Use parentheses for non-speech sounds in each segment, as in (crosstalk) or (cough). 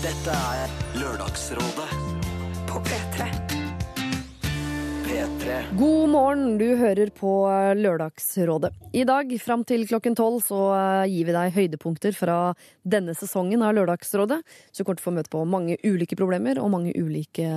Dette er Lørdagsrådet På P3. P3. God morgen, du hører på Lørdagsrådet. I dag fram til klokken tolv så eh, gir vi deg høydepunkter fra denne sesongen av Lørdagsrådet. Så du kommer til å få møte på mange ulike problemer og mange ulike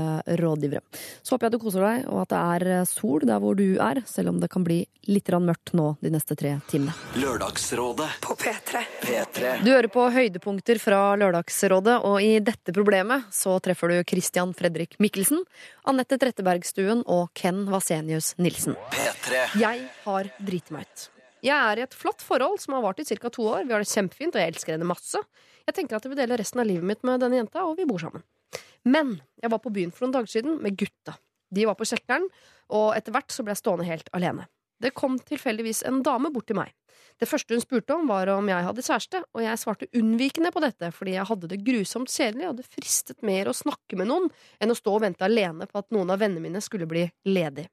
rådgivere. Så håper jeg du koser deg, og at det er eh, sol der hvor du er, selv om det kan bli litt grann mørkt nå de neste tre timene. Lørdagsrådet På P3. P3. Du hører på høydepunkter fra Lørdagsrådet, og i dette problemet så treffer du Christian Fredrik Mikkelsen, Anette Trettebergstuen og Ken Vasenius Nilsen. P3. Jeg har driti meg ut. Jeg er i et flott forhold som har vart i ca. to år. Vi har det kjempefint, og jeg elsker henne masse. Jeg tenker at jeg vil dele resten av livet mitt med denne jenta, og vi bor sammen. Men jeg var på byen for noen dager siden med gutta. De var på Kjekkeren, og etter hvert så ble jeg stående helt alene. Det kom tilfeldigvis en dame bort til meg. Det første hun spurte om, var om jeg hadde kjæreste, og jeg svarte unnvikende på dette fordi jeg hadde det grusomt kjedelig, og det fristet mer å snakke med noen enn å stå og vente alene på at noen av vennene mine skulle bli ledig.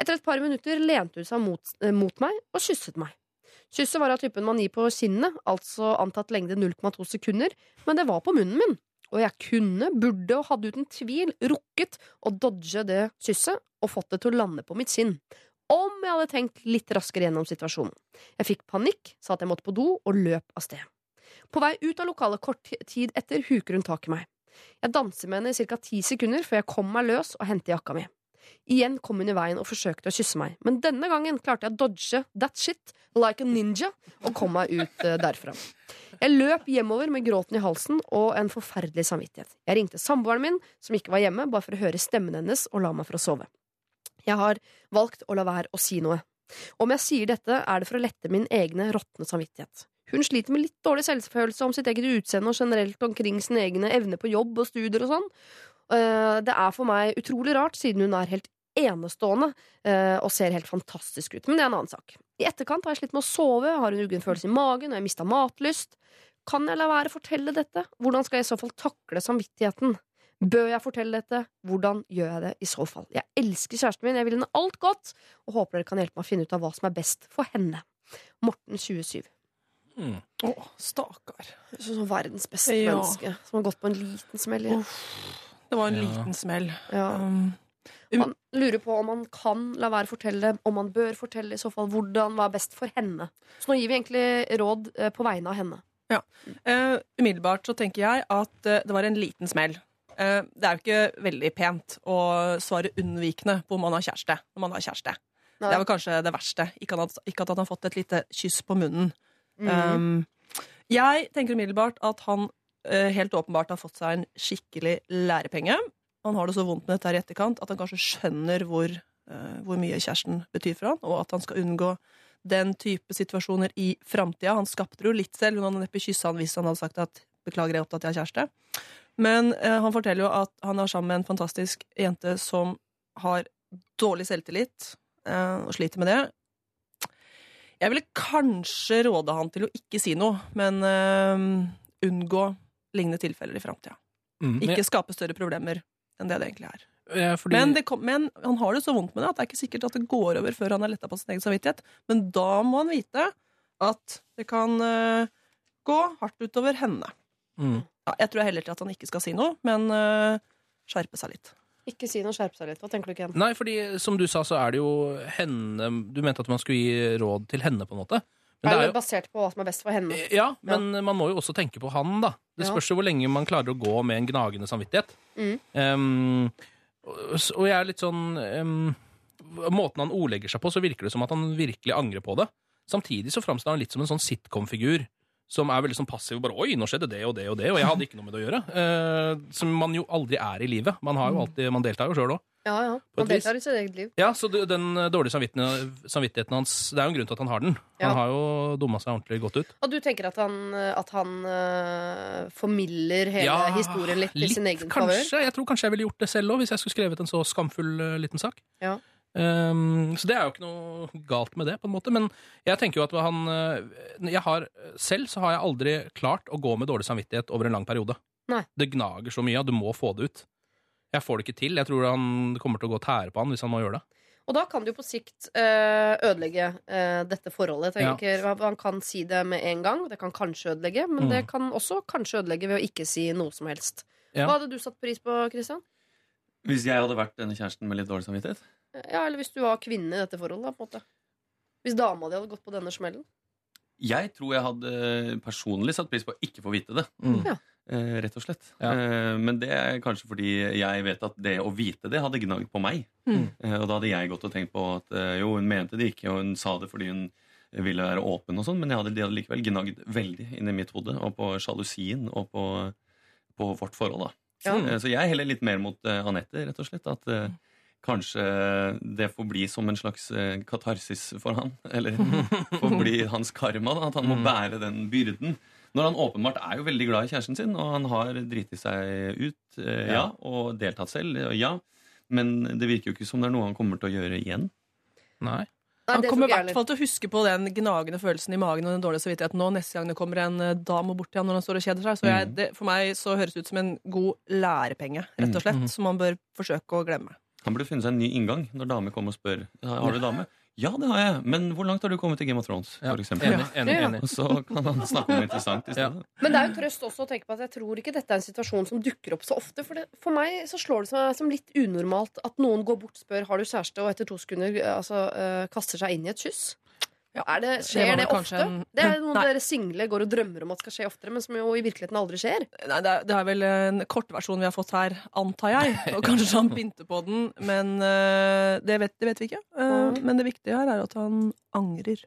Etter et par minutter lente hun seg mot, eh, mot meg og kysset meg. Kysset var av typen man gir på kinnet, altså antatt lengde 0,2 sekunder, men det var på munnen min. Og jeg kunne, burde og hadde uten tvil rukket å dodge det kysset og fått det til å lande på mitt kinn. Om jeg hadde tenkt litt raskere gjennom situasjonen. Jeg fikk panikk, sa at jeg måtte på do, og løp av sted. På vei ut av lokalet kort tid etter huker hun tak i meg. Jeg danser med henne i ca. ti sekunder før jeg kommer meg løs og henter jakka mi. Igjen kom hun i veien og forsøkte å kysse meg, men denne gangen klarte jeg å dodge that shit like a ninja og kom meg ut eh, derfra. Jeg løp hjemover med gråten i halsen og en forferdelig samvittighet. Jeg ringte samboeren min, som ikke var hjemme, bare for å høre stemmen hennes og la meg for å sove. Jeg har valgt å la være å si noe. Om jeg sier dette, er det for å lette min egne råtne samvittighet. Hun sliter med litt dårlig selvfølelse om sitt eget utseende og generelt omkring sine egne evner på jobb og studier og sånn. Eh, Det er for meg utrolig rart, siden hun er helt enestående eh, og ser helt fantastisk ut. Men det er en annen sak. I etterkant har jeg slitt med å sove, har en uggen følelse i magen og jeg mista matlyst. Kan jeg la være å fortelle dette? Hvordan skal jeg i så fall takle samvittigheten? Bør jeg fortelle dette? Hvordan gjør jeg det i så fall? Jeg elsker kjæresten min, jeg vil henne alt godt, og håper dere kan hjelpe meg å finne ut av hva som er best for henne. Morten 27. Å, stakkar. Sånn verdens beste Ja. menneske som har gått på en liten smell. i- Det var en Ja. liten smell. Ja. Um, Man lurer på om man kan la være å fortelle, om man bør fortelle, i så fall hvordan, hva er best for henne. Så nå gir vi egentlig råd eh, på vegne av henne. eh, umiddelbart så tenker jeg at uh, det var en liten smell. Eh, det er jo ikke veldig pent å svare unnvikende på om man har kjæreste. Når man har kjæreste. Nei. Det er vel kanskje det verste. Ikke at, ikke at han har fått et lite kyss på munnen. Mm. Um, jeg tenker umiddelbart at han uh, helt åpenbart har fått seg en skikkelig lærepenge. Han har det så vondt med dette her i etterkant at han kanskje skjønner hvor, uh, hvor mye kjæresten betyr for han, og at han skal unngå den type situasjoner i framtida. Han skapte det jo litt selv. Hun hadde neppe kyssa han hvis han hadde sagt at 'beklager, jeg er opptatt, jeg har kjæreste'. Men eh, han forteller jo at han er sammen med en fantastisk jente som har dårlig selvtillit eh, og sliter med det. Jeg ville kanskje råde han til å ikke si noe, men eh, unngå lignende tilfeller i framtida. Mm, men- Ikke skape større problemer enn det det egentlig er. Ja, fordi, Men, det kom, men han har det så vondt med det at det er ikke sikkert at det går over før han er letta på sin egen samvittighet. Men da må han vite at det kan uh, gå hardt utover henne. Mm. Ja, jeg tror heller til at han ikke skal si noe, men uh, skjerpe seg litt. Ikke si noe, skjerpe seg litt. Hva tenker du, Ken? Nei, fordi som du sa, så er det jo henne Du mente at man skulle gi råd til henne, på en måte. Men det Er jo basert på hva som er best for henne? ja, men man må jo også tenke på han, da. Det spørs jo hvor lenge man klarer å gå med en gnagende samvittighet. Mm. Um, og og jeg er litt sånn um, Måten han ordlegger seg på, så virker det som at han virkelig angrer på det. Samtidig så framstår han litt som en sånn sitcom-figur som er veldig sånn passiv og bare 'oi, nå skjedde det og det og det', og jeg hadde ikke noe med det å gjøre. Eh, som man jo aldri er i livet. Man, har jo alltid, man deltar jo sjøl òg. Ja, ja. Man deltar i sitt eget liv. Ja, så den eh, dårlige samvittigheten, hans Det er jo en grunn til at han har den. Ja. Han har jo dumma seg ordentlig godt ut. Og du tenker at han, at han uh, formidler hele historien litt, i sin egen favør? kanskje. Jeg tror kanskje jeg ville gjort det selv òg, hvis jeg skulle skrevet en så skamfull uh, liten sak. Ja. Um, så det er jo ikke noe galt med det, på en måte. Men jeg tenker jo at han eh, jeg har, Selv så har jeg aldri klart å gå med dårlig samvittighet over en lang periode. Nei. Det gnager så mye, og du må få det ut. Jeg får det ikke til. Jeg tror han kommer til å gå og tære på han hvis han må gjøre det. Og da kan du jo på sikt eh, ødelegge eh, dette forholdet. Tenker, ja. Man kan si det med en gang, det kan kanskje ødelegge, men Mm. det kan også kanskje ødelegge ved å ikke si noe som helst. Ja. Hva hadde du satt pris på, Christian? Hvis jeg hadde vært denne kjæresten med litt dårlig samvittighet? Ja, Eller hvis du var kvinne i dette forholdet, da, på en måte. Hvis dama di hadde gått på denne smellen. Jeg tror jeg hadde personlig satt pris på å ikke få vite det. Mm. Ja. Eh, rett og slett. Ja. Eh, men det er kanskje fordi jeg vet at det å vite det hadde gnagd på meg. Mm. Eh, og da hadde jeg gått og tenkt på at eh, jo, hun mente det ikke, og hun sa det fordi hun ville være åpen, og sånn, men jeg hadde, de hadde likevel gnagd veldig inni mitt hode, og på sjalusien og på, på vårt forhold. da. Ja. Eh, Så jeg heller litt mer mot eh, Anette, rett og slett. At eh, kanskje det får bli som en slags eh, katarsis for han. (laughs) Eller (laughs) får bli hans karma. da, At han må Mm. bære den byrden. Når han åpenbart er jo veldig glad i kjæresten sin, og han har driti seg ut, eh, ja, og deltatt selv, eh, ja. Men det virker jo ikke som det er noe han kommer til å gjøre igjen. Nei. Han kommer i hvert fall til å huske på den gnagende følelsen i magen og den dårlige samvittigheten nå neste gang det kommer en dame bort til han når han står og kjeder seg. Så jeg, Mm. det, for meg så høres det ut som en god lærepenge, rett og slett, Mm. som man bør forsøke å glemme. Han burde funnet seg en ny inngang når dame kommer og spør har du dame. Ja, det har jeg, men hvor langt har du kommet i Game of Thrones? Ja. For eksempel. Enig. enig, Ja. enig. Og så kan han snakke om interessant i Ja. Men det er jo trøst også å tenke på at jeg tror ikke dette er en situasjon som dukker opp så ofte. For, det, for meg så slår det seg som litt unormalt at noen går bort, spør har du kjæreste, og etter to sekunder eh, altså, eh, kaster seg inn i et kyss. Ja. Er det, skjer det, det ofte? en- Det er (laughs) noe Nei. dere single går og drømmer om at skal skje oftere, men som jo i virkeligheten aldri skjer. Nei, det er, det er vel en kortversjon vi har fått her, antar jeg. (laughs) Og kanskje han pynter på den, men uh, det, vet, det vet vi ikke. Uh, mm. Men det viktige her er at han angrer.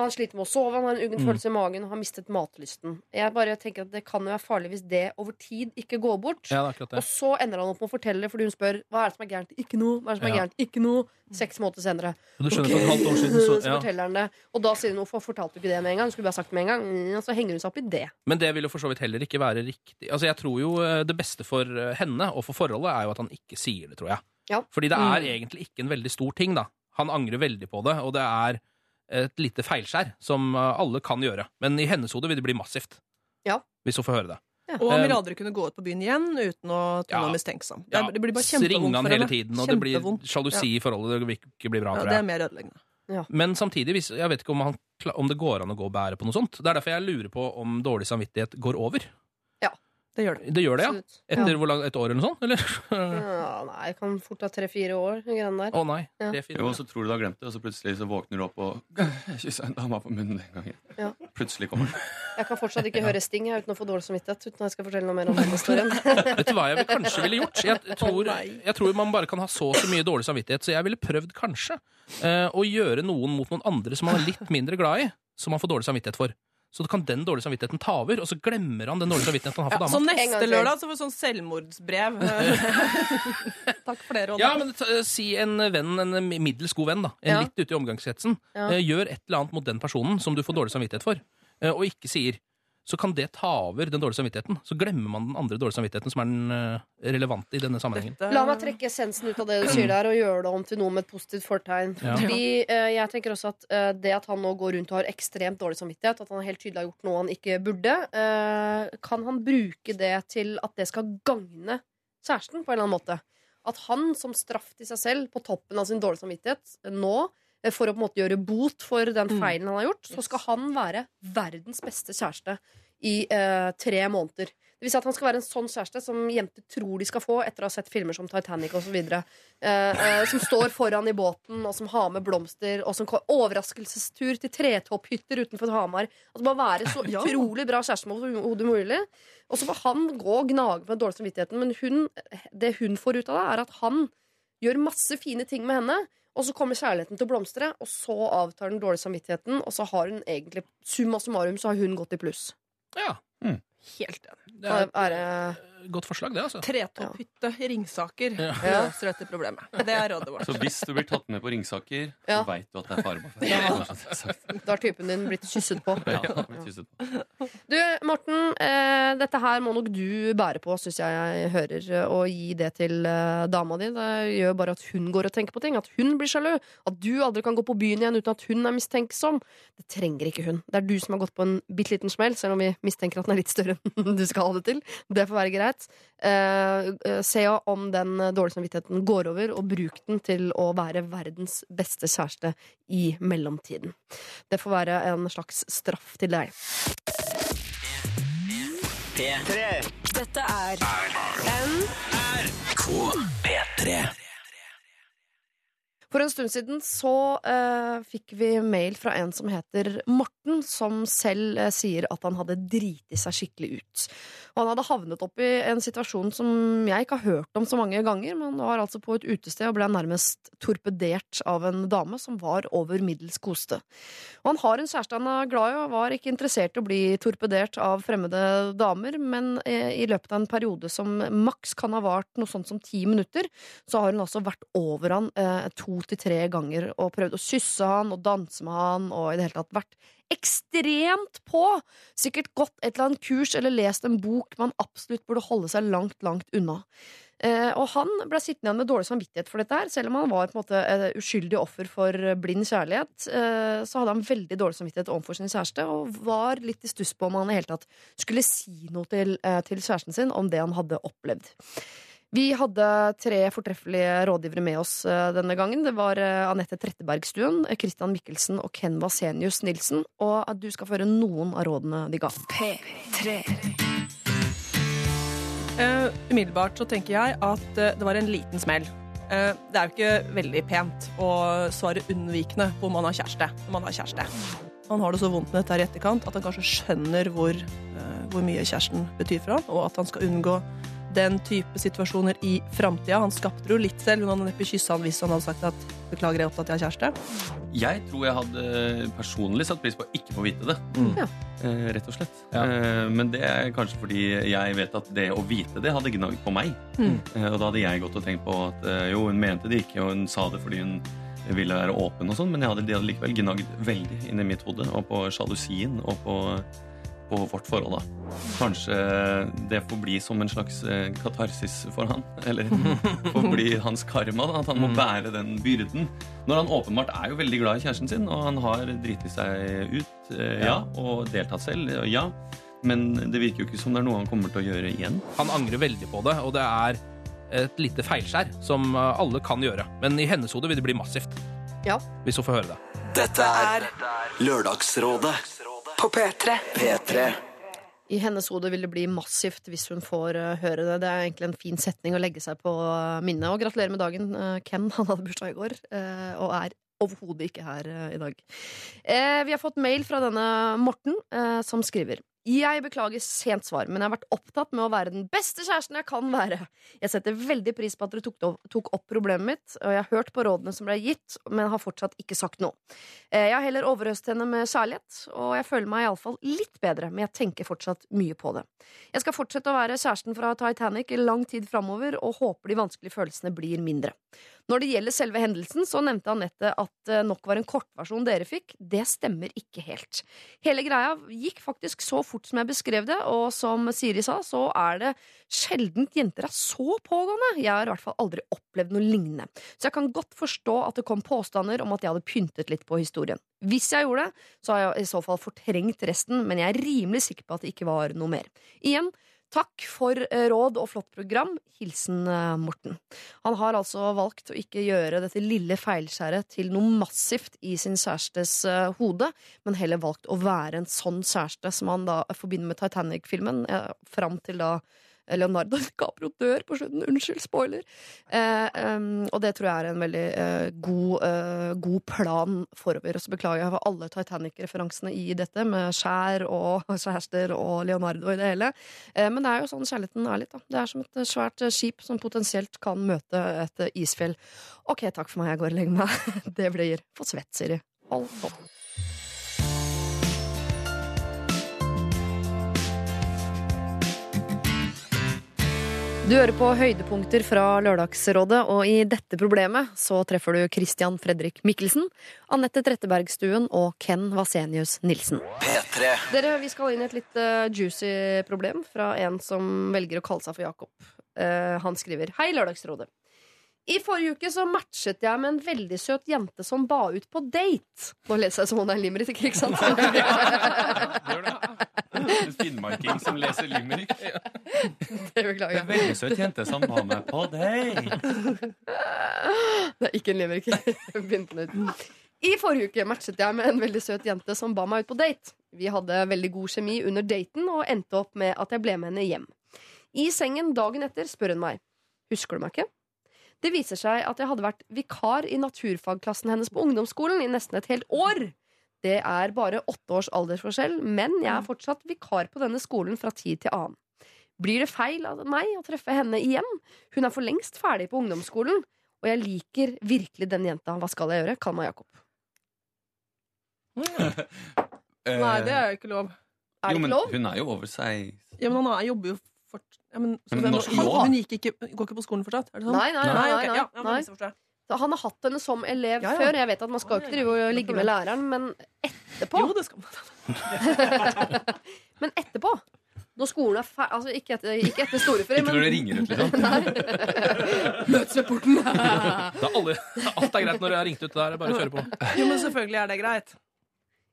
Han sliter med å sove, han har en uggen Mm. følelse i magen og har mistet matlysten. Jeg bare tenker at Det kan jo være farlig hvis det over tid ikke går bort. Ja, det Og så ender han opp med å fortelle fordi hun spør hva er det som er gærent. Ikke noe. Hva er det som er Ja. gærent? Ikke noe. Seks måneder senere. Du skjønner, okay. for et halvt år siden så, (laughs) så forteller han det. Og da sier hun hvorfor fortalte du ikke det med en gang? Skulle bare sagt det med en gang. Mm, Og så henger hun seg opp i det. Men det vil jo for så vidt heller ikke være riktig. Altså, Jeg tror jo eh, det beste for eh, henne og for forholdet er jo at han ikke sier det, tror jeg. Ja. Fordi det er Mm. egentlig ikke en veldig stor ting, da. Han angrer veldig på det, og det er et lite feilskjær som eh, alle kan gjøre. Men i hennes hode vil det bli massivt. Ja. Hvis hun får høre det. Og han vil Um, aldri kunne gå ut på byen igjen uten å Ja. mistenksom. Det, det blir bare kjempevondt for hele henne. tiden, og det blir sjalusi i forholdet. Det vil ikke bli bra, Ja, det er mer ødeleggende. Men samtidig, hvis, jeg vet ikke om, han, om det går an å gå og bære på noe sånt. Det er derfor jeg lurer på om dårlig samvittighet går over. Det gjør det. Det gjør det, ja? Absolutt. Etter hvor langt? et år eller noe sånt? Eller? Ja, nei, jeg kan fort ha tre-fire år. de greiene der. Å nei. Ja. Tre, fire Jo, år. og så tror du du har glemt det, og så plutselig så våkner du opp og (laughs) kysser en dame på munnen den gangen. Ja. Plutselig kommer den. Jeg kan fortsatt ikke (laughs) høre Sting jeg, uten å få dårlig samvittighet. Uten at jeg skal fortelle noe mer om den historien. (laughs) Vet du hva jeg kanskje ville gjort? Jeg tror, jeg tror man bare kan ha så og så mye dårlig samvittighet, så jeg ville prøvd kanskje eh, å gjøre noen mot noen andre som man er litt mindre glad i, som man får dårlig samvittighet for. Så kan den dårlige samvittigheten ta over, og så glemmer han den dårlige samvittigheten han har for så dama. så neste lørdag så får vi sånn selvmordsbrev. (laughs) (laughs) Takk for det, Ronny. Ja, men ta- si en venn, en middels god venn, da. En Ja. litt ute i omgangskretsen. Ja. Eh, gjør et eller annet mot den personen som du får dårlig samvittighet for, eh, og ikke sier. Så kan det ta over den dårlige samvittigheten. Så glemmer man den andre dårlige samvittigheten som er den eh, relevante i denne sammenhengen. Dette- La meg trekke essensen ut av det du sier der, og gjøre det om til noe med et positivt fortegn. Ja. Fordi eh, jeg tenker også at eh, det at han nå går rundt og har ekstremt dårlig samvittighet, at han helt tydelig har gjort noe han ikke burde, eh, kan han bruke det til at det skal gagne kjæresten på en eller annen måte? At han som straff til seg selv på toppen av sin dårlige samvittighet nå, for å på en måte gjøre bot for den Mm. feilen han har gjort, så skal han være verdens beste kjæreste i eh, tre måneder. Det vil si at han skal være en sånn kjæreste som jenter tror de skal få etter å ha sett filmer som Titanic osv. Eh, eh, som står foran i båten, og som har med blomster, og som overraskelsestur til tretopphytter utenfor Hamar. Altså bare være så (laughs) utrolig bra kjæreste som mulig. Og så får han gå og gnage på den dårlige samvittigheten, men hun, det hun får ut av det, er at han gjør masse fine ting med henne. Og så kommer kjærligheten til å blomstre, og så avtar den dårlige samvittigheten. Og så har hun egentlig summa summarum så har hun gått i pluss. Ja, Helt enig. det er Er godt forslag, det, altså. Tretopphytte Ringsaker Ja. løser dette problemet. Det er rådet vårt. Så hvis du blir tatt med på Ringsaker, Ja. så veit du at det er fare på ferde. Ja. Da har typen din blitt kysset på. Ja, blitt du kysset på. Du, Morten. Eh, eh, dette her må nok du bære på, syns jeg jeg hører, og gi det til eh, dama di. Det gjør bare at hun går og tenker på ting. At hun blir sjalu. At du aldri kan gå på byen igjen uten at hun er mistenksom. Det trenger ikke hun. Det er du som har gått på en bitte liten smell, selv om vi mistenker at den er litt større (laughs) enn du skal ha det til. Det får være greit. Eh, eh, se om den dårlige samvittigheten går over, og bruk den til å være verdens beste kjæreste i mellomtiden. Det får være en slags straff til deg. Dette er P3. For en stund siden så eh, fikk vi mail fra en som heter Morten, som selv eh, sier at han hadde driti seg skikkelig ut. Og han hadde havnet opp i en situasjon som jeg ikke har hørt om så mange ganger, men han var altså på et utested og ble nærmest torpedert av en dame som var over middels koste. Og han har en kjæreste han er glad i, og var ikke interessert i å bli torpedert av fremmede damer, men eh, i løpet av en periode som maks kan ha vart noe sånt som ti minutter, så har hun altså vært over han eh, to til tre ganger og prøvd å kysse han og danse med han og i det hele tatt vært ekstremt på! Sikkert gått et eller annet kurs eller lest en bok man absolutt burde holde seg langt, langt unna. Eh, og han ble sittende igjen med dårlig samvittighet for dette her, selv om han var på en måte et uskyldig offer for blind kjærlighet. Eh, så hadde han veldig dårlig samvittighet overfor sin kjæreste, og var litt i stuss på om han i hele tatt skulle si noe til, eh, til kjæresten sin om det han hadde opplevd. Vi hadde tre fortreffelige rådgivere med oss eh, denne gangen. Det var eh, Anette Trettebergstuen, eh, Christian Mikkelsen og Ken Vasenius Nilsen. Og at du skal få høre noen av rådene de ga. P3. Uh, umiddelbart så tenker jeg at eh, det var en liten smell. Uh, det er jo ikke veldig pent å svare unnvikende på om man har kjæreste. Når man har kjæreste. Han har det så vondt med dette her i etterkant at han kanskje skjønner hvor, uh, hvor mye kjæresten betyr for ham, og at han skal unngå den type situasjoner i framtida. Han skapte det jo litt selv. Hun hadde neppe kyssa han hvis han hadde sagt at 'beklager, jeg er opptatt, jeg har kjæreste'. Jeg tror jeg hadde personlig satt pris på å ikke få vite det. Mm. Ja. Eh, rett og slett. Ja. Eh, men det er kanskje fordi jeg vet at det å vite det hadde gnagd på meg. Mm. Eh, og da hadde jeg gått og tenkt på at eh, jo, hun mente det ikke, og hun sa det fordi hun ville være åpen og sånn, men jeg hadde, de hadde likevel gnagd veldig inni mitt hode, og på sjalusien, og på, på vårt forhold, da. Kanskje det får bli som en slags eh, katarsis for han, (laughs) eller får bli hans karma, da, at han må bære den byrden. Når han åpenbart er jo veldig glad i kjæresten sin, og han har driti seg ut, eh, ja, og deltatt selv, ja. Men det virker jo ikke som det er noe han kommer til å gjøre igjen. Han angrer veldig på det, og det er et lite feilskjær som eh, alle kan gjøre. Men i hennes hode vil det bli massivt. Ja. Hvis hun får høre det. Dette er Lørdagsrådet På P3. P3. I hennes hode vil det bli massivt hvis hun får eh, høre det. Det er egentlig en fin setning å legge seg på eh, minnet. Og gratulerer med dagen, eh, Ken. (laughs) Han hadde bursdag i går, eh, og er overhodet ikke her i dag. Eh, vi har fått mail fra denne Morten, eh, som skriver jeg beklager sent svar, men jeg har vært opptatt med å være den beste kjæresten jeg kan være. Jeg setter veldig pris på at dere tok, opp- problemet mitt, og jeg har hørt på rådene som ble gitt, men har fortsatt ikke sagt noe. Eh, Jeg har heller overøst henne med kjærlighet, og jeg føler meg iallfall litt bedre, men jeg tenker fortsatt mye på det. Jeg skal fortsette å være kjæresten fra Titanic i lang tid framover, og håper de vanskelige følelsene blir mindre. Når det gjelder selve hendelsen, så nevnte Anette at det nok var en kortversjon dere fikk. Det stemmer ikke helt. Hele greia gikk faktisk så fort som jeg beskrev det, og som Siri sa, så er det sjeldent jenter er så pågående. Jeg har i hvert fall aldri opplevd noe lignende. Så jeg kan godt forstå at det kom påstander om at jeg hadde pyntet litt på historien. Hvis jeg gjorde det, så har jeg i så fall fortrengt resten, men jeg er rimelig sikker på at det ikke var noe mer. Igjen, Takk for eh, råd og flott program. Hilsen eh, Morten. Han har altså valgt å ikke gjøre dette lille feilskjæret til noe massivt i sin kjærestes eh, hode, men heller valgt å være en sånn kjæreste som han da forbinder med Titanic-filmen, fram til da Leonardo DiCaprio dør på slutten. Unnskyld, spoiler. Eh, um, og det tror jeg er en veldig eh, god, eh, god plan forover. Og så beklager jeg for alle Titanic-referansene i dette, med skjær og (laughs) kjærester og Leonardo i det hele. Eh, men det er jo sånn kjærligheten er litt, da. Det er som et eh, svært eh, skip som potensielt kan møte et isfjell. Ok, takk for meg, jeg går og legger meg. (laughs) Det blir for svett, Siri. Hold Du hører på høydepunkter fra Lørdagsrådet, og i dette problemet så treffer du Christian Fredrik Mikkelsen, Anette Trettebergstuen og Ken Vasenius Nilsen. P3. Dere, Vi skal inn i et litt uh, juicy problem fra en som velger å kalle seg for Jakob. Uh, han skriver Hei, Lørdagsrådet. I forrige uke så matchet jeg med en veldig søt jente som ba ut på date. Nå leser jeg som om det er en limerick, ikke sant? (laughs) En (laughs) finnmarking som leser limerick. (laughs) Det beklager jeg. En veldig søt jente som var med på date. Det er ikke en limerick. Begynn på nytt. I forrige uke matchet jeg med en veldig søt jente som ba meg ut på date. Vi hadde veldig god kjemi under daten og endte opp med at jeg ble med henne hjem. I sengen dagen etter spør hun meg Husker du meg ikke? Det viser seg at jeg hadde vært vikar i naturfagklassen hennes på ungdomsskolen i nesten et helt år. Det er bare åtte års aldersforskjell, men jeg er fortsatt vikar på denne skolen fra tid til annen. Blir det feil av meg å treffe henne igjen? Hun er for lengst ferdig på ungdomsskolen, og jeg liker virkelig den jenta. Hva skal jeg gjøre? Kall meg Jakob. (laughs) Nei, det er jo ikke lov. Er det jo, men ikke lov? hun er jo over seg Ja, men han er, jobber jo fort... Ja, men, så Men norsk han, lov? hun gikk ikke, går ikke på skolen fortsatt? Er det sånn? Nei, nei, nei. nei, ja, ja, nei. Han har hatt henne som elev Ja, ja. før. Jeg vet at Man skal jo ikke drive og ligge med læreren, men etterpå, Jo, det skal man. (laughs) men etterpå når skolen er ferdig altså ikke, etter, ikke etter storefri, Ikke når det ringer ut, liksom. (laughs) Møtesrapporten! Er alt er greit når jeg har ringt ut der. Bare kjøre på. Jo, men selvfølgelig er det greit.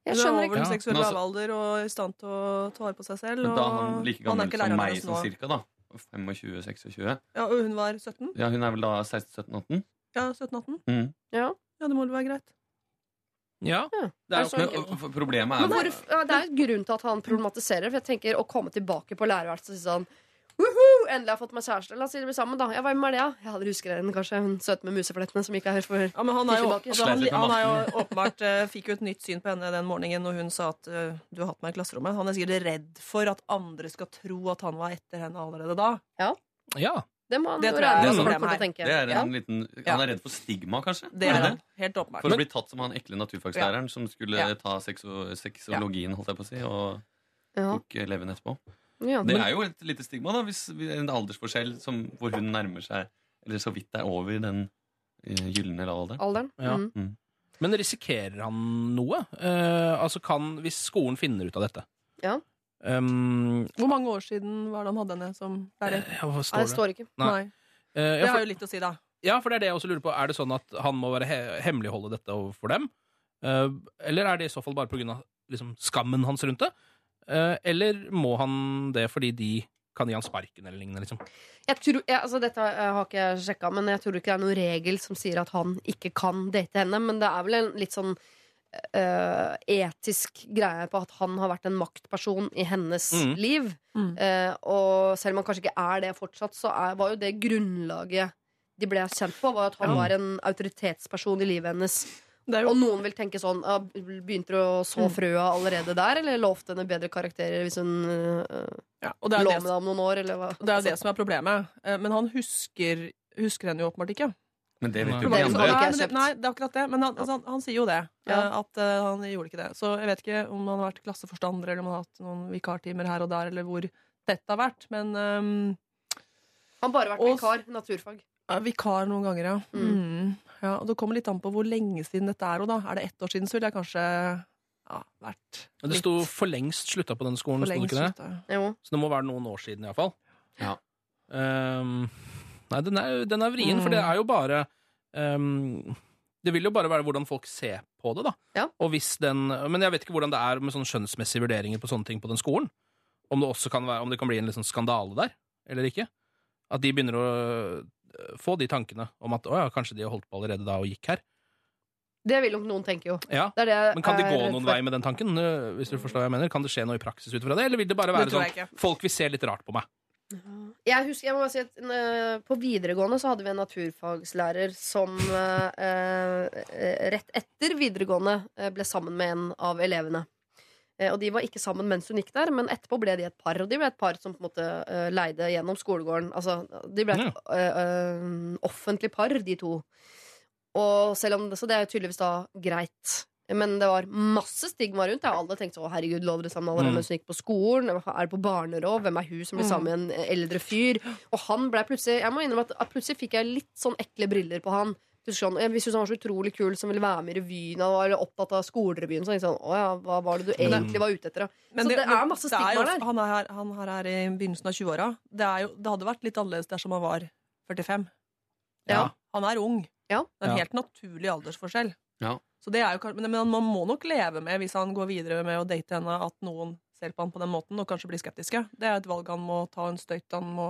Jeg er skjønner over ikke. seksuelle men altså- lavalder og i stand til å ta vare på seg selv. Men da er han like han er gammel ikke som meg, sånn cirka, da. 25-26. Ja, og hun var 17? Ja, hun er vel da 16-17-18? Ja, 17-18? Mm. Ja. Ja, det må vel være greit. Ja. Ja. Det er jo Så Men enkelt. og, problemet Men er hvor, ja, det er jo grunn til at han problematiserer. For jeg tenker Å komme tilbake på lærerværelset og si sånn Woohoo! Endelig har jeg fått meg kjæreste. La oss si det blir sammen, da. Ja, hvem er det, ja? Ja, dere husker henne kanskje? Hun søte med museflettene som ikke er her for Ja, men han, er jo, Tilbake. altså, han, Sleit litt med han er jo åpenbart eh, fikk jo et nytt syn på henne den morgenen når hun sa at eh, du har hatt meg i klasserommet. Han er sikkert redd for at andre skal tro at han var etter henne allerede da. ja. Det må han Det jo jeg er tenke. Det er en liten, Han er redd for stigma, kanskje? Det er han. Helt åpenbart. For å bli tatt som han ekle naturfagslæreren som skulle Ja. ta sexo sexologien, holdt jeg på å si, og Ja. tok eleven etterpå. Ja, Det er jo et lite stigma, da, hvis vi- en aldersforskjell som, hvor hun nærmer seg Eller så vidt er over den eh, gylne alderen. Alderen. Ja. Mm. Men risikerer han noe? Eh, altså kan, Hvis skolen finner ut av dette Ja. Um, Hvor mange år siden var det han hadde henne som lærer? ja, Nei, står det står ikke. Nei. Nei. Eh, Det har jo litt å si, da. ja, for det er det jeg også lurer på. Er det sånn at han må være he hemmeligholde dette overfor dem? Uh, eller er det i så fall bare pga. Liksom, skammen hans rundt det? Uh, eller må han det fordi de kan gi han sparken eller lignende? Liksom? Jeg tror, jeg, altså dette eh, har ikke jeg sjekka, men jeg tror ikke det er noen regel som sier at han ikke kan date henne. Men det er vel en litt sånn eh, etisk greie på at han har vært en maktperson i hennes Mm. liv. Mm. Uh, og selv om han kanskje ikke er det fortsatt, så er, var jo det grunnlaget de ble kjent på, var at han mm. var en autoritetsperson i livet hennes. Jo Og noen vil tenke sånn uh, Begynte du å så Mm. frøa allerede der, eller lovte henne bedre karakterer hvis hun uh, ja, Og det er lå med deg om noen år, eller hva? det, er jo det som er problemet. Eh, Men han husker, husker henne jo åpenbart ikke. Men det vet jo er andre. Nei, det, nei, det er akkurat det. Men han, altså, han, han sier jo det. Ja. eh, At uh, han gjorde ikke det. Så jeg vet ikke om han har vært klasseforstander eller om han har hatt noen vikartimer her og der, eller hvor dette har vært. Men um, Han har bare vært Og- vikar. Naturfag. ja, vikar noen ganger, ja. Mm. Mm. ja. Og det kommer litt an på hvor lenge siden dette er. Og da. Er det ett år siden, så ville jeg kanskje ja, vært litt Det sto for lengst slutta på denne skolen, sto det ikke det? Så det må være noen år siden iallfall. Ja. Um, nei, den er, den er vrien, Mm. for det er jo bare um, Det vil jo bare være hvordan folk ser på det, da. Ja. Og hvis den, men jeg vet ikke hvordan det er med sånne skjønnsmessige vurderinger på sånne ting på den skolen. Om det også kan, være, om det kan bli en sånn skandale der, eller ikke. At de begynner å øh, få de tankene om at å ja, kanskje de har holdt på allerede da og gikk her. Det vil nok noen tenke, jo. Ja, Det det Men kan de er gå noen vei med den tanken? øh, Hvis du forstår hva jeg mener? Kan det skje noe i praksis ut fra det, eller vil det bare være sånn folk vil se litt rart på meg? Jeg husker, jeg må bare si at uh, På videregående så hadde vi en naturfagslærer som uh, uh, rett etter videregående ble sammen med en av elevene. Og de var ikke sammen mens hun gikk der, men etterpå ble de et par. Og de ble et par som på en måte leide gjennom skolegården. Altså, de ble et offentlig par, de to. Og selv om Så det er jo tydeligvis da greit Men det var masse stigma rundt. det. Alle tenkte å herregud, lå dere sammen allerede Mm. mens hun gikk på skolen? Er det på barneråd? Hvem er hun som blir sammen med en eldre fyr? Og han ble plutselig Jeg må innrømme at, plutselig fikk jeg litt sånn ekle briller på han. Sånn, jeg syntes han var så utrolig kul som ville være med i revyen og var opptatt av skolerevyen. Så jeg sånn, å ja, hva var det du egentlig var ute etter? Men så det, er masse det er stigma jo- der. Han er, her, han er her i begynnelsen av 20-åra. Det, det hadde vært litt annerledes dersom han var 45. Ja. Han er ung. Ja. Det er en helt naturlig aldersforskjell. Ja. Så det er jo, men men man må nok leve med, hvis han går videre med å date henne, at noen ser på han på den måten og kanskje blir skeptiske. Det er et valg han må ta, en støyt han må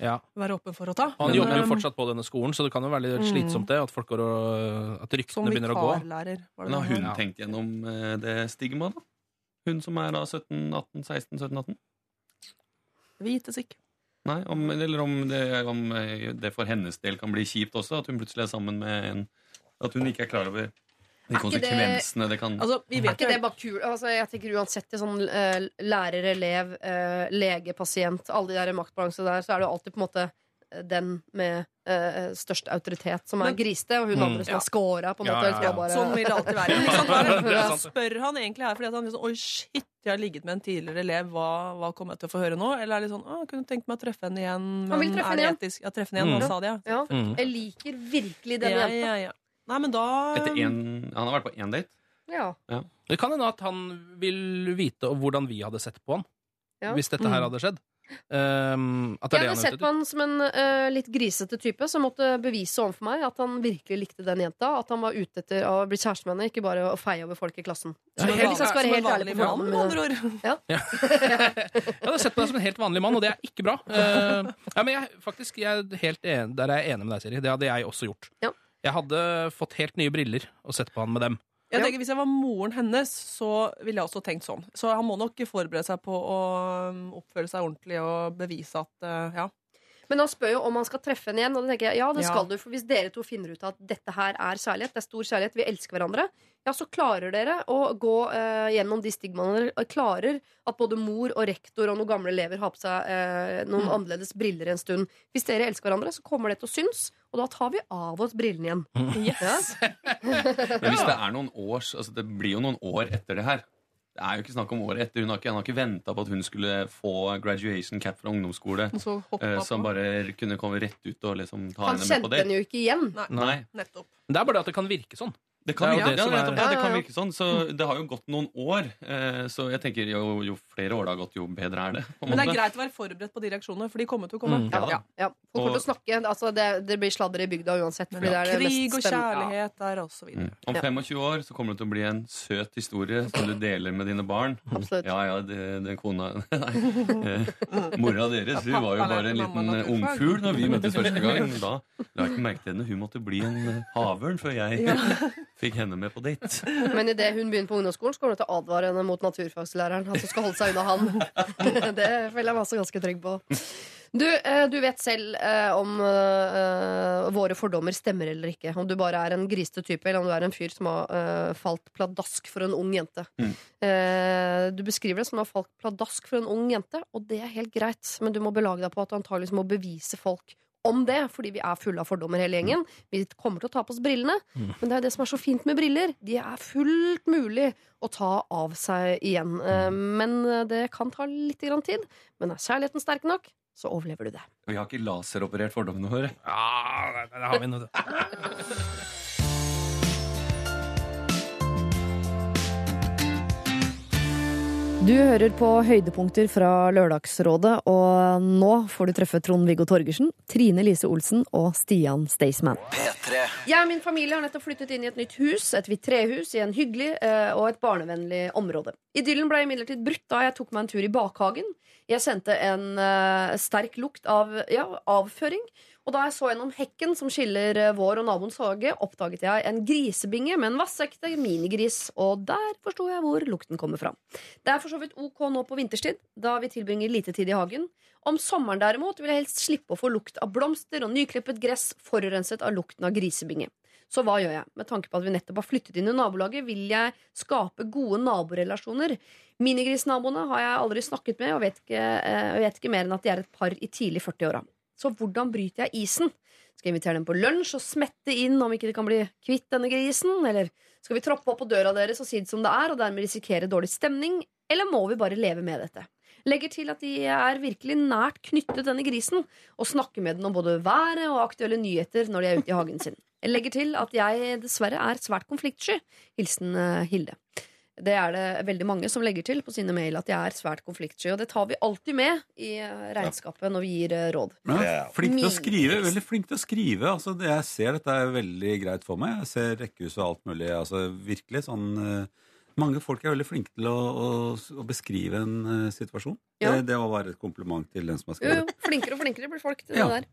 Ja. være åpen for å ta. Han Men, jobber jo um, fortsatt på denne skolen, så det kan jo være litt Mm. slitsomt det, at folk går og, at ryktene begynner å gå. Men har hun Ja. tenkt gjennom eh, det stigmaet, da? Hun som er da 17, 18, 16, 17, 18? Det vites ikke. Nei, om, eller om det, om eh, det for hennes del kan bli kjipt også, at hun plutselig er sammen med en At hun ikke er klar over de Er ikke det- det kan Altså, vi Er ikke det bare kul? Altså, jeg tenker Uansett i sånn uh, lærer, elev, uh, lege, pasient, alle de der maktbalanse der, så er det jo alltid på en måte eh, den med uh, størst autoritet som er Men- grisete, og hun Mm. andre som Ja. er scora, på en måte. ja, som ja. bare- Sånn vil det alltid være. (laughs) Liksom, sant. spør han egentlig her fordi at han liksom Oi, shit, jeg har ligget med en tidligere elev, hva, hva kommer jeg til å få høre nå? Eller er det sånn Å, kunne tenkt meg å treffe henne igjen. Han vil treffe er det etisk? Ja, treffe henne igjen. Mm. Han sa det, ja. Ja. Mm. Jeg liker virkelig denne ja, jenta. Ja, ja. Nei, men da Etter en, Han har vært på én date. Ja. Det kan hende at han vil vite hvordan vi hadde sett på han Ja. hvis dette her Mm. hadde skjedd. Um, at det Jeg det hadde han sett på han som en uh, litt grisete type som måtte bevise overfor meg at han virkelig likte den jenta. At han var ute etter å bli kjæreste med henne, ikke bare å feie over folk i klassen. Ja, helt- Som en vanlig mann, med andre ord. Jeg hadde sett på deg som en helt vanlig mann, og det er ikke bra. Uh, ja, men jeg, faktisk, jeg er helt enig, Der er jeg enig med deg, Siri. Det hadde jeg også gjort. Ja. Jeg hadde fått helt nye briller og sett på han med dem. Jeg tenker, Hvis jeg var moren hennes, så ville jeg også tenkt sånn. Så han må nok forberede seg på å um, oppføre seg ordentlig og bevise at uh, ja. Men han spør jo om han skal treffe henne igjen, og da tenker jeg ja, det Ja. skal du. For hvis dere to finner ut at dette her er kjærlighet, det er stor kjærlighet, vi elsker hverandre, ja, så klarer dere å gå eh, gjennom de stigmaene. Dere klarer at både mor og rektor og noen gamle elever har på seg eh, noen Mm. annerledes briller en stund. Hvis dere elsker hverandre, så kommer det til å synes, og da tar vi av oss brillene igjen. Yes. (laughs) Men hvis det er noen års altså Det blir jo noen år etter det her. Det er jo ikke snakk om året etter. Hun har ikke, han har ikke venta på at hun skulle få graduation cap fra ungdomsskole. Og så hoppa eh. Som bare kunne komme rett ut og liksom ta Han henne med på det. Han kjente henne jo ikke igjen. Nei, Nei. nettopp. Det er bare det at det kan virke sånn. Det kan, Det det ja, er- det kan virke sånn. Så det har jo gått noen år. Eh, så jeg tenker jo, jo flere år det har gått, jo bedre er det. Men det er greit å være forberedt på de reaksjonene, for de kommer til å komme. Mm. Ja. Ja. Ja, Folk kommer Og- til å snakke. Altså, det, det blir sladder i bygda uansett. Men Fordi det er det krig og kjærlighet der, og så videre. Mm. Om 25 år så kommer det til å bli en søt historie som du deler med dine barn. Absolutt. Ja, ja, det, den kona (laughs) Nei. Eh, Mora deres hun var jo bare en liten eh, ungfugl når vi møttes første gang. Da la jeg ikke merke til henne. Hun måtte bli en havørn før jeg (laughs) fikk henne med på date. (laughs) Men idet hun begynner på ungdomsskolen, så kommer du til å advare henne mot naturfagslæreren. Han som skal holde seg unna han. (laughs) det føler jeg meg også ganske trygg på. Du, eh, du vet selv eh, om eh, våre fordommer stemmer eller ikke. Om du bare er en grisete type, eller om du er en fyr som har falt pladask for en ung jente. Mm. Du beskriver det som å ha falt pladask for en ung jente, og det er helt greit. Men du må belage deg på at du antakeligvis må bevise folk om det, fordi vi er fulle av fordommer hele gjengen. Vi kommer til å ta på oss brillene, men det er det som er så fint med briller. De er fullt mulig å ta av seg igjen. Eh, Men det kan ta litt grann tid. Men er kjærligheten sterk nok, så overlever du det. Vi har ikke laseroperert fordommene våre. Ja, det, det har vi nå. (laughs) Du hører på høydepunkter fra Lørdagsrådet, og nå får du treffe Trond-Viggo Torgersen, Trine Lise Olsen og Stian Staysman. P3. Jeg og min familie har nettopp flyttet inn i et nytt hus, et hvitt trehus, i en hyggelig eh, og et barnevennlig område. Idyllen ble imidlertid brutt da jeg tok meg en tur i bakhagen. Jeg sendte en eh, sterk lukt av ja, avføring. Og da jeg så gjennom hekken som skiller eh, vår og naboens hage, oppdaget jeg en grisebinge med en vassekte minigris. Og der forsto jeg hvor lukten kommer fra. Det er for så vidt ok nå på vinterstid, da vi tilbringer lite tid i hagen. Om sommeren derimot vil jeg helst slippe å få lukt av blomster og nyklippet gress forurenset av lukten av grisebinge. Så hva gjør jeg? Med tanke på at vi nettopp har flyttet inn i nabolaget, vil jeg skape gode naborelasjoner. Minigrisnaboene har jeg aldri snakket med, og vet ikke, eh, vet ikke mer enn at de er et par i tidlig 40-åra. Så hvordan bryter jeg isen? Skal jeg invitere dem på lunsj og smette inn om ikke de kan bli kvitt denne grisen? Eller skal vi troppe opp på døra deres og si det som det er, og dermed risikere dårlig stemning? Eller må vi bare leve med dette? Legger til at de er virkelig nært knyttet denne grisen, og snakker med den om både været og aktuelle nyheter når de er ute i hagen sin. Jeg legger til at jeg dessverre er svært konfliktsky. Hilsen eh, Hilde. Det er det veldig mange som legger til på sine mail at de er svært konfliktsky. Og det tar vi alltid med i eh, regnskapet når vi gir eh, råd. Ja, flink til å skrive. Veldig flink til å skrive. Altså, det jeg ser dette er veldig greit for meg. Jeg ser rekkehus og alt mulig. Altså, virkelig sånn eh, Mange folk er veldig flinke til å, å, å beskrive en uh, situasjon. Ja. Det, det var bare et kompliment til den som har Jo, jo, skrevet. flinkere og flinkere blir folk til Ja. det der.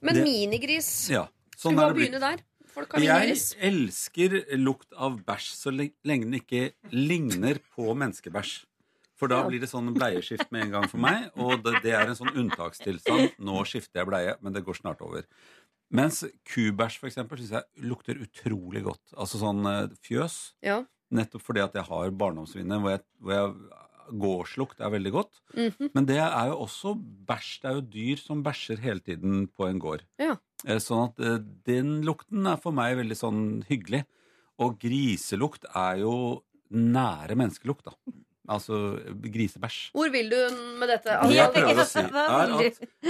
Men Det- minigris Ja, sånn vi er bare begynne der? Folk har Jeg elsker lukt av bæsj så lenge den ikke ligner på menneskebæsj. For da blir det sånn bleieskift med en gang for meg, og det, det er en sånn unntakstilstand. Nå skifter jeg bleie, men det går snart over. Mens kubæsj for eksempel, syns jeg lukter utrolig godt. Altså sånn eh, fjøs. Ja. Nettopp fordi at jeg har barndomsminner hvor, hvor jeg, gårdslukt er veldig godt. Mhm. Men det er jo også bæsj. Det er jo dyr som bæsjer hele tiden på en gård. Ja. Eh, Sånn at eh, den lukten er for meg veldig sånn hyggelig. Og griselukt er jo nære menneskelukt, da. Altså grisebæsj. Hvor vil du med dette? Det jeg prøver å si, er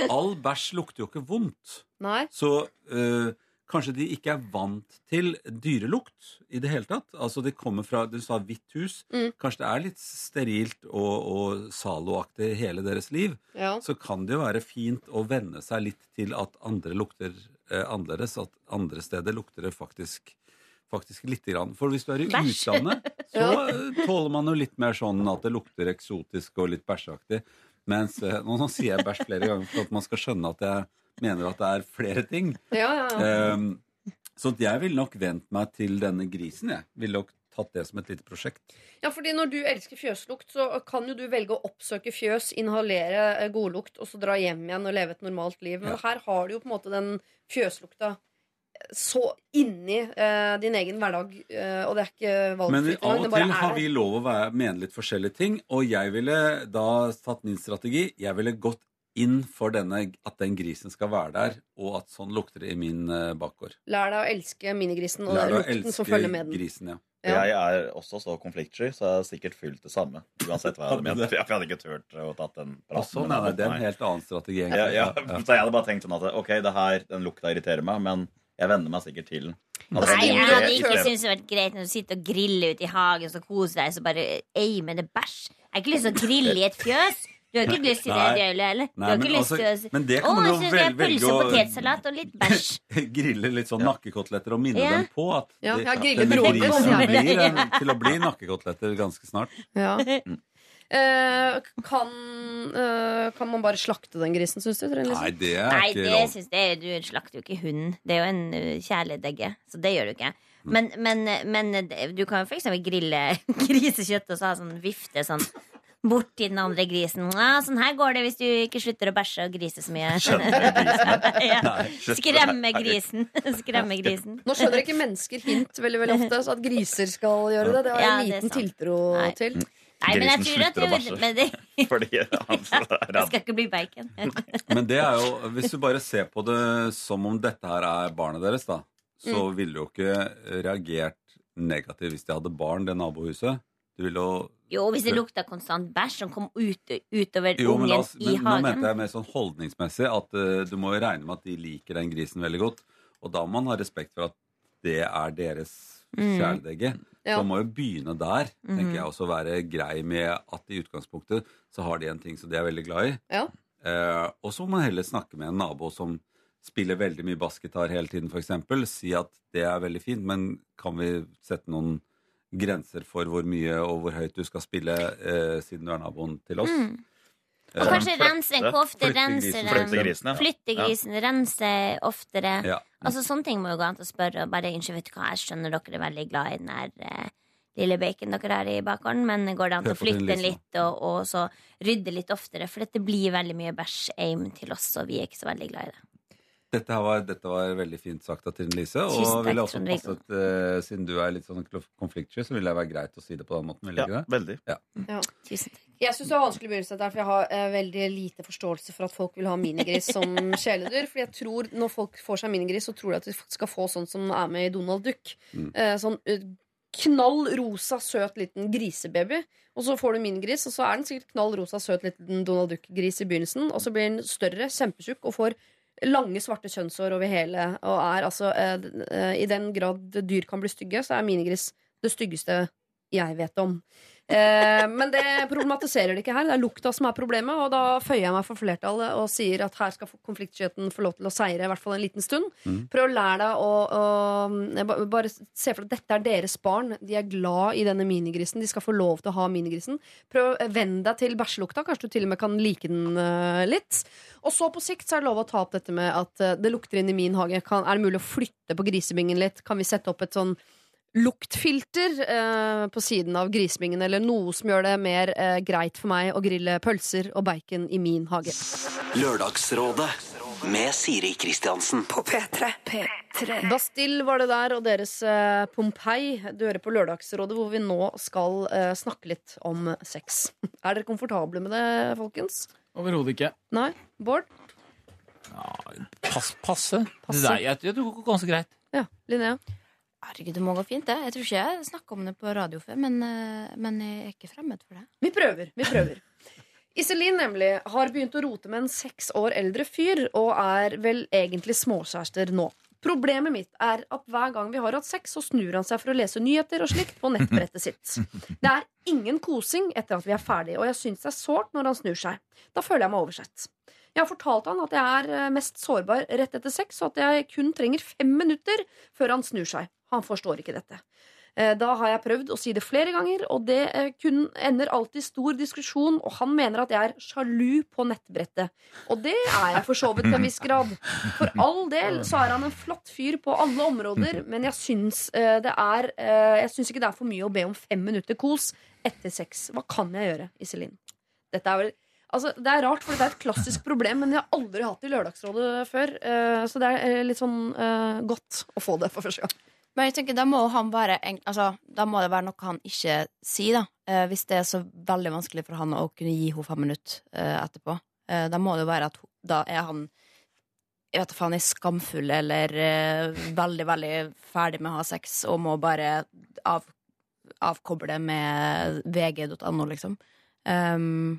at all bæsj lukter jo ikke vondt. Nei. Så eh, kanskje de ikke er vant til dyrelukt i det hele tatt. Altså de kommer fra, Du sa hvitt hus. Mm. Kanskje det er litt sterilt og, og Zalo-aktig hele deres liv. Ja. Så kan det jo være fint å venne seg litt til at andre lukter eh, annerledes. At andre steder lukter det faktisk Faktisk lite grann. For hvis du er i Bæsj. utlandet, (laughs) så eh, tåler man jo litt mer sånn at det lukter eksotisk og litt bæsjeaktig. Mens eh, nå, nå sier jeg bæsj flere ganger for at man skal skjønne at jeg mener at det er flere ting. Ja, ja, ja. Ehm, så jeg ville nok vent meg til denne grisen. Jeg ville nok tatt det som et lite prosjekt. ja, fordi når du elsker fjøslukt, så kan jo du velge å oppsøke fjøs, inhalere eh, godlukt, og så dra hjem igjen og leve et normalt liv. Men Ja. her har du jo på en måte den fjøslukta så inni eh, din egen hverdag, eh, og det er ikke Men valgfritt av engang. og til har vi lov å være, mene litt forskjellige ting. Og jeg ville da tatt min strategi. Jeg ville gått inn for denne, at den grisen skal være der, og at sånn lukter det i min uh, bakgård. Lær deg å elske minigrisen og Lær lukten som elske følger med den. grisen, ja. Ja. Jeg er også så konfliktsky, så jeg har sikkert fylt det samme. Uansett hva jeg hadde ment. (laughs) Jeg hadde ikke turt å tatt den praten. sånn det. Er en helt annen strategi. ja, egentlig. ja. Så jeg hadde bare tenkt sånn at ok, det her, den lukta irriterer meg, men jeg venner meg sikkert til den. Altså, Nei, jeg hadde ikke syntes det vært greit når du sitter og griller ute i hagen, så koser deg, så bare Ei, med det bæsj. Jeg har ikke lyst til å (laughs) grille i et fjøs. Du har ikke lyst til det, Nei. eller? heller? Du Nei, har men ikke lyst altså- til å men det Å, kan du jeg jo vel- velge å- potetsalat og litt bæsj. (laughs) Grille litt sånn nakkekoteletter og minne Ja. dem på at Ja, det- ja, grille grisen blir (laughs) en, til å bli nakkekoteletter ganske snart. Ja. Eh, kan, eh, kan man bare slakte den grisen, syns du? Liksom? Nei, det er Nei, ikke det lov. Du slakter jo ikke hunden. Det er jo en uh, kjæledegge, så det gjør du ikke. Men, men, men du kan jo eksempel grille (laughs) grisekjøtt og så ha sånn vifte sånn bort til den andre grisen. Ja, sånn her går det hvis du ikke slutter å bæsje og grise så mye. (laughs) ja. Skremme grisen. (laughs) Skremme grisen. Nå skjønner ikke mennesker hint veldig veldig ofte, så at griser skal gjøre det, det har jeg Ja, liten tiltro Nei. til. Nei, men jeg tror at slutter å du, bæsje. det, (laughs) Fordi han det skal ikke bli bacon. Men det er jo, hvis du bare ser på det som om dette her er barnet deres, da, så Mm. ville du jo ikke reagert negativt hvis de hadde barn, det nabohuset. Du vil jo Jo, hvis det lukta konstant bæsj som kom ut, utover Jo, ungen oss, i men nå mente jeg mer sånn holdningsmessig at uh, du må jo regne med at de liker den grisen veldig godt. Og da må man ha respekt for at det er deres Mm. kjæledegge. Ja. Så man må jo begynne der, tenker Mhm. jeg, også være grei med at i utgangspunktet så har de en ting som de er veldig glad i. Ja. Uh, og så må man heller snakke med en nabo som spiller veldig mye bassgitar hele tiden, f.eks. Si at det er veldig fint, men kan vi sette noen grenser for hvor mye og hvor høyt du skal spille, eh, siden du er naboen til oss? Mm. Eh, Og kanskje rense en kofte, rense den. Flytte grisen, ja. Rense oftere. ja. Altså Sånne ting må jo gå an til å spørre. Og bare, unnskyld, vet du hva, Jeg skjønner dere er veldig glad i den der eh, lille bacon dere har i bakgården, men går det an til å flytte den litt og, og så rydde litt oftere? For dette blir veldig mye bæsj-aim til oss, og vi er ikke så veldig glad i det. Dette, her var, dette var veldig fint sagt av Trine Lise. Og takk, ville også passet, uh, siden du er litt sånn konfliktsky, så ville det være greit å si det på den måten. Ville Ja, ikke det? veldig. Ja. Tusen takk. Jeg syns det var vanskelig begynnelse der, for jeg har eh, veldig lite forståelse for at folk vil ha minigris som (laughs) kjæledyr. For jeg tror når folk får seg minigris, så tror de at de skal få sånn som er med i Donald Duck. Mm. Eh, sånn eh, knall rosa, søt liten grisebaby. Og så får du minigris, og så er den sikkert knall rosa, søt liten Donald Duck-gris i begynnelsen. Og så blir den større, kjempetjukk, og får lange, svarte kjønnshår over hele. Og er altså eh, eh, I den grad dyr kan bli stygge, så er minigris det styggeste jeg vet om. Eh, men det problematiserer det ikke her. Det er lukta som er problemet, og da føyer jeg meg for flertallet og sier at her skal konfliktskjøten få lov til å seire, i hvert fall en liten stund. Mm. Prøv å lære deg å, å Bare se for deg at dette er deres barn. De er glad i denne minigrisen. De skal få lov til å ha minigrisen. Prøv å venne deg til bæsjelukta. Kanskje du til og med kan like den uh, litt. Og så på sikt så er det lov å ta opp dette med at uh, det lukter inn i min hage. Kan, er det mulig å flytte på grisebingen litt? Kan vi sette opp et sånn luktfilter eh, på siden av grismingen, eller noe som gjør det mer eh, greit for meg å grille pølser og bacon i min hage. Lørdagsrådet med Siri Kristiansen. På P3. P3. Bastille var det der, og deres eh, Pompeii. Du hører på Lørdagsrådet, hvor vi nå skal eh, snakke litt om sex. (laughs) Er dere komfortable med det, folkens? Overhodet ikke. Nei? Bård? Pass, passe. Passe. Det der, jeg, jeg tror det går ganske greit. Ja. Linnea? Herregud, det må gå fint, det. Jeg tror ikke jeg snakka om det på radio før, men, eh, men jeg er ikke fremmed for det. Vi prøver. vi prøver Iselin nemlig har begynt å rote med en seks år eldre fyr og er vel egentlig småkjærester nå. Problemet mitt er at hver gang vi har hatt sex, så snur han seg for å lese nyheter og slikt på nettbrettet sitt. Det er ingen kosing etter at vi er ferdige, og jeg syns det er sårt når han snur seg. Da føler jeg meg oversett. Jeg har fortalt han at jeg er eh, mest sårbar rett etter sex, og at jeg kun trenger fem minutter før han snur seg. Han forstår ikke dette. Eh, Da har jeg prøvd å si det flere ganger, og det eh, kun ender alltid stor diskusjon, og han mener at jeg er sjalu på nettbrettet. Og det er jeg for så vidt til en viss grad. For all del så er han en flott fyr på alle områder, men jeg syns, eh, det er, jeg syns ikke det er for mye å be om fem minutter kos etter sex. Hva kan jeg gjøre, Iselin? Dette er vel Altså, det er rart, for det er et klassisk problem, men jeg har aldri hatt det i Lørdagsrådet før. Så det er litt sånn godt å få det for første gang. Men jeg tenker, da må han bare altså, Da må det være noe han ikke sier, da. Eh, hvis det er så veldig vanskelig for han å kunne gi henne fem minutter eh, etterpå. Eh, da må det jo være at da er han jeg vet ikke faen, er skamfull eller eh, veldig, veldig ferdig med å ha sex og må bare av, avkoble med vg.no, liksom. Um,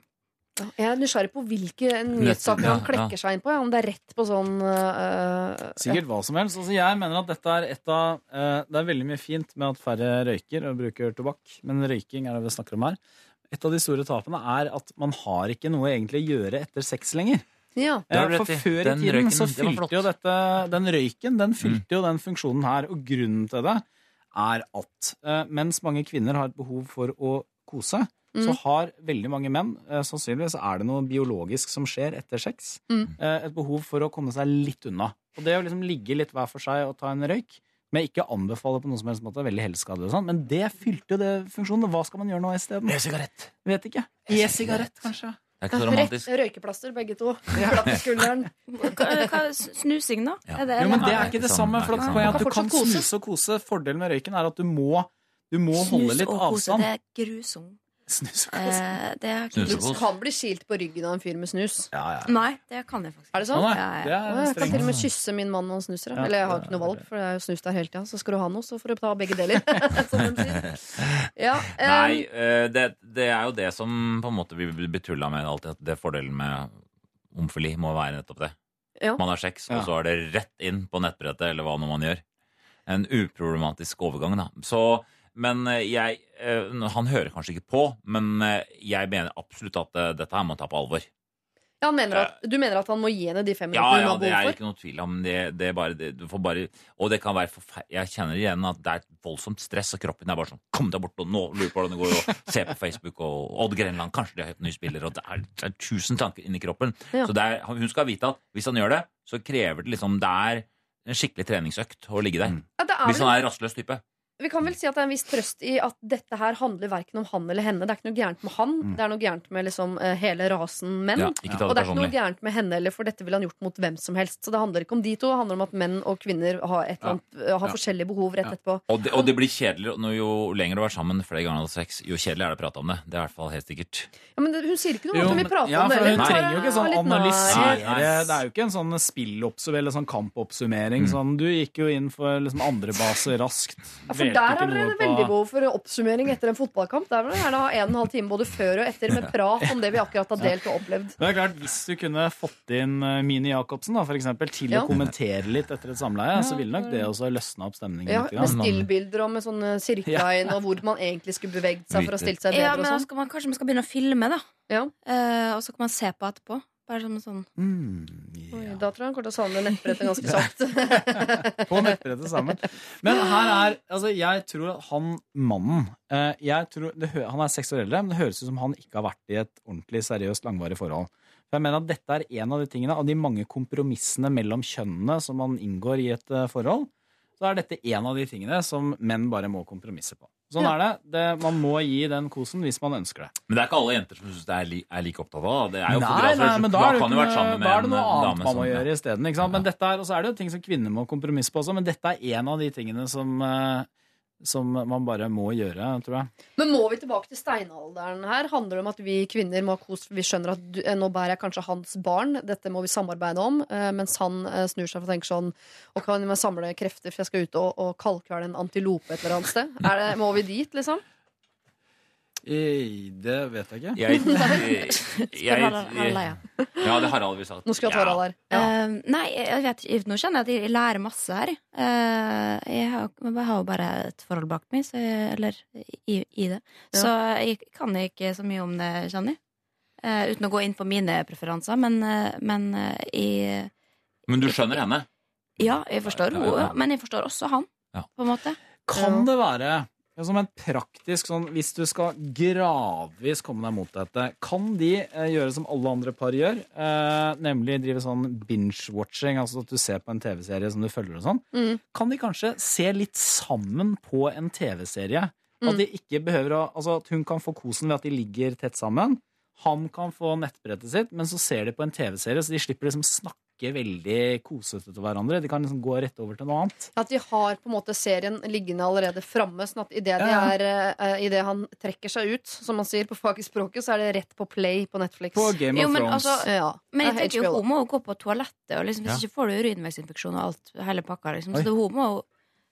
Jeg er nysgjerrig på hvilke nyhetssaker han klekker seg inn på. Om det er rett på sånn uh, Sikkert hva som helst. Altså, jeg mener at dette er et av uh, Det er veldig mye fint med at færre røyker og bruker tobakk, men røyking er det vi snakker om her. Et av de store tapene er at man har ikke noe egentlig å gjøre etter sex lenger. Ja. For før i tiden røyken, så det fylte jo dette Den røyken den fylte jo den funksjonen her, og grunnen til det er at mens mange kvinner har et behov for å kose, så Mm. har veldig mange menn, eh, sannsynligvis er det noe biologisk som skjer etter sex, Mm. eh, et behov for å komme seg litt unna. Og det å liksom ligge litt hver for seg og ta en røyk, men jeg ikke anbefaler på noen som helst måte, veldig helseskadelig og sånn, men det fylte jo det funksjonen. Hva skal man gjøre nå isteden? E-sigarett. Vet ikke. E-sigarett, kanskje. Det er ikke så Rett røykeplaster, begge to. (laughs) Hva, hva, snusing, da? Ja. Er det, Jo, men det er ikke det samme. For at at du kan snuse og kose. Fordelen med røyken er at du må, du må holde litt avstand. Snus og kose, det er grusomt. Snus og kose. Eh, det Du kan bli kilt på ryggen av en fyr med snus. Ja, ja. Nei, det kan jeg faktisk Er det Å, sånn? nei, Ja, ja. det er Jeg kan til og strengt. med kysse min mann når han snuser. Ja, Eller jeg har ikke noe valg, for det er jo snus der hele tida. Så skal du ha noe, så får du ta begge deler. (laughs) som de sier. Ja, eh, Nei, eh, det, det er jo det som på en måte vi blir tulla med alltid. At det fordelen med homofili må være nettopp det. Ja. Man har sex, Ja. og så er det rett inn på nettbrettet, eller hva nå man gjør. En uproblematisk overgang, da. Så, men eh, jeg eh, Han hører kanskje ikke på, men eh, jeg mener absolutt at dette her må ta på alvor. ja, han mener at, du mener at han må gi henne de fem Ja, minuttene ja, hun det er ikke noe tvil om det. det er bare, det, du får bare, og det kan være forfer- Jeg kjenner igjen at det er et voldsomt stress, og kroppen er bare sånn Kom deg bort, og nå lurer på hvordan det går, og se på Facebook, og Odd Grenland, kanskje de har hørt nye spiller, og det er, det er tusen tanker inni kroppen. Ja. Så er, hun skal vite at hvis han gjør det, så krever det liksom Det er en skikkelig treningsøkt å ligge der. Ja, det er Hvis han er rastløs type. Vi kan vel si at det er en viss trøst i at dette her handler verken om han eller henne. Det er ikke noe gærent med han. Mm. Det er noe gærent med liksom eh, hele rasen menn. Ja, og det er ikke noe gærent med henne heller, for dette ville han gjort mot hvem som helst. Så det handler ikke om de to, det handler om at menn og kvinner har, et eller annet, har Ja. forskjellige behov rett etterpå. Og det, og det blir kjedeligere jo lenger du har vært sammen flere ganger enn sex, jo kjedeligere er det å prate om det. Det er i hvert fall helt sikkert. Ja, men det, hun sier ikke noe om at vi prater om det. Hun trenger jo ikke sånn analysere. Det er jo ikke en sånn spilloppsummering eller sånn kampoppsummering. Mm. Sånn, du gikk jo inn for liksom andre base raskt. For der er det veldig behov for oppsummering etter en fotballkamp. Der vil jeg gjerne ha en og en halv time både før og etter med prat om det vi akkurat har delt og opplevd. Men det er klart, Hvis du kunne fått inn eh, Mini Jacobsen da, for eksempel, til Ja. å kommentere litt etter et samleie, så ville nok det også løsna opp stemningen. Ja, med stillbilder og med sånne cirka inn, og hvor man egentlig skulle beveget seg for å stille seg bedre. Ja, men da sånn. skal man, kanskje man skal begynne å filme, da. Ja. Uh, og så kan man se på etterpå. Bare som en sånn Oi, da tror jeg han kommer til å savne nettbrettet ganske kjapt. (laughs) på nettbrettet sammen. Men her er Altså, jeg tror at han mannen eh, jeg tror, det, Han er seks år eldre, men det høres ut som han ikke har vært i et ordentlig seriøst, langvarig forhold. For jeg mener at Dette er en av de tingene Av de mange kompromissene mellom kjønnene som man inngår i et eh, forhold, så er dette en av de tingene som menn bare må kompromisse på. Sånn Ja. er det. det. Man må gi den kosen hvis man ønsker det. Men det er ikke alle jenter som syns det er, li, er like opptatt av det. Er jo Nei, nei, men da er det, ikke da er det noe eh, annet man må gjøre isteden. Ja. Men dette er, og så er det jo ting som kvinner må kompromisse på også, men dette er en av de tingene som, eh, som man bare må gjøre, tror jeg. Men må vi tilbake til steinalderen her? Handler det om at vi kvinner må ha kos vi skjønner at du, eh, nå bærer jeg kanskje hans barn, dette må vi samarbeide om, eh, mens han eh, snur seg og tenker sånn Og kan jeg samle krefter, for jeg skal ut og, og kalkvele en antilope et eller annet sted? Det, må vi dit, liksom? Det vet jeg ikke. Jeg, (laughs) jeg, jeg, jeg? Ja, det har Harald vi sagt. Nå skal vi ha Harald her. Eh, nei, jeg vet ikke. Nå kjenner jeg at jeg lærer masse her. Eh, jeg, har, jeg har jo bare et forhold bak meg, så jeg, eller i, i det. Så jeg kan ikke så mye om det, kjenner jeg. Eh, uten å gå inn på mine preferanser, men, eh, men i Men du skjønner henne? Ja, jeg forstår henne, men jeg forstår også han, på en måte. Kan det være ja, som en praktisk sånn Hvis du skal gradvis komme deg mot dette, kan de eh, gjøre som alle andre par gjør? Eh, nemlig drive sånn binge-watching, altså at du ser på en TV-serie som du følger og sånn. Mm. Kan de kanskje se litt sammen på en TV-serie? Mm. At de ikke behøver å Altså at hun kan få kosen ved at de ligger tett sammen. Han kan få nettbrettet sitt, men så ser de på en TV-serie, så de slipper liksom snakke veldig kosete til hverandre. De kan liksom gå rett over til noe annet. At de har på en måte serien liggende allerede framme. Sånn at idet Ja. uh, han trekker seg ut, som man sier på fagspråket, så er det rett på play på Netflix. På Game of Jo, men Thrones. altså- ja. Men jeg er tenker jo, hun må jo gå på toalettet, og liksom, hvis Ja. ikke får du urinveisinfeksjon og alt, hele pakka. Liksom. Så det, hun må jo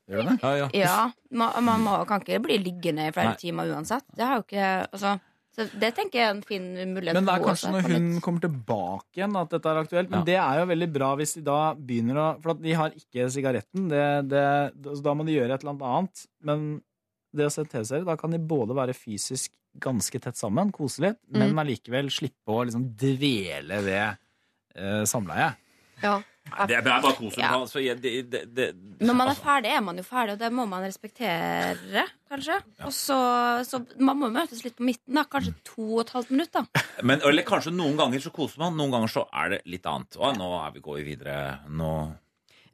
Gjør det? Ja, ja. Ja, man, man må, kan ikke bli liggende i flere Nei. timer uansett. Det har jo ikke altså, så Det tenker jeg er en fin mulighet. Men det er kanskje når hun kommer tilbake igjen at dette er aktuelt. Men Ja. det er jo veldig bra hvis de da begynner å For at de har ikke sigaretten. Det, det, så da må de gjøre et eller annet annet. Men det å se TV-serie, da kan de både være fysisk ganske tett sammen, kose litt, men Mm. allikevel slippe å liksom dvele ved eh, samleie. Ja. Det er bare kos. Ja. Altså, det, det, det, Når man er ferdig, er man jo ferdig, og det må man respektere, kanskje. Og så, så man må møtes litt på midten, da. Kanskje to og et halvt minutt, da. Men eller kanskje noen ganger så koser man, noen ganger så er det litt annet. Å, nå er vi, går vi videre. Nå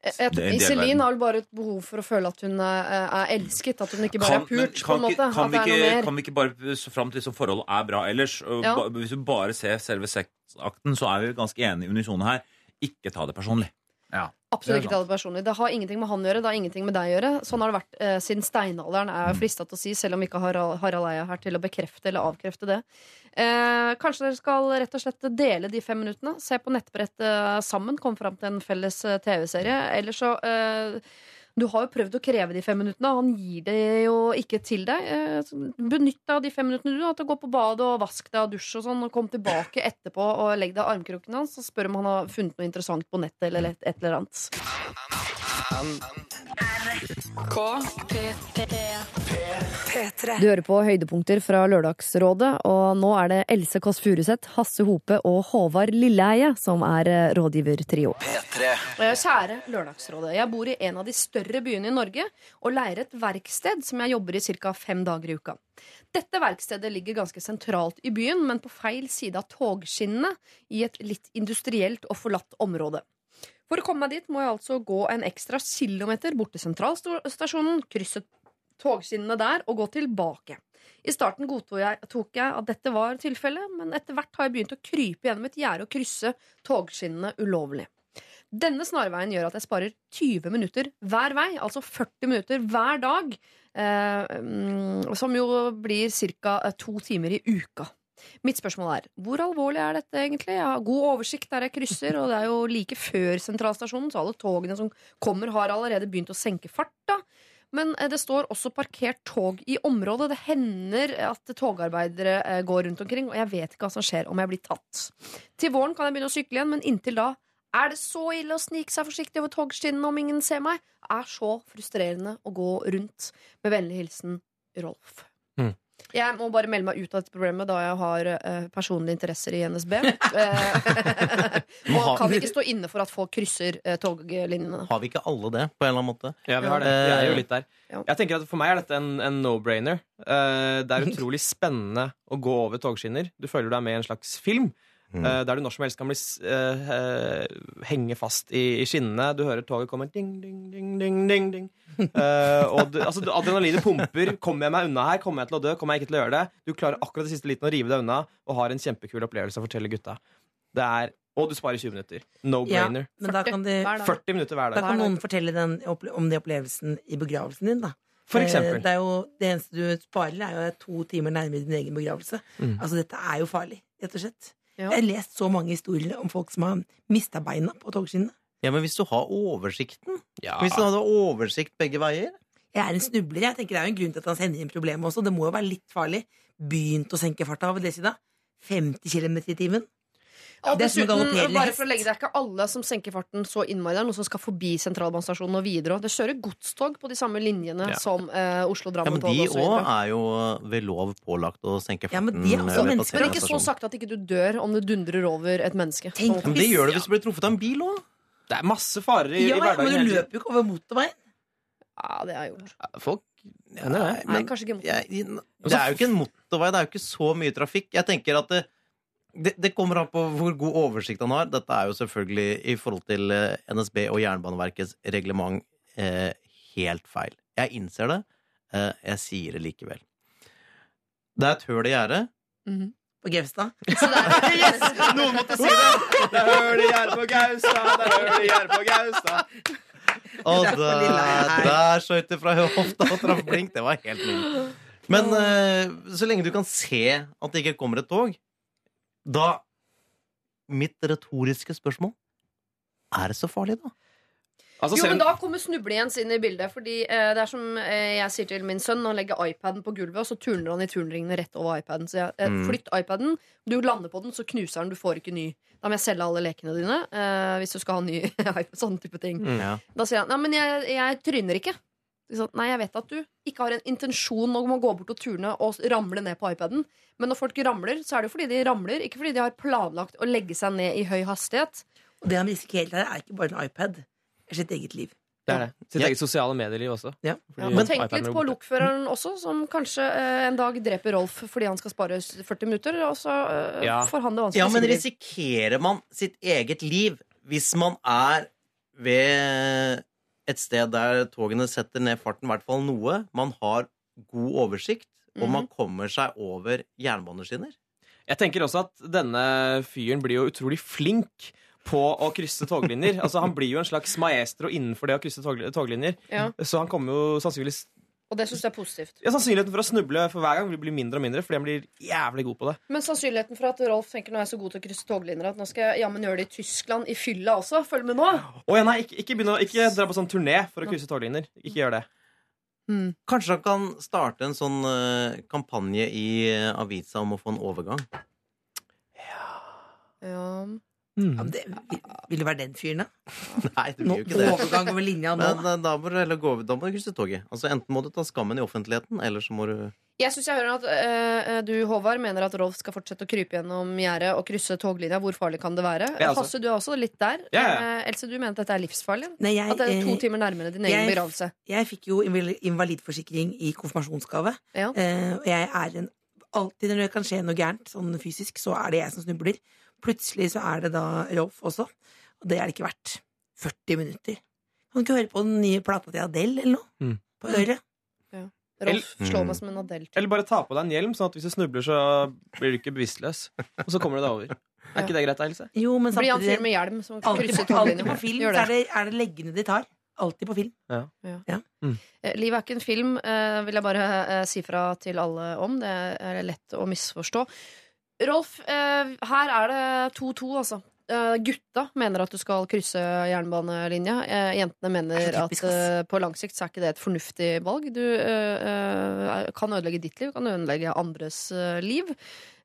Iselin har vel bare et behov for å føle at hun er, er elsket. At hun ikke bare Kan, er pult. på kan, en måte kan, vi ikke, kan vi ikke bare så fram til liksom forholdet er bra ellers? Ja. ba, hvis vi bare ser selve sexakten, så er vi ganske enige unisone her. Ikke ta det personlig. Ja. Absolutt ikke ta det personlig. Det har ingenting med han å gjøre. Det har ingenting med deg å gjøre. Sånn har det vært eh, siden steinalderen, er Mm. jeg frista til å si, selv om ikke Harald, Harald Eia er her til å bekrefte eller avkrefte det. Eh, kanskje dere skal rett og slett dele de fem minuttene. Se på nettbrettet sammen. Komme fram til en felles eh, TV-serie. Eller så eh, Du har jo prøvd å kreve de fem minuttene, og han gir det jo ikke til deg. Eh, Benytt deg av de fem minuttene du har til å gå på badet og vask deg av dusj og sånn, og kom tilbake etterpå og legg deg i armkroken hans og spør om han har funnet noe interessant på nettet eller et eller annet. Du hører på høydepunkter fra Lørdagsrådet, og nå er det Else Kåss Furuseth, Hasse Hope og Håvard Lilleheie som er eh, rådgivertrio. Eh, Kjære Lørdagsrådet. Jeg bor i en av de større byene i Norge og leier et verksted som jeg jobber i ca. fem dager i uka. Dette verkstedet ligger ganske sentralt i byen, men på feil side av togskinnene i et litt industrielt og forlatt område. For å komme meg dit må jeg altså gå en ekstra kilometer bort til sentralstasjonen, krysse togskinnene der og gå tilbake. I starten godtok jeg, jeg at dette var tilfellet, men etter hvert har jeg begynt å krype gjennom et gjerde og krysse togskinnene ulovlig. Denne snarveien gjør at jeg sparer 20 minutter hver vei, altså 40 minutter hver dag, eh, mm, som jo blir ca. to timer i uka. Mitt spørsmål er hvor alvorlig er dette egentlig? Jeg har god oversikt der jeg krysser, og det er jo like før sentralstasjonen, så alle togene som kommer, har allerede begynt å senke farta. Men eh, det står også parkert tog i området. Det hender at togarbeidere eh, går rundt omkring, og jeg vet ikke hva som skjer om jeg blir tatt. Til våren kan jeg begynne å sykle igjen, men inntil da er det så ille å snike seg forsiktig over togskinnene om ingen ser meg? Det Er så frustrerende å gå rundt. Med vennlig hilsen Rolf. Jeg må bare melde meg ut av dette problemet da jeg har uh, personlige interesser i NSB. (laughs) Eh, (laughs) og kan ikke stå inne for at folk krysser uh, toglinjene. Har vi ikke alle det, på en eller annen måte? Ja, vi har det. Vi er jo litt der. Ja. Jeg tenker at For meg er dette en, en no-brainer. Uh, det er (laughs) utrolig spennende å gå over togskinner. Du føler du er med i en slags film. Mm. Uh, der du når som helst kan bli, uh, eh, eh, henge fast i, i skinnene. Du hører toget komme ding, ding, ding, ding, ding, ding. (laughs) Eh, og du, altså, adrenalinet pumper. Kommer jeg meg unna her? Kommer jeg til å dø? Kommer jeg ikke til å gjøre det? Du klarer akkurat det siste liten å rive deg unna og har en kjempekul opplevelse å fortelle gutta. Det er, og du sparer 20 minutter. No-brainer. Ja, men da kan, de, (laughs) 40 minutter hver dag. da kan noen fortelle den, om den opplevelsen i begravelsen din. da For eksempel. Det, er jo, det eneste du sparer, er jo to timer nærmere din egen begravelse. Mm. Altså Dette er jo farlig, rett og slett. Ja. Jeg har lest så mange historier om folk som har mista beina på togskinnene. Ja, men hvis du har oversikten Ja. Hvis du hadde oversikt begge veier Jeg er en snubler. Jeg tenker Det er jo en grunn til at han sender inn problemet også. Det må jo være litt farlig. Begynt å senke farta, vil det si da? 50 km i timen? Og er dessuten, bare for å legge Det er ikke alle som senker farten så innmari. Det er noen som skal forbi sentralbanestasjonen og videre. Og det kjører godstog på de samme linjene Ja. som eh, Ja, Oslo-Drammen men de og òg er jo ved lov pålagt å senke farten. Ja, men de er eh, også. Men ikke så sagt sakte at ikke du dør om du dundrer over et menneske. Tenk, men det gjør du hvis du blir truffet av en bil òg. Det er masse farer i, Ja, i ja, men du løper jo ikke over motorveien. Ja, det har jeg gjort. Folk hender det. Nei, kanskje ikke motorvei. Det er jo ikke en motorvei, det er jo ikke så mye trafikk. Jeg tenker at det, det, det kommer an på hvor god oversikt han har. Dette er jo selvfølgelig i forhold til eh, NSB og Jernbaneverkets reglement eh, helt feil. Jeg innser det. Eh, jeg sier det likevel. Det er et høl i gjerdet. På Gaustad. (laughs) yes! Noen måtte si det! Det er høl i gjerdet på Gaustad, det er høl i gjerdet på Gaustad. Og er der, skjøt det fra hofta og traff blink. Det var helt nytt. Men eh, så lenge du kan se at det ikke kommer et tog, da Mitt retoriske spørsmål Er det så farlig, da? Altså, jo, men Da kommer Snublejens inn i bildet. Fordi eh, det er som eh, jeg sier til min sønn Han legger iPaden på gulvet, og så turner han i turnringene rett over iPaden. Så jeg, eh, Mm. Flytt iPaden. Du lander på den, så knuser den. Du får ikke ny. Da må jeg selge alle lekene dine. eh, hvis du skal ha ny (laughs) iPad. Sånne type ting. Mm. Ja. Da sier han ja, men jeg, jeg tryner ikke. Sånn, Nei, jeg vet at du ikke har en intensjon om å gå bort og turne og ramle ned på iPaden. Men når folk ramler, så er det jo fordi de ramler, ikke fordi de har planlagt å legge seg ned i høy hastighet. Og det han risikerer her, er ikke bare en iPad. Det er sitt eget liv. Det er det. Sitt Ja. eget sosiale medieliv også. Ja. Ja, tenk litt på lokføreren også, som kanskje eh, en dag dreper Rolf fordi han skal spare 40 minutter. Og så eh, Ja. får han det vanskelig. Ja, men risikerer man sitt eget liv hvis man er ved et sted der togene setter ned farten, i hvert fall noe, man har god oversikt, og man kommer seg over jernbaneskinner? Jeg tenker også at denne fyren blir jo utrolig flink på å krysse toglinjer. altså Han blir jo en slags maestro innenfor det å krysse tog toglinjer. Ja. Så han kommer jo sannsynligvis Og det syns jeg er positivt. ja, Sannsynligheten for å snuble for hver gang vil bli mindre og mindre fordi han blir jævlig god på det. Men sannsynligheten for at Rolf tenker nå er jeg så god til å krysse toglinjer at nå skal jeg jammen gjøre det i Tyskland i fylla også. Følg med nå. Oh, ja, nei, ikke, ikke, begynne, å- ikke dra på sånn turné for å krysse toglinjer. Ikke gjør det. Kanskje han kan starte en sånn uh, kampanje i uh, avisa om å få en overgang? Ja. Ja, men det, vil, vil det være den fyren, da? (laughs) Nei, det blir jo ikke det. overgang over linja nå. Men da må du gå da må du krysse toget. Altså Enten må du ta skammen i offentligheten, eller så må du Jeg syns jeg hører at eh, du, Håvard, mener at Rolf skal fortsette å krype gjennom gjerdet og krysse toglinja. Hvor farlig kan det være? Ja, altså. Hasse, du er også litt der. Ja, ja. Eh, Else, du mener at dette er livsfarlig? Nei, jeg, at det er to timer nærmere din egen begravelse? Jeg fikk jo invalidforsikring i konfirmasjonsgave. Ja. Eh, og jeg er en Alltid når det kan skje noe gærent, sånn fysisk, så er det jeg som snubler. Plutselig så er det da Rolf også. Og det er det ikke verdt. 40 minutter. Kan du ikke høre på den nye plata til Adele eller noe? Mm. På øret. Ja. Rolf Eller- slår meg som en Adele. Eller bare ta på deg en hjelm, sånn at hvis du snubler, så blir du ikke bevisstløs. Og så kommer du deg over. Er ikke det greit, Else? Jo, men Blir han samtidig med hjelm som alltid, krysser på, toglinja? på film så er det, er det leggene de tar. Alltid på film. Ja. Ja. Eh, Livet er ikke en film, eh, vil jeg bare eh, si fra til alle om. Det er lett å misforstå. Rolf, eh, her er det 2-2, altså. Eh, gutta mener at du skal krysse jernbanelinja. Eh, jentene mener at på lang sikt så er ikke det et fornuftig valg. Du kan ødelegge ditt liv, kan ødelegge andres liv.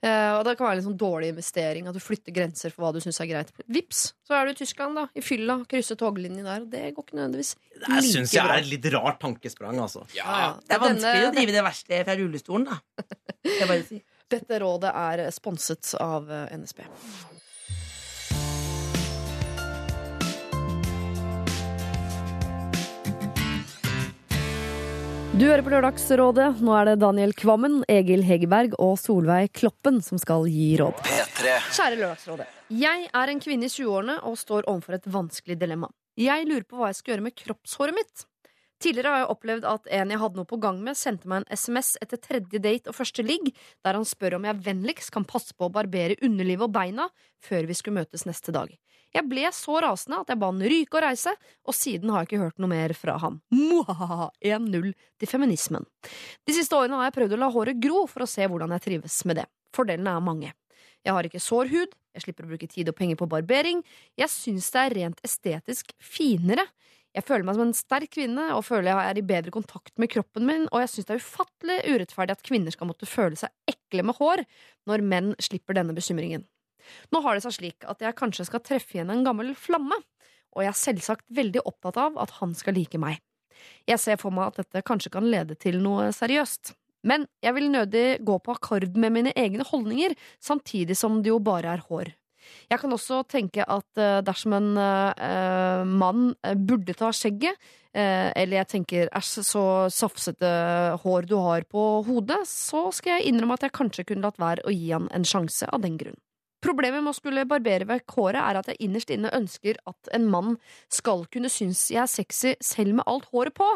Eh, og det kan være en sånn dårlig investering at du flytter grenser for hva du syns er greit. Vips, så er du i Tyskland, da. I fylla. Krysse toglinjen der. Og det går ikke nødvendigvis Det like syns jeg bra. er et litt rart tankesprang, altså. Ja, Det er Denne- vanskelig å drive det verste fra rullestolen, da. Det er bare å si. Dette rådet er sponset av eh, NSB. Du hører på Lørdagsrådet. Nå er det Daniel Kvammen, Egil Hegerberg og Solveig Kloppen som skal gi råd. Kjære Lørdagsrådet. Jeg er en kvinne i 20-årene og står overfor et vanskelig dilemma. Jeg lurer på hva jeg skal gjøre med kroppshåret mitt. Tidligere har jeg opplevd at en jeg hadde noe på gang med, sendte meg en SMS etter tredje date og første ligg, der han spør om jeg vennligst kan passe på å barbere underlivet og beina før vi skulle møtes neste dag. Jeg ble så rasende at jeg ba han ryke og reise, og siden har jeg ikke hørt noe mer fra han. Mwahaha! 1-0 til feminismen. De siste årene har jeg prøvd å la håret gro for å se hvordan jeg trives med det. Fordelene er mange. Jeg har ikke sår hud, jeg slipper å bruke tid og penger på barbering, jeg syns det er rent estetisk finere. Jeg føler meg som en sterk kvinne og føler jeg er i bedre kontakt med kroppen min, og jeg syns det er ufattelig urettferdig at kvinner skal måtte føle seg ekle med hår når menn slipper denne bekymringen. Nå har det seg slik at jeg kanskje skal treffe igjen en gammel flamme, og jeg er selvsagt veldig opptatt av at han skal like meg. Jeg ser for meg at dette kanskje kan lede til noe seriøst. Men jeg vil nødig gå på akkord med mine egne holdninger, samtidig som det jo bare er hår. Jeg kan også tenke at eh, dersom en eh, mann eh, burde ta skjegget, eh, eller jeg tenker æsj, så safsete hår du har på hodet, så skal jeg innrømme at jeg kanskje kunne latt være å gi han en sjanse av den grunn. Problemet med å skulle barbere vekk håret er at jeg innerst inne ønsker at en mann skal kunne synes jeg er sexy selv med alt håret på.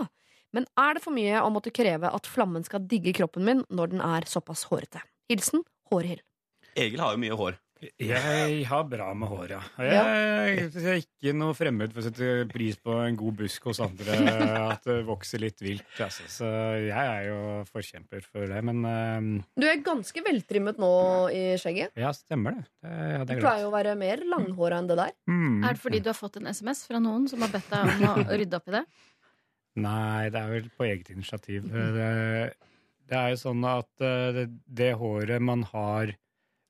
Men er det for mye å måtte kreve at flammen skal digge kroppen min når den er såpass hårete? Hilsen Hårhild. Egil har jo mye hår. Jeg har bra med hår, ja. Jeg, jeg er ikke noe fremmed for å sette pris på en god busk hos andre. At det vokser litt vilt. Altså. Så jeg er jo forkjemper for det. Men uh, Du er ganske veltrimmet nå i skjegget. ja, stemmer det. det hadde Du pleier jo å være mer langhåra enn det der. Mm. Er det fordi du har fått en SMS fra noen som har bedt deg om å rydde opp i det? Nei, det er vel på eget initiativ. Det, det er jo sånn at eh, det, det håret man har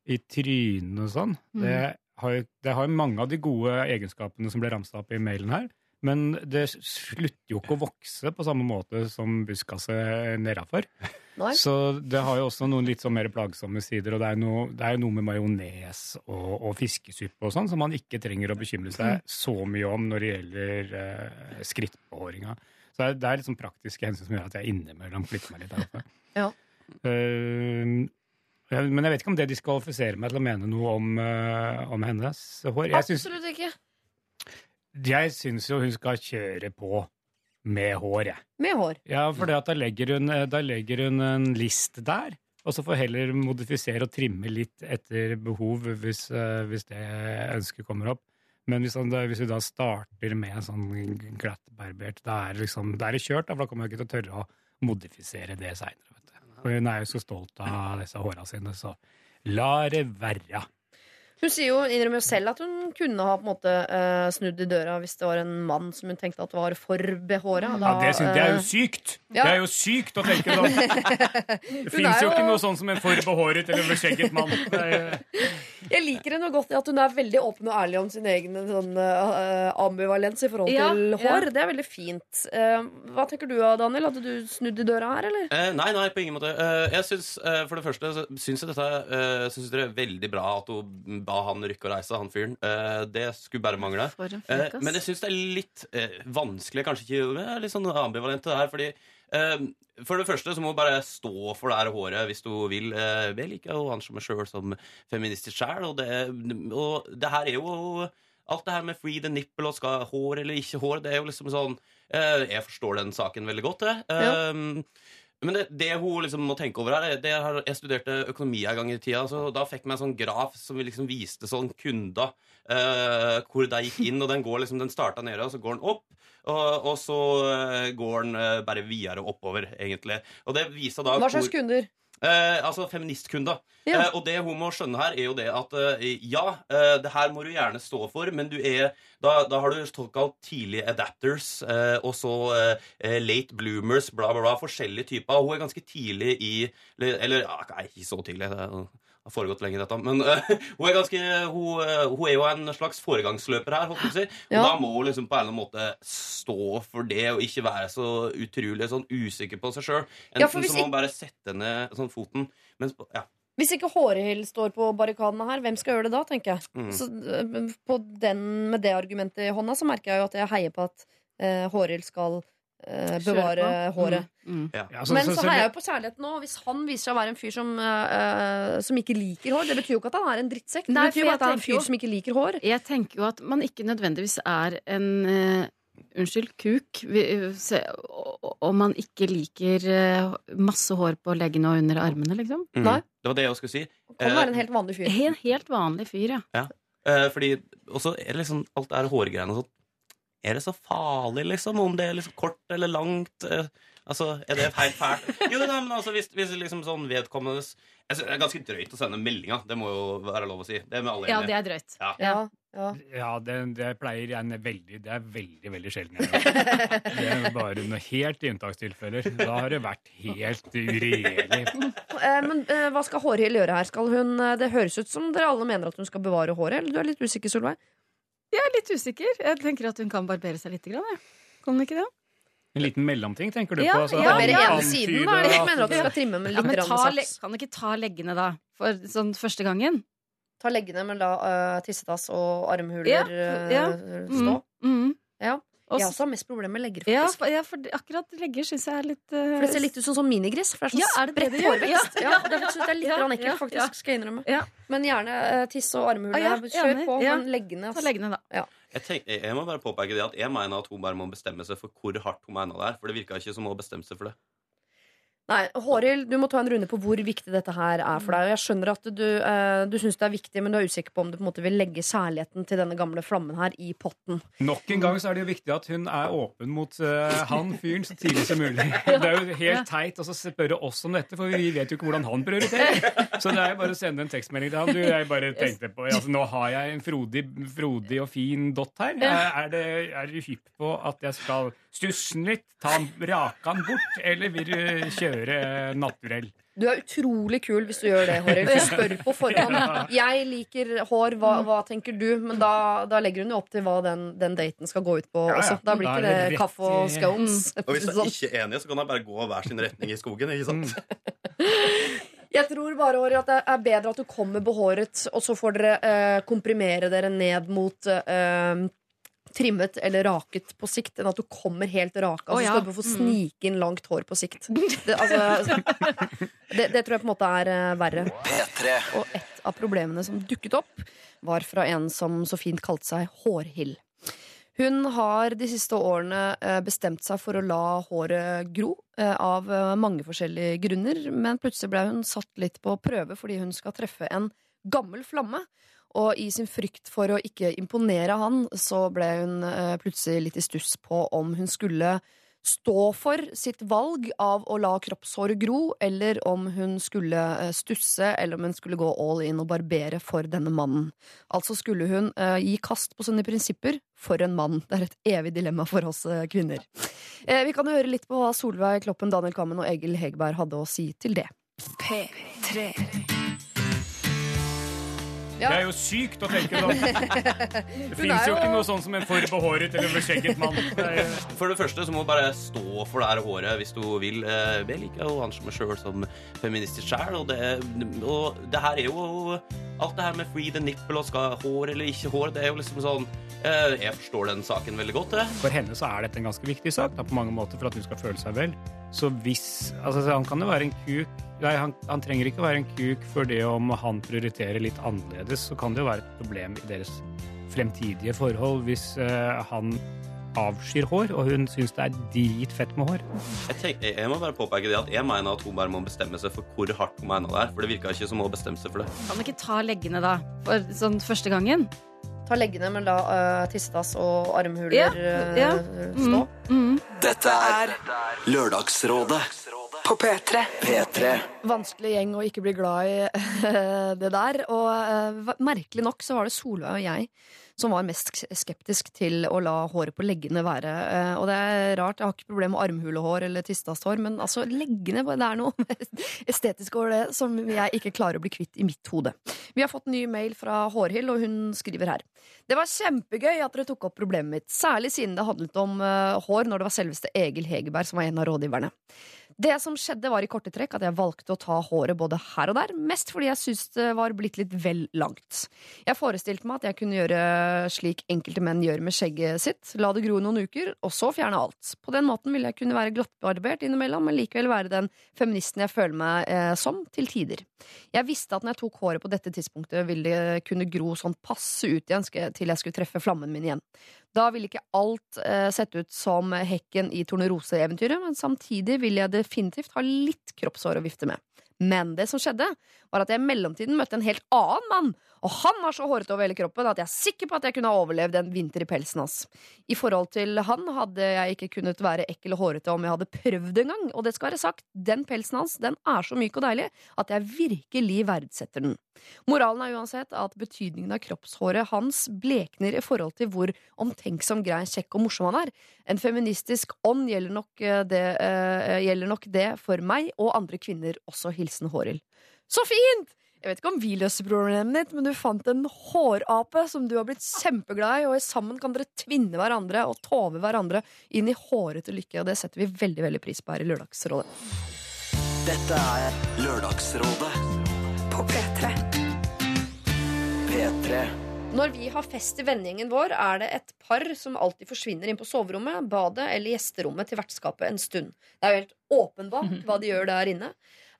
i trynet og sånn, Mm. det, har, det har mange av de gode egenskapene som ble ramsa opp i mailen her. Men det slutter jo ikke å vokse på samme måte som buskaset nedafor. Så det har jo også noen litt sånn mer plagsomme sider. Og det er, noe, det er jo noe med majones og, og fiskesuppe og sånn som man ikke trenger å bekymre seg så mye om når det gjelder eh, skrittbehåringa. Så det er, det er liksom praktiske hensyn som gjør at jeg innimellom flytter meg litt Her. Ja. Ja, men jeg vet ikke om det diskvalifiserer meg til å mene noe om, uh, om hennes hår. Jeg syns, Absolutt ikke. jeg syns jo hun skal kjøre på med hår, jeg. Med hår. Ja, for det at da legger, hun, da legger hun en list der, og så får heller modifisere og trimme litt etter behov hvis, uh, hvis det ønsket kommer opp. Men hvis, han, hvis vi da starter med en sånn glattbarbert, da er, det liksom, er kjørt, da, for da kommer jeg ikke til å tørre å modifisere det seinere. For hun er jo så stolt av disse håra sine, så la det være. Hun sier jo, innrømmer jo selv at hun kunne ha på en måte eh, snudd i døra hvis det var en mann som hun tenkte at var for behåra. Ja, det, syns, det er jo sykt! Ja. Det er jo sykt å tenke sånn! (laughs) Det fins jo jo- ikke noe sånn som en for behåret eller beskjegget mann. (laughs) Det er- Jeg liker henne godt i at hun er veldig åpen og ærlig om sin egen sånn, eh, ambivalens i forhold Ja, til ja. hår. Det er veldig fint. Eh, hva tenker du Daniel? Hadde du snudd i døra her, eller? Eh, nei, nei, på ingen måte. Eh, jeg syns, eh, For det første så syns jeg dette eh, synes det er veldig bra at hun ba han rykke og reise, han fyren. Eh, det skulle bare mangle. Eh, men jeg syns det er litt eh, vanskelig, kanskje ikke litt sånn ambivalent det her, fordi for det første så må du bare stå for det her håret hvis du vil. Jeg liker jo han som er sjøl som feministisk sjæl, og, og det her er jo Alt det her med free the nipple og skal hår eller ikke hår, det er jo liksom sånn Jeg forstår den saken veldig godt, jeg. Ja. Men det, det hun liksom må tenke over her, det er, Jeg studerte økonomi en gang i tida, så da fikk jeg en sånn graf som liksom viste sånn kunder uh, hvor de gikk inn, og den går liksom, den starta nede, og så går den opp. Og, og så eh, går den uh, bare videre oppover, egentlig. Og det viser da Hva slags hvor- kunder? Eh, altså feministkunder. Ja. Eh, og det hun må skjønne her, er jo det at eh, ja, eh, det her må du gjerne stå for, men du er Da, da har du såkalt tidlige adapters, eh, og så eh, late bloomers, bla, bla, bla. Forskjellige typer. Hun er ganske tidlig i Eller, eller ja, nei, ikke så tidlig. Det har foregått lenge, dette. Men uh, (laughs) hun er ganske hun, eh, hun er jo en slags foregangsløper her, holdt si. Ja. da må hun liksom på en eller annen måte stå for det, og ikke være så utrolig sånn usikker på seg sjøl. Enten Ja, så må hun bare sette ned sånn foten. Mens, ja. Hvis ikke Hårehild står på barrikadene her, hvem skal gjøre det da, tenker jeg. Mm. Så på den, med det argumentet i hånda, så merker jeg jo at jeg heier på at uh, Hårehild skal Kjøre bevare håret. Mm. Ja. Ja, så- Men så- så så- heier jeg jo på kjærligheten nå. Hvis han viser seg å være en fyr som, uh, som ikke liker hår, det betyr jo ikke at han er en drittsekk. Det betyr jo at han er en fyr som ikke liker hår. Jeg tenker jo at man ikke nødvendigvis er en uh, Unnskyld, kuk. Om man ikke liker eh, masse hår på leggene og under armene, liksom. Mm. Det var det jeg skulle si. Kan Eh, være en helt vanlig fyr. En helt vanlig fyr, ja. Ja. Eh, fordi også er det liksom alt det her hårgreiene og sånn Er det så farlig, liksom? Om det er liksom kort eller langt? Eh, altså, er det helt fælt? Jo, nei, men altså, hvis, hvis liksom sånn vedkommende jeg synes Det er ganske drøyt å sende meldinger. Det må jo være lov å si. Det er med alle Ja, enige det er drøyt. Ja. Ja, ja. Ja, det, det pleier jeg veldig Det er veldig, veldig sjelden. jeg gjør. (laughs) Det er bare noe helt i unntakstilfeller. Da har det vært helt uregjerlig. Eh, men eh, hva skal Hårhild gjøre her? Skal hun, eh, det høres ut som dere alle mener at hun skal bevare håret. Eller du er litt usikker, Solveig? Jeg er litt usikker. Jeg tenker at hun kan barbere seg litt. Grann, jeg. Kan hun ikke det? En liten mellomting, tenker du Ja, på? Altså, ja, ja. ene siden, da? Jeg mener at du skal trimme med Ja, litt men ta, saks? kan du ikke ta leggene, da? For sånn første gangen? Ta leggene, men la uh, tissetass og armhuler Ja, eh, ja. stå. Mm, mm. Ja. Og Jeg så- også har mest problemer med legger, Ja, for, ja, for akkurat legger syns jeg er litt uh, For det ser litt ut som sånn minigris. For det er sånn Ja, er spredt hårvekst. Ja, Ja, ja, ja, det er litt ja, ekkelt, ja, faktisk. ja. Skal jeg innrømme. Ja. Men gjerne uh, tisse og armhule. Ah, ja, Kjør på. Ja. Men leggene, Altså. leggene, da. Ja. Jeg, tenk, jeg må bare påpeke det at jeg mener at hun bare må bestemme seg for hvor hardt hun mener det er. For det virker ikke som hun bestemte seg for det. Nei, Håril, du må ta en runde på hvor viktig dette her er for deg. Jeg skjønner at du, eh, du syns det er viktig, men du er usikker på om du på en måte vil legge særligheten til denne gamle flammen her i potten. Nok en gang så er det jo viktig at hun er åpen mot eh, han fyren så tidlig som mulig. Det er jo helt teit å spørre oss om dette, for vi vet jo ikke hvordan han prioriterer. Så det er jo bare å sende en tekstmelding til han. Du, jeg bare tenkte på, altså Nå har jeg en frodig, frodig og fin dott her. Er, det, er du hypp på at jeg skal stusse den litt, ta rakan bort, eller vil du kjøre naturell? Du er utrolig kul hvis du gjør det, Hårhild. (laughs) Du spør på forhånd. Jeg liker hår, hva, hva tenker du? Men da, da legger hun jo opp til hva den, den daten skal gå ut på Ja, ja. også. Da blir ikke det det kaffe og scones. Og hvis du ikke er enige, så kan de bare gå hver sin retning i skogen. ikke sant? (laughs) Jeg tror bare Håre, at det er bedre at du kommer behåret, og så får dere eh, komprimere dere ned mot eh, trimmet eller raket på sikt, enn at du kommer helt raka. Altså, så ja. skal du få Mm. snike inn langt hår på sikt. (laughs) Det, altså, det, det tror jeg på en måte er uh, verre. Og et av problemene som dukket opp, var fra en som så fint kalte seg Hårhild. Hun har de siste årene eh, bestemt seg for å la håret gro eh, av mange forskjellige grunner, men plutselig ble hun satt litt på prøve fordi hun skal treffe en gammel flamme. Og i sin frykt for å ikke imponere han, så ble hun eh, plutselig litt i stuss på om hun skulle stå for sitt valg av å la kroppshåret gro, eller om hun skulle eh, stusse, eller om hun skulle gå all in og barbere for denne mannen. Altså skulle hun eh, gi kast på sine prinsipper for en mann. Det er et evig dilemma for oss kvinner. Vi kan jo høre litt på hva Solveig Kloppen, Daniel Kammen og Egil Hegberg hadde å si til det. P3. Det er jo sykt å tenke sånn. (laughs) Det fins jo ikke noe sånn som en forbehåret eller beskjegget mann. For det første så må du bare stå for det her håret hvis du vil. Eh, Jeg liker jo å anse meg sjøl som feministisk sjæl, og, det- og det her er jo Alt det her med free the nipple og skal hår eller ikke hår, det er jo liksom sånn eh, Jeg forstår den saken veldig godt. For henne så er dette en ganske viktig sak da, på mange måter for at hun skal føle seg vel. Så hvis altså, Han kan jo være en kuk Nei, han, han trenger ikke være en kuk for det om han prioriterer litt annerledes, så kan det jo være et problem i deres fremtidige forhold hvis uh, han avskyr hår, og hun syns det er dritfett med hår. Jeg, tenker, jeg må bare påpeke det at jeg mener at hun bare må bestemme seg for hvor hardt hun mener det er. For det virka ikke som hun bestemte seg for det. Kan du ikke ta leggene, da? For sånn første gangen? Ta leggene, men la uh, tissetass og armhuler Ja, Ja. Uh, stå. Mm. Dette er Lørdagsrådet På P3. P3. Vanskelig gjeng å ikke bli glad i det der. Og eh, merkelig nok så var det Solveig og jeg som var mest skeptisk til å la håret på leggene være. Eh, og det er rart, jeg har ikke problem med armhulehår eller tistasshår, men altså leggene, det er noe (laughs) estetisk over det som jeg ikke klarer å bli kvitt i mitt hode. Vi har fått en ny mail fra Hårhild, og hun skriver her. Det var kjempegøy at dere tok opp problemet mitt, særlig siden det handlet om eh, hår når det var selveste Egil Hegerberg som var en av rådgiverne. Det som skjedde var i korte trekk at jeg valgte å ta håret både her og der, mest fordi jeg syntes det var blitt litt vel langt. Jeg forestilte meg at jeg kunne gjøre slik enkelte menn gjør med skjegget sitt, la det gro noen uker, og så fjerne alt. På den måten ville jeg kunne være glattbarbert innimellom, men likevel være den feministen jeg føler meg eh, som, til tider. Jeg visste at når jeg tok håret på dette tidspunktet, ville det kunne gro sånn passe ut igjen til jeg skulle treffe flammen min igjen. Da ville ikke alt eh, sett ut som hekken i Tornerose-eventyret, men samtidig ville jeg definitivt ha litt kroppshår å vifte med. Men det som skjedde, var at jeg i mellomtiden møtte en helt annen mann, og han var så hårete over hele kroppen at jeg er sikker på at jeg kunne ha overlevd en vinter i pelsen hans. I forhold til han hadde jeg ikke kunnet være ekkel og hårete om jeg hadde prøvd en gang, og det skal være sagt, den pelsen hans den er så myk og deilig at jeg virkelig verdsetter den. Moralen er uansett at betydningen av kroppshåret hans blekner i forhold til hvor omtenksom, grei, kjekk og morsom han er. En feministisk ånd gjelder nok, eh, det, uh, gjelder nok det for meg og andre kvinner, også hilsen Håril. Så fint! Jeg vet ikke om vi løser problemet ditt, men du fant en hårape som du har blitt kjempeglad i, og sammen kan dere tvinne hverandre og tove hverandre inn i hårete lykke, og det setter vi veldig veldig pris på her i Lørdagsrådet. Dette er Lørdagsrådet På P3. P3. Når vi har fest i vennegjengen vår, er det et par som alltid forsvinner inn på soverommet, badet eller gjesterommet til vertskapet en stund. Det er jo helt åpenbart hva de gjør der inne.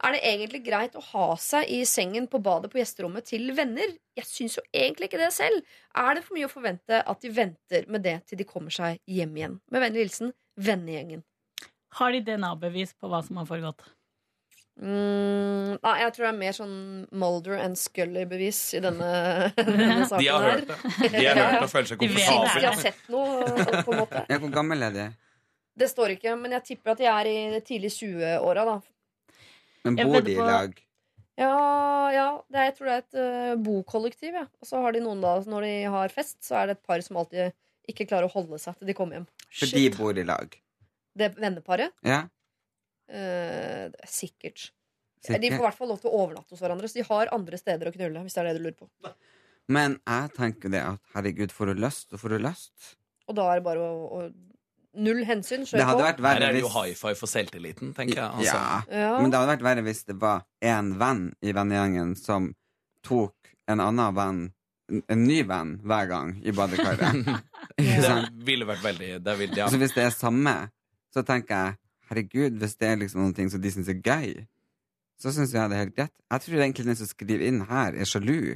Er det egentlig greit å ha seg i sengen på badet på gjesterommet til venner? Jeg syns jo egentlig ikke det selv. Er det for mye å forvente at de venter med det til de kommer seg hjem igjen? Med vennlig hilsen vennegjengen. Har de DNA-bevis på hva som har foregått? Mm, nei, jeg tror det er mer sånn Mulder and Scully-bevis i denne, (laughs) denne saken De har hørt det. De har hørt det og føler seg (laughs) komfortable. De har sett noe, på en måte. Hvor gammel er de? Det står ikke, men jeg tipper at de er i de tidlig 20-åra, da. Men bor de i lag? Ja, ja det er, jeg tror det er et uh, bokollektiv, ja. Og så har de noen da, når de har fest, så er det et par som alltid ikke klarer å holde seg til de kommer hjem. For de bor i lag? Det venneparet? Ja? Uh, det er sikkert. Sikkert. De får i hvert fall lov til å overnatte hos hverandre, så de har andre steder å knulle. Hvis det er det du lurer på Men jeg tenker det at herregud, får du lyst, så får du lyst. Og da er det bare å, å Null hensyn, kjør Det hadde på. vært verre Her er det jo high five for selvtilliten, tenker jeg. Altså. Ja. Ja. Men det hadde vært verre hvis det var en venn i vennegjengen som tok en annen venn en, ny venn hver gang i badekaret. (laughs) Det ville vært veldig det vil, ja. Så hvis det er samme, så tenker jeg herregud, hvis det er liksom noen ting som de syns er gøy, så syns jeg det er helt greit. Jeg tror egentlig den som skriver inn her, er sjalu.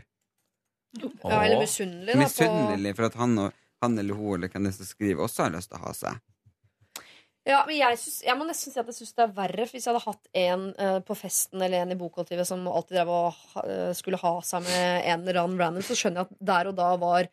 Ja, eller misunnelig, da. Misunnelig for at han, og, han eller hun eller hvem det er som skriver, også har lyst til å ha seg. Ja, men jeg, synes, jeg må nesten si at jeg syns det er verre hvis jeg hadde hatt en uh, på festen eller en i bokkollektivet som alltid drev og eh, skulle ha seg med en eller annen random, så skjønner jeg at der og da var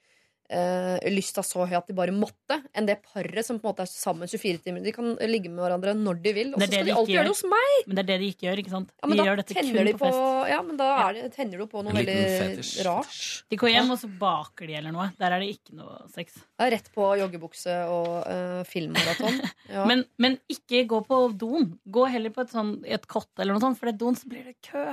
uh, lysta så høy at de bare måtte, enn det paret som på en måte er sammen 24 timer. De kan ligge med hverandre når de vil, og så er skal de de alltid gjør. gjøre det hos meg! Men det er det de ikke gjør, ikke sant? Ja, men de da gjør dette kun de på på, fest. ja, men da er det, tenner du på noe veldig rart. De går hjem, og så baker de eller noe. Der er det ikke noe sex. Ja, rett på joggebukse og uh, filmmaraton. (laughs) Ja. Men, men ikke gå på doen. Gå heller på et, sånn, et kott eller noe sånt, for det er doen så blir det kø.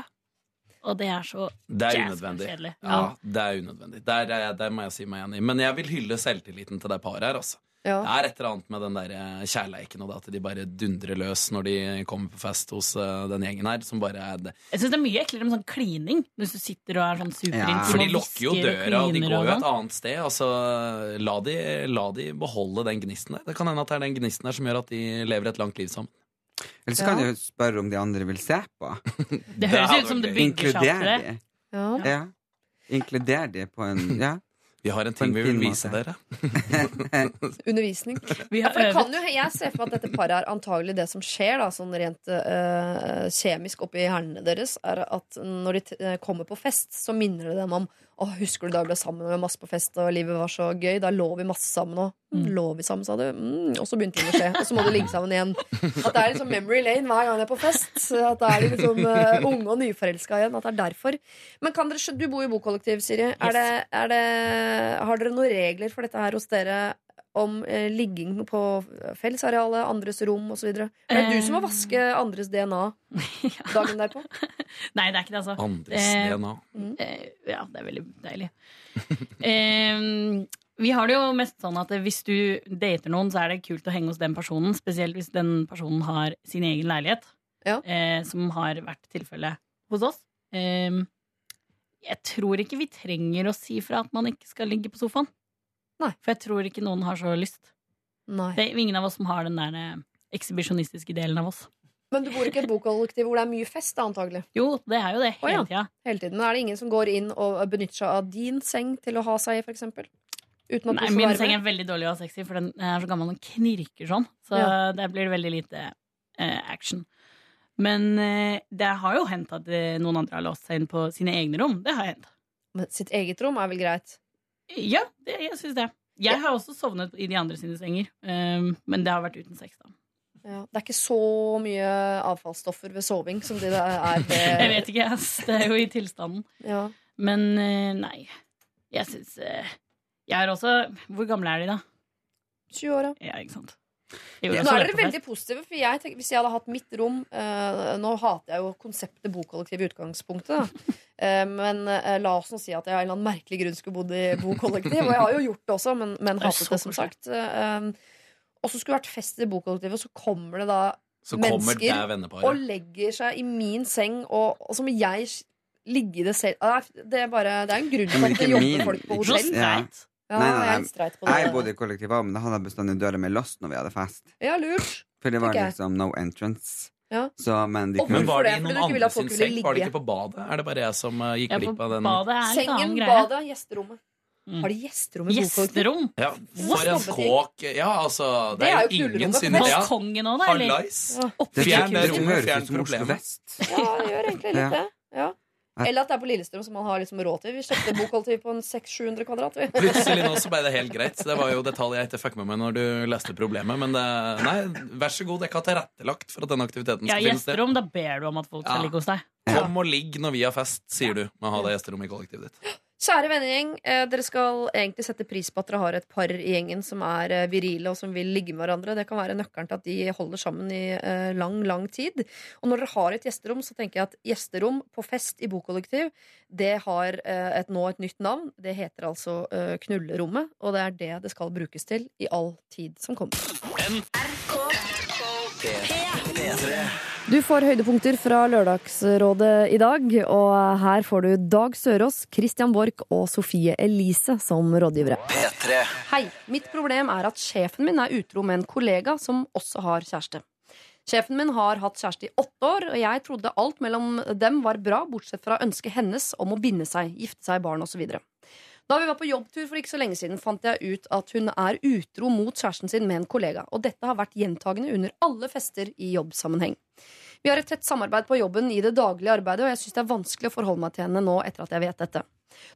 Og det er så Det er unødvendig. kjedelig. Ja, det er unødvendig. Der, er jeg- der må jeg si meg enig. Men jeg vil hylle selvtilliten til det paret her. Altså. Ja. Det er et eller annet med den der eh, kjærleiken og det at de bare dundrer løs når de kommer på fest hos eh, den gjengen her. Som bare er det. Jeg syns det er mye eklere med sånn klining. Hvis du sitter og er sånn superintim For de lokker lukker jo døra, og og de går og jo et sånn. annet sted. Altså, la, de, la de beholde den gnisten der. Det kan hende at det er den gnisten der som gjør at de lever et langt liv sammen. Eller så kan du jo spørre om de andre vil se på. (laughs) Det høres ut som det bygger seg opp til det. de. Ja. Ja. Inkluder de på en Ja. Vi har en ting vi vil vise dere. (laughs) Undervisning. Vi Ja, for det kan jo, jeg ser for meg at dette paret er antagelig det som skjer, da, sånn rent øh, kjemisk oppi hjernene deres, er at når de t kommer på fest, så minner det dem om å, husker du da vi ble sammen og vi var masse på fest og livet var så gøy? Da lå vi masse sammen og mm, Lå vi sammen, sa du? Mm, og så begynte det å skje. Og så må du ligge sammen igjen. At det er liksom memory lane hver gang jeg er på fest. At det er liksom uh, unge og nyforelska igjen. At det er derfor. Men kan dere, du bor i bokollektiv, Siri. Er det, er det, har dere noen regler for dette her hos dere? Om eh, ligging på fellesarealet, andres rom osv. Er det du som må vaske andres DNA (laughs) dagen derpå? (laughs) Nei, det er ikke det, altså. Andres Eh, DNA. eh, ja, det er veldig deilig. (laughs) eh, vi har det jo mest sånn at hvis du dater noen, så er det kult å henge hos den personen. Spesielt hvis den personen har sin egen leilighet, eh, som har vært tilfellet hos oss. Eh, jeg tror ikke vi trenger å si fra at man ikke skal ligge på sofaen. For jeg tror ikke noen har så lyst. Det er ingen av oss som har den der eh, ekshibisjonistiske delen av oss. Men du bor ikke i et bokollektiv hvor det er mye fest, da, antagelig? (laughs) Jo, det er jo det Å, hele ja. tida. Hele tiden. Men er det ingen som går inn og benytter seg av din seng til å ha seg i, for eksempel? Uten at Nei, du får min være seng med? er veldig dårlig å ha sex i, for den er så gammel og knirker sånn. Så Ja. der blir det veldig lite eh, action. Men eh, det har jo hendt at eh, noen andre har låst seg inn på sine egne rom. Det har hendt. Men sitt eget rom er vel greit? Ja, det, jeg syns det. Jeg har også sovnet i de andre sine senger, um, men det har vært uten sex, da. Ja. Det er ikke så mye avfallsstoffer ved soving som det er (laughs) ved Jeg vet ikke, ass. Det er jo i tilstanden. Ja. Men eh, nei. Jeg syns eh, Jeg er også Hvor gamle er de, da? 20 år, ja. Ja, ikke sant. Nå Jeg er dere veldig positive, for jeg tenker, hvis jeg hadde hatt mitt rom eh, Nå hater jeg jo konseptet bokollektiv i utgangspunktet, da. Eh, men eh, la oss nå si at jeg av en eller annen merkelig grunn skulle bodd i bokollektiv. Og jeg har jo gjort det også, men, men Det hatet det, som sagt. Eh, og så skulle det vært fest i bokollektivet, og så kommer det da Så kommer mennesker det ja. og legger seg i min seng, og, og som jeg ligge i det selv. Ah, Det er, bare, det er en grunn Ja, til at det jobber folk på hotell. streit. Ja, Nei, nei, nei. Jeg. Jeg bodde i kollektiv men da hadde jeg bestandig døra med låst når vi hadde fest. Ja, lurt. For det var liksom no entrance. Ja. Så, men de Men var det i noen andre sin seng? Var det ikke på badet? Er det bare jeg som eh, gikk Ja, på glipp av den? badet er Sengen, badet, gjesterommet. Har de gjesterom i? Gjesterom? Ja, for en kåk. Ja, altså Det, Det er er jo ingen knullerommet sin på ja. Balkongen òg, da? eller? Hallais. Ja. Det rommet, fjern problemet. Ja, det gjør egentlig litt Ja. det. Ja. Eller at det er på Lillestrøm, som man har liksom råd til. Vi kjøpte bokholdtid på en 600-700 kvadrat. vi. Plutselig nå så ble det helt greit. Det var jo detalj jeg ikke fikk med meg når du leste problemet. Men det, nei, vær så god, dere har tilrettelagt for at den aktiviteten Ja, skal finne sted. gjesterom. Da ber du om at folk skal Ja. ligge hos deg. Kom og ligg når vi har fest, sier du med å ha det gjesterom i kollektivet ditt. Kjære vennegjeng, eh, dere skal egentlig sette pris på at dere har et par i gjengen som er eh, virile og som vil ligge med hverandre. Det kan være nøkkelen til at de holder sammen i eh, lang, lang tid. Og når dere har et gjesterom, så tenker jeg at gjesterom på fest i bokollektiv, det har eh, et, nå et nytt navn. Det heter altså eh, Knullerommet, og det er det det skal brukes til i all tid som kommer. Du får høydepunkter fra Lørdagsrådet i dag, og her får du Dag Sørås, Christian Borch og Sofie Elise som rådgivere. Hei. Mitt problem er at sjefen min er utro med en kollega som også har kjæreste. Sjefen min har hatt kjæreste i åtte år, og jeg trodde alt mellom dem var bra, bortsett fra ønsket hennes om å binde seg, gifte seg, barn osv. Da vi var på jobbtur for ikke så lenge siden, fant jeg ut at hun er utro mot kjæresten sin med en kollega, og dette har vært gjentagende under alle fester i jobbsammenheng. Vi har et tett samarbeid på jobben i det daglige arbeidet, og jeg syns det er vanskelig å forholde meg til henne nå etter at jeg vet dette.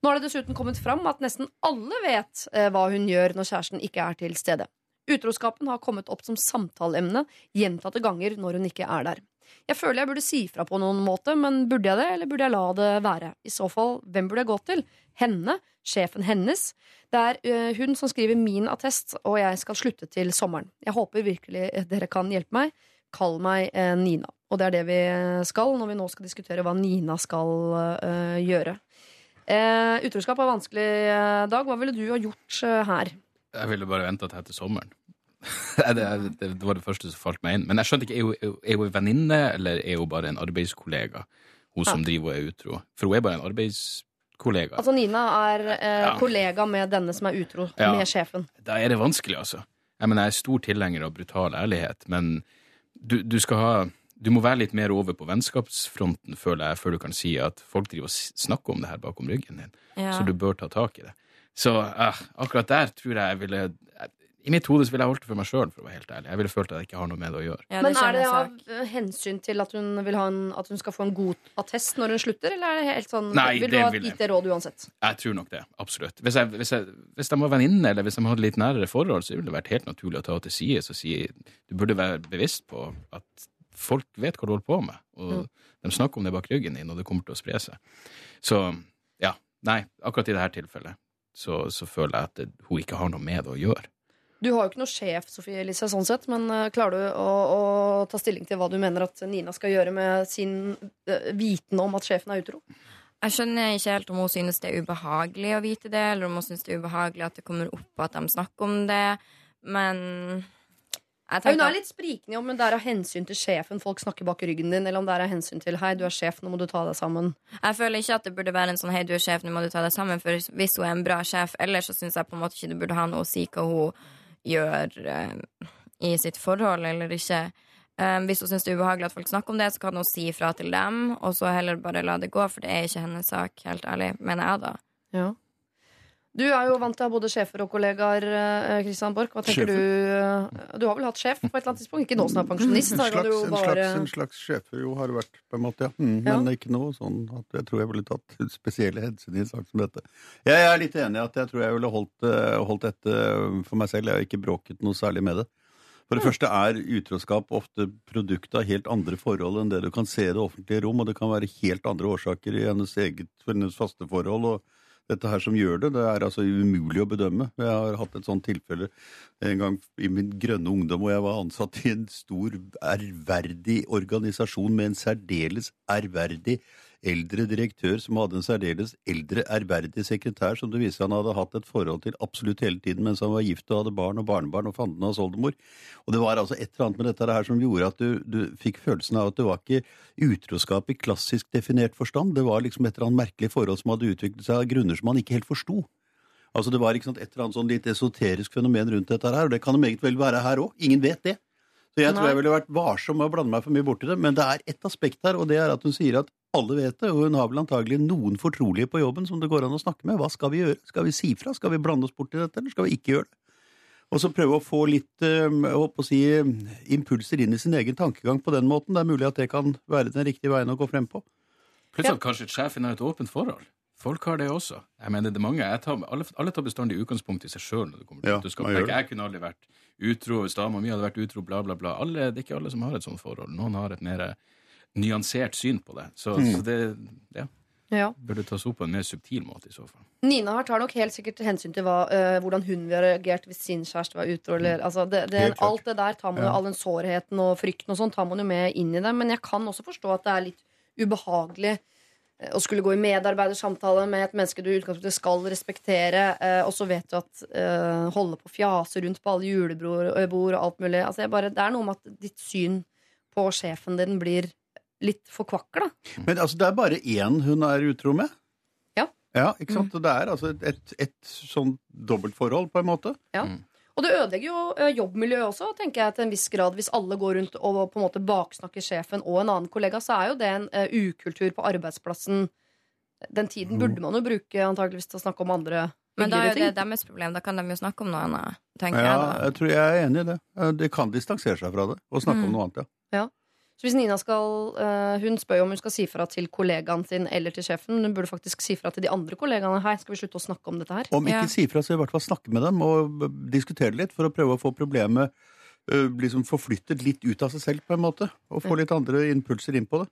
Nå har det dessuten kommet fram at nesten alle vet eh, hva hun gjør når kjæresten ikke er til stede. Utroskapen har kommet opp som samtaleemne gjentatte ganger når hun ikke er der. Jeg føler jeg burde si fra på noen måte, men burde jeg det, eller burde jeg la det være? I så fall, hvem burde jeg gå til? Henne? Sjefen hennes? Det er øh, hun som skriver min attest, og jeg skal slutte til sommeren. Jeg håper virkelig dere kan hjelpe meg. Kall meg eh, Nina. Og det er det vi skal når vi nå skal diskutere hva Nina skal gjøre. Eh, utroskap er vanskelig, eh, Dag. Hva ville du ha gjort eh, her? Jeg ville bare venta til etter sommeren. (laughs) det, det, var det første som falt meg inn. Men jeg skjønte ikke, er hun- ei venninne, eller er hun bare en arbeidskollega? Hun som driver og er utro. For hun er bare en arbeidskollega. Altså Nina er eh, Ja. kollega med denne som er utro Ja. med sjefen. Da er det vanskelig, altså. Jeg mener, jeg er stor tilhenger av brutal ærlighet, men du, du skal ha Du må være litt mer over på vennskapsfronten, føler jeg, før du kan si at folk driver og snakker om det her bakom ryggen din. Ja. Så du bør ta tak i det. Så eh, akkurat der tror jeg jeg ville I mitt hode så ville jeg holdt det for meg sjøl, for å være helt ærlig. Jeg ville følt at jeg ikke har noe med det å gjøre. Men er det av hensyn til at hun, vil ha en, at hun skal få en god attest når hun slutter, eller er det helt sånn Nei, Vil du ha gitt det råd uansett? Jeg tror nok det. Absolutt. Hvis, jeg, hvis, jeg, hvis de var venninne, eller hvis de hadde litt nærere forhold, så ville det vært helt naturlig å ta henne til side og si du burde være bevisst på at folk vet hva du holder på med. Og Mm. de snakker om det bak ryggen din, og det kommer til å spre seg. Så ja. Nei, akkurat i dette tilfellet så, så føler jeg at det, hun ikke har noe med det å gjøre. Du har jo ikke noe sjef, Sofie Elise, sånn sett, men eh, klarer du å, å ta stilling til hva du mener at Nina skal gjøre med sin uh, viten om at sjefen er utro? Jeg skjønner ikke helt om hun synes det er ubehagelig å vite det, eller om hun synes det er ubehagelig at det kommer opp at de snakker om det, men jeg Hun er litt sprikende om det er av hensyn til sjefen folk snakker bak ryggen din, eller om det er av hensyn til 'hei, du er sjef, nå må du ta deg sammen'. Jeg føler ikke at det burde være en sånn 'hei, du er sjef, nå må du ta deg sammen', for hvis hun er en bra sjef ellers, så syns jeg på en måte ikke det burde ha noe å si hva hun gjør eh, i sitt forhold eller ikke. Um, hvis hun syns det er ubehagelig at folk snakker om det, så kan hun si ifra til dem, og så heller bare la det gå, for det er ikke hennes sak, helt ærlig, mener jeg da. Ja. Du er jo vant til å ha både sjefer og kollegaer, Kristian Christian Borch. Hva tenker Sjefer. du? eh, Du har vel hatt sjef på et eller annet tidspunkt? Ikke nå som er pensjonist. En slags, en, bare slags, en slags sjefer jo har vært, på en måte, ja. Mm, Ja. Men ikke noe sånn at jeg tror jeg ville tatt (laughs) spesielle hensyn i en sak som dette. Jeg er litt enig i at jeg tror jeg ville holdt, eh, holdt dette for meg selv. Jeg har ikke bråket noe særlig med det. For det første er utroskap ofte produkt av helt andre forhold enn det du kan se i det offentlige rom, og det kan være helt andre årsaker i hennes eget for hennes faste forhold. og dette her som gjør det, det er altså umulig å bedømme. Jeg har hatt et sånt tilfelle en gang i min grønne ungdom hvor jeg var ansatt i en stor, ærverdig organisasjon med en særdeles ærverdig eldre direktør som hadde en særdeles eldre, ærverdig sekretær som det viser han hadde hatt et forhold til absolutt hele tiden mens han var gift og hadde barn og barnebarn og fanden hans oldemor. Og det var altså et eller annet med dette her som gjorde at du, du fikk følelsen av at det var ikke utroskap i klassisk definert forstand. Det var liksom et eller annet merkelig forhold som hadde utviklet seg av grunner som han ikke helt forsto. Altså Det var ikke sant, et eller annet sånn litt esoterisk fenomen rundt dette her, og det kan det meget vel være her òg. Ingen vet det. Så jeg tror jeg ville vært varsom med å blande meg for mye borti det. Men det er ett aspekt her, og det er at hun sier at alle vet det, og hun har vel antagelig noen fortrolige på jobben som det går an å snakke med. Hva skal vi gjøre? Skal vi si fra? Skal vi blande oss bort i dette, eller skal vi ikke gjøre det? Og så prøve å få litt eh, å si, impulser inn i sin egen tankegang på den måten. Det er mulig at det kan være den riktige veien å gå frem på. Plutselig at kanskje sjefen har et åpent forhold. Folk har det også. Jeg mener, det er mange. Jeg tar, alle, alle tar bestandig utgangspunkt i seg sjøl når det kommer til Ja, jeg kunne aldri vært utro hvis dama mi hadde vært utro, bla, bla, bla. Alle, det er ikke alle som har et sånt forhold. Noen har et mer nyansert syn på det. Så, Mm. så det ja, Ja. burde tas opp på en mer subtil måte i så fall. Nina her tar nok helt sikkert hensyn til hva, eh, hvordan hun ville reagert hvis sin kjæreste var utro. Eller, altså det, det, alt det der tar man jo, Ja. all den sårheten og frykten og sånn tar man jo med inn i det. Men jeg kan også forstå at det er litt ubehagelig eh, å skulle gå i medarbeidersamtale med et menneske du i utgangspunktet skal respektere, eh, og så vet du at eh, holde på å fjase rundt på alle julebord og alt mulig. Altså jeg bare, det er noe med at ditt syn på sjefen din blir litt forkvakla. Men altså, det er bare én hun er utro med? Ja. Ja, ikke sant? Og Det er altså et, et, et sånn dobbeltforhold, på en måte. Ja. Og det ødelegger jo eh, jobbmiljøet også, tenker jeg til en viss grad. Hvis alle går rundt og på en måte baksnakker sjefen og en annen kollega, så er jo det en eh, ukultur på arbeidsplassen. Den tiden burde man jo bruke antageligvis til å snakke om andre Men da er jo det deres problem. Da kan de jo snakke om noe annet, Ja, jeg da. jeg tror jeg er enig i det. De Det kan distansere seg fra det og snakke Mm. om noe annet, ja. Ja. Så hvis Nina skal eh, Hun spør jo om hun skal si fra til kollegaen sin eller til sjefen. Men hun burde faktisk si fra til de andre kollegaene. Hei, skal vi slutte å snakke om dette her? Om ikke si fra, så i hvert fall snakke med dem og diskutere litt for å prøve å få problemet liksom forflyttet litt ut av seg selv, på en måte. Og få litt andre impulser inn på det.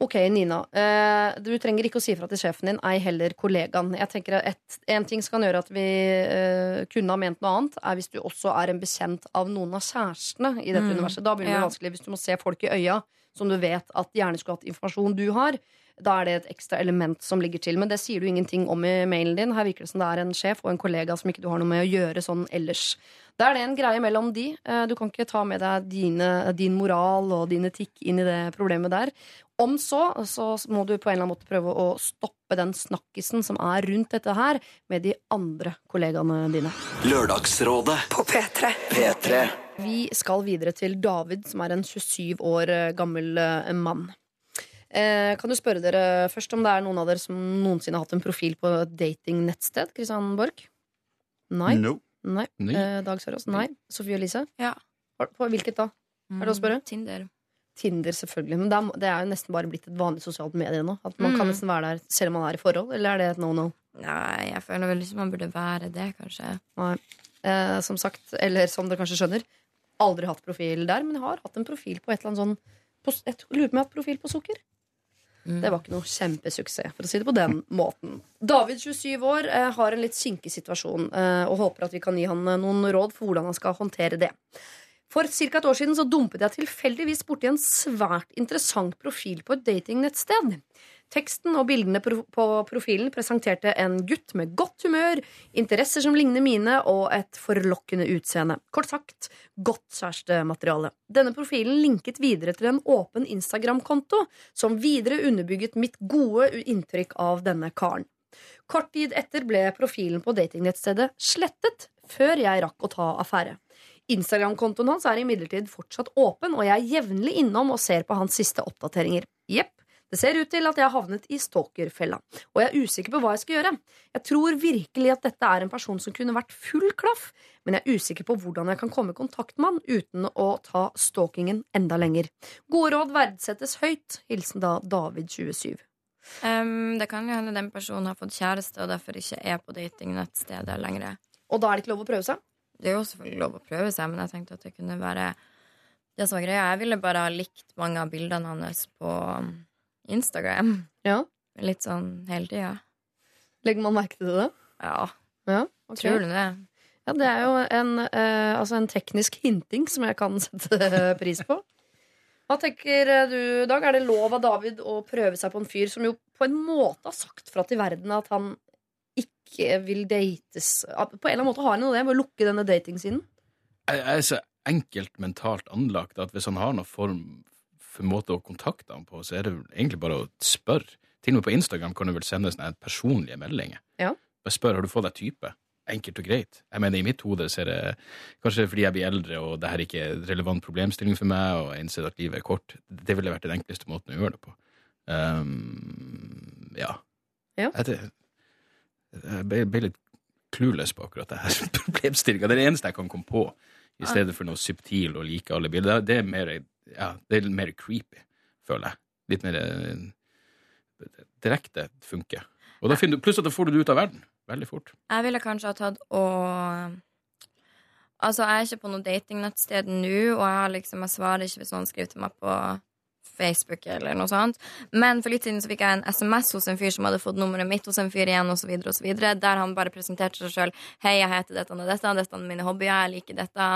Ok, Nina. eh, du trenger ikke å si fra til sjefen din, ei heller kollegaen. Jeg tenker at et, En ting som kan gjøre at vi eh, kunne ha ment noe annet, er hvis du også er en bekjent av noen av kjærestene i dette Mm, universet. Da blir det ja. vanskelig hvis du må se folk i øya som du vet at gjerne skulle hatt informasjon du har. Da er det et ekstra element som ligger til. Men det sier du ingenting om i mailen din. Her virker det som det er en sjef og en kollega som ikke du har noe med å gjøre sånn ellers. Da er det en greie mellom de. Eh, Du kan ikke ta med deg dine, din moral og din etikk inn i det problemet der. Om så, så må du på en eller annen måte prøve å stoppe den snakkisen som er rundt dette her, med de andre kollegaene dine. Lørdagsrådet på P3. P3. Vi skal videre til David, som er en 27 år eh, gammel eh, mann. Eh, kan du spørre dere først om det er noen av dere som noensinne har hatt en profil på et datingnettsted? Kristian Borch? Nei. No. Nei. Nei. Eh, Dag Sørås? Nei. Sofie Elise? Ja. På på hvilket da? Er det å spørre? Mm, Tinder. Tinder, selvfølgelig. Men det er, jo nesten bare blitt et vanlig sosialt medie nå. At man kan Mm. nesten være der selv om man er i forhold, eller er det et no-no? Nei, jeg føler vel ikke man burde være det, kanskje. Nei. Eh, som sagt, eller som dere kanskje skjønner, aldri hatt profil der, men jeg har hatt en profil på et eller annet sånn på, Jeg lurer på om jeg har hatt profil på sukker. Det var ikke noe kjempesuksess, for å si det på den måten. David, 27 år, eh, har en litt kinkig situasjon eh, og håper at vi kan gi han eh, noen råd for hvordan han skal håndtere det. For ca. et år siden så dumpet jeg tilfeldigvis borti en svært interessant profil på et datingnettsted. Teksten og bildene på profilen presenterte en gutt med godt humør, interesser som ligner mine, og et forlokkende utseende. Kort sagt godt kjærestemateriale. Denne profilen linket videre til en åpen Instagram-konto, som videre underbygget mitt gode inntrykk av denne karen. Kort tid etter ble profilen på datingnettstedet slettet, før jeg rakk å ta affære. Instagram-kontoen hans er imidlertid fortsatt åpen, og jeg er jevnlig innom og ser på hans siste oppdateringer. Jepp, det ser ut til at jeg har havnet i stalkerfella, og jeg er usikker på hva jeg skal gjøre. Jeg tror virkelig at dette er en person som kunne vært full klaff, men jeg er usikker på hvordan jeg kan komme i kontakt med han uten å ta stalkingen enda lenger. Gode råd verdsettes høyt. Hilsen da David 27. Um, det kan jo hende den personen har fått kjæreste og derfor ikke er på datingnettstedet lenger. Og da er det ikke lov å prøve seg? Det er jo selvfølgelig lov å prøve seg, men jeg tenkte at det kunne være det som var greia. Jeg ville bare ha likt mange av bildene hans på um, Instagram. Ja. Litt sånn hele tida. Legger man merke til det? Ja. Ja, okay. Tror du det? Ja, det er jo en, eh, altså en teknisk hinting som jeg kan (laughs) sette pris på. Hva tenker eh, du, Dag? Er det lov av David å prøve seg på en fyr som jo på en måte har sagt fra til verden at han ikke vil dates? På en eller annen måte har han det ved å lukke denne datingsiden. Jeg jeg er så enkelt mentalt anlagt at hvis han har noen form for måte å kontakte ham på, så er det egentlig bare å spørre. Til og med på Instagram kan du vel sende sånne personlige meldinger. Ja. Bare spør har du fått deg type. Enkelt og greit. Jeg mener, I mitt hode så er det kanskje fordi jeg blir eldre og det her ikke er en relevant problemstilling for meg, og jeg innser at livet er kort. Det ville vært den enkleste måten å gjøre det på. Um, ja. Ja. Jeg, jeg ble, ble litt clueless på akkurat det her (laughs) problemstillinga. Det er det eneste jeg kan komme på, i stedet for noe subtil og like alle bilder. Det er mer, ja, det er mer creepy, føler jeg. Litt mer eh, direkte funker. Og da finner du, pluss at da får du det ut av verden veldig fort. Jeg ville kanskje ha tatt og Altså, jeg er ikke på noe datingnettsted nå, og jeg, har liksom, jeg svarer ikke hvis noen skriver til meg på Facebook eller noe sånt. Men for litt siden så fikk jeg en SMS hos en fyr som hadde fått nummeret mitt hos en fyr igjen, så videre, der han bare presenterte seg sjøl. 'Hei, jeg heter dette og dette, dette er mine hobbyer, jeg liker dette,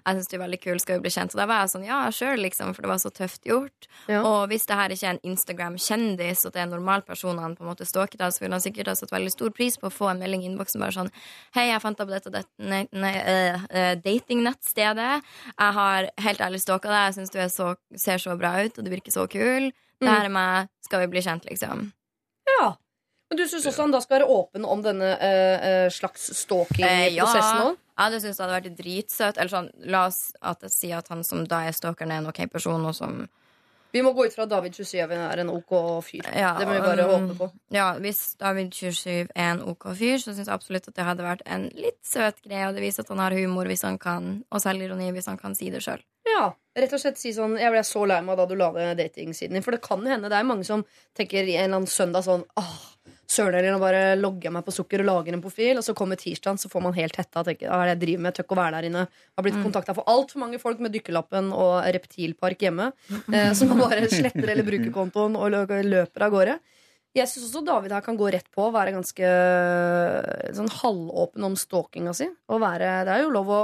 jeg syns du er veldig kul, skal vi bli kjent?' Og da var jeg sånn, ja, sjøl, liksom, for det var så tøft gjort. Og hvis det her ikke er en Instagram-kjendis, og det er en normal person han på en måte stalker, da, så ville han sikkert ha satt veldig stor pris på å få en melding i innboksen bare sånn 'Hei, jeg fant deg på dette, dette nei, nei, øh, datingnettstedet. Jeg har helt ærlig stalka deg, jeg syns du så, ser så bra ut, og du virker så kul. Det her er meg, skal vi bli kjent, liksom? Ja. Men du syns også han da skal være åpen om denne eh, eh, slags Eh, stalking-prosessen ja. òg? Jeg hadde ja. det hadde vært dritsøtt. Eller sånn, la oss at jeg sier at han som da er stalkeren, er en ok person, og som Vi må gå ut fra at David 27 er en ok fyr. Ja, det må vi bare um, håpe på. Ja, Hvis David 27 er en OK fyr, så syns jeg absolutt at det hadde vært en litt søt greie. Og det viser at han har humor hvis han kan, og selvironi hvis han kan si det sjøl. Ja, rett og slett si sånn Jeg ble så lei meg da du la ned datingsiden din. For det kan hende det er mange som tenker en eller annen søndag sånn Åh, søren heller, nå bare logger jeg meg på sukker og lager en profil, og så kommer tirsdagen, så får man helt hetta og tenker hva er det jeg driver med, jeg ikke å være der inne. Har blitt Mm. kontakta for altfor mange folk med dykkerlappen og reptilpark hjemme, eh, som bare sletter eller bruker kontoen og løper av gårde. Jeg syns også David her kan gå rett på og være ganske sånn halvåpen om stalkinga si. Og være, det er jo lov å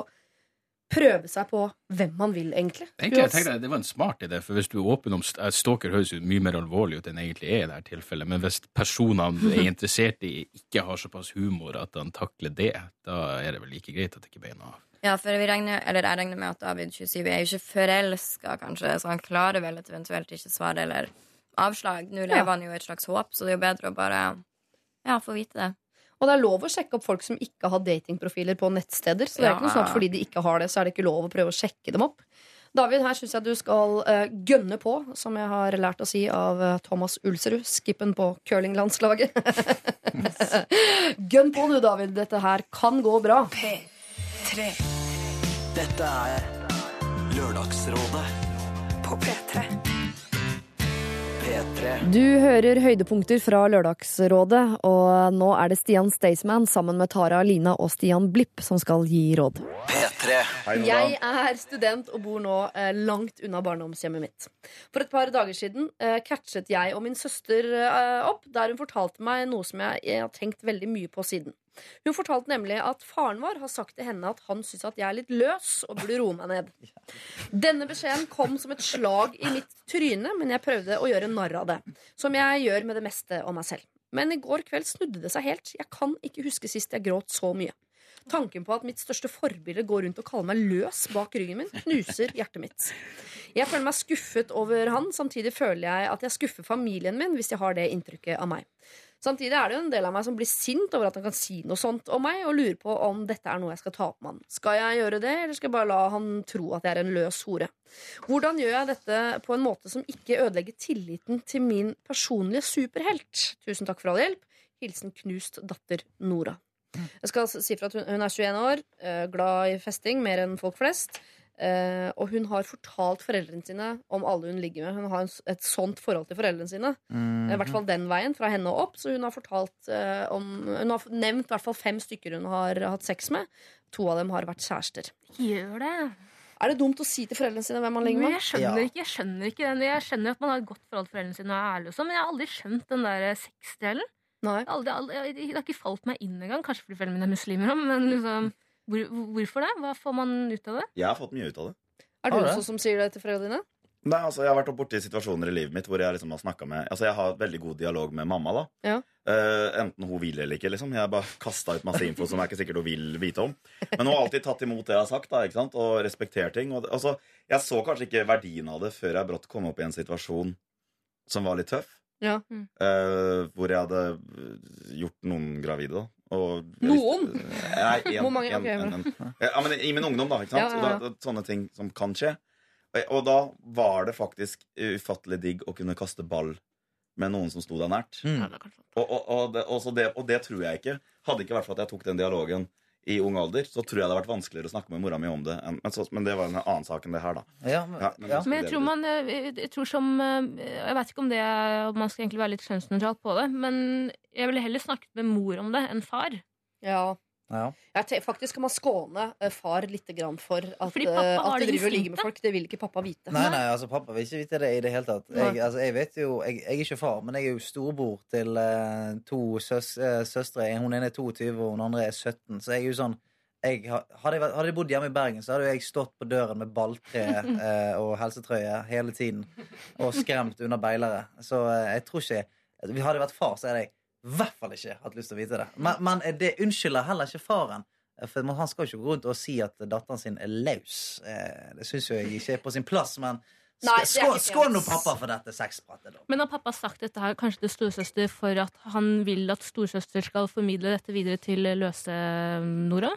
prøve seg på hvem man vil, egentlig. Egentlig, jeg tenker Det var en smart idé, for hvis du er åpen om eh, Stalker høres jo mye mer alvorlig ut enn det egentlig er i dette tilfellet. Men hvis personene du er (laughs) interessert i, ikke har såpass humor at han takler det, da er det vel like greit at det ikke noe av. Ja, for vi regner, eller jeg regner med at David 27 er jo ikke forelska, kanskje, så han klarer vel et eventuelt ikke svar eller avslag. Nå lever Ja. han jo et slags håp, så det er jo bedre å bare ja, få vite det. Og det er lov å sjekke opp folk som ikke har datingprofiler på nettsteder. Så det er ikke noe sånn at fordi de ikke har det, så er det ikke lov å prøve å sjekke dem opp. David, her syns jeg du skal uh, gønne på, som jeg har lært å si av uh, Thomas Ulserud, skippen på curlinglandslaget. (laughs) Gønn på du, David. Dette her kan gå bra. P3. Dette er Lørdagsrådet på P3. P3. Du hører høydepunkter fra Lørdagsrådet, og nå er det Stian Staysman sammen med Tara Lina og Stian Blipp som skal gi råd. P3. Jeg er student og bor nå eh, langt unna barndomshjemmet mitt. For et par dager siden eh, catchet jeg og min søster eh, opp, der hun fortalte meg noe som jeg, jeg har tenkt veldig mye på siden. Hun fortalte nemlig at faren vår har sagt til henne at han syns at jeg er litt løs og burde roe meg ned. (laughs) Denne beskjeden kom som et slag i mitt tryne, men jeg prøvde å gjøre narr av det. Som jeg gjør med det meste om meg selv. Men i går kveld snudde det seg helt. Jeg kan ikke huske sist jeg gråt så mye. Tanken på at mitt største forbilde går rundt og kaller meg løs bak ryggen min, knuser hjertet mitt. Jeg føler meg skuffet over han, samtidig føler jeg at jeg skuffer familien min hvis jeg har det inntrykket av meg. Samtidig er det jo en del av meg som blir sint over at han kan si noe sånt om meg, og lurer på om dette er noe jeg skal ta opp med han. Skal jeg gjøre det, eller skal jeg bare la han tro at jeg er en løs hore? Hvordan gjør jeg dette på en måte som ikke ødelegger tilliten til min personlige superhelt? Tusen takk for all hjelp. Hilsen knust datter Nora. Jeg skal si fra at hun, er 21 år, eh, glad i festing mer enn folk flest. Eh, og hun har fortalt foreldrene sine om alle hun ligger med. Hun har en et sånt forhold til foreldrene sine. Mm. I hvert fall den veien, fra henne og opp. Så hun har fortalt uh, om Hun har nevnt i hvert fall fem stykker hun har hatt sex med. To av dem har vært kjærester. Gjør det. Er det dumt å si til foreldrene sine hvem man ligger med? jeg skjønner ikke, jeg skjønner ikke den. Jeg skjønner at man har et godt forhold til foreldrene sine og er ærlig, og sånn, men jeg har aldri skjønt den der sexdelen. Det har ikke falt meg inn engang. Kanskje fordi foreldrene mine er muslimer òg, men liksom, hvor, hvorfor det? Hva får man ut av det? Jeg har fått mye ut av det. Er du også som sier det til foreldrene dine? Nei, altså, Jeg har vært borti situasjoner i livet mitt hvor jeg liksom har snakket med Altså, jeg har veldig god dialog med mamma. da Ja. Uh, Enten hun vil eller ikke. liksom Jeg har bare (laughs) kasta ut masse info som jeg ikke sikkert hun vil vite om. Men hun har alltid tatt imot det jeg har sagt, da, ikke sant? og respektert ting. Og, altså, jeg så kanskje ikke verdien av det før jeg brått kom opp i en situasjon som var litt tøff. Ja. eh, hvor jeg hadde gjort noen gravide. da og, Noen? Nei, (laughs) en, Hvor mange? en, okay, en, bra. en, ja, men I min ungdom, da. Ikke sant? Ja, ja, ja. Og da, sånne ting som kan skje. Og, og da var det faktisk ufattelig digg å kunne kaste ball med noen som sto deg nært. Og, og, og, det, og, det, og det tror jeg ikke. Hadde ikke vært for at jeg tok den dialogen i ung alder, så tror jeg det hadde vært vanskeligere å snakke med mora mi om det. enn- Men, så, men det var en annen sak enn det her, da. Ja, men, Men jeg tror man eh, Jeg tror som eh, Jeg vet ikke om det om man skal egentlig være litt kjønnsnøytral på det, men jeg ville heller snakket med mor om det enn far. Ja. Jeg te- faktisk kan man skåne eh, far litt grann for at, Fordi pappa eh, har at det du driver og ligger med folk. Det vil ikke pappa vite. Nei, nei, altså pappa vil ikke vite det i det hele tatt. Jeg, altså, jeg vet jo, jeg, jeg er ikke far, men jeg er jo storbror til uh, to søs, uh, søstre. Hun ene er 22, og hun andre er 17. Så jeg er jo sånn jeg, hadde, jeg, hadde jeg bodd hjemme i Bergen, så hadde jeg stått på døren med balltre (laughs) eh, og helsetrøye hele tiden og skremt unna beilere. Så eh, jeg tror ikke Hadde jeg vært far, så det jeg i hvert fall ikke hatt lyst til å vite det. Men, men det unnskylder heller ikke faren. For Han skal jo ikke gå rundt og si at datteren sin er løs. Eh, Det syns jeg ikke er på sin plass, men (laughs) Nei, det skål skål nå, pappa, for dette sexpratet. da. Men har pappa sagt dette her kanskje til storesøster for at han vil at storesøster skal formidle dette videre til løse-Nora?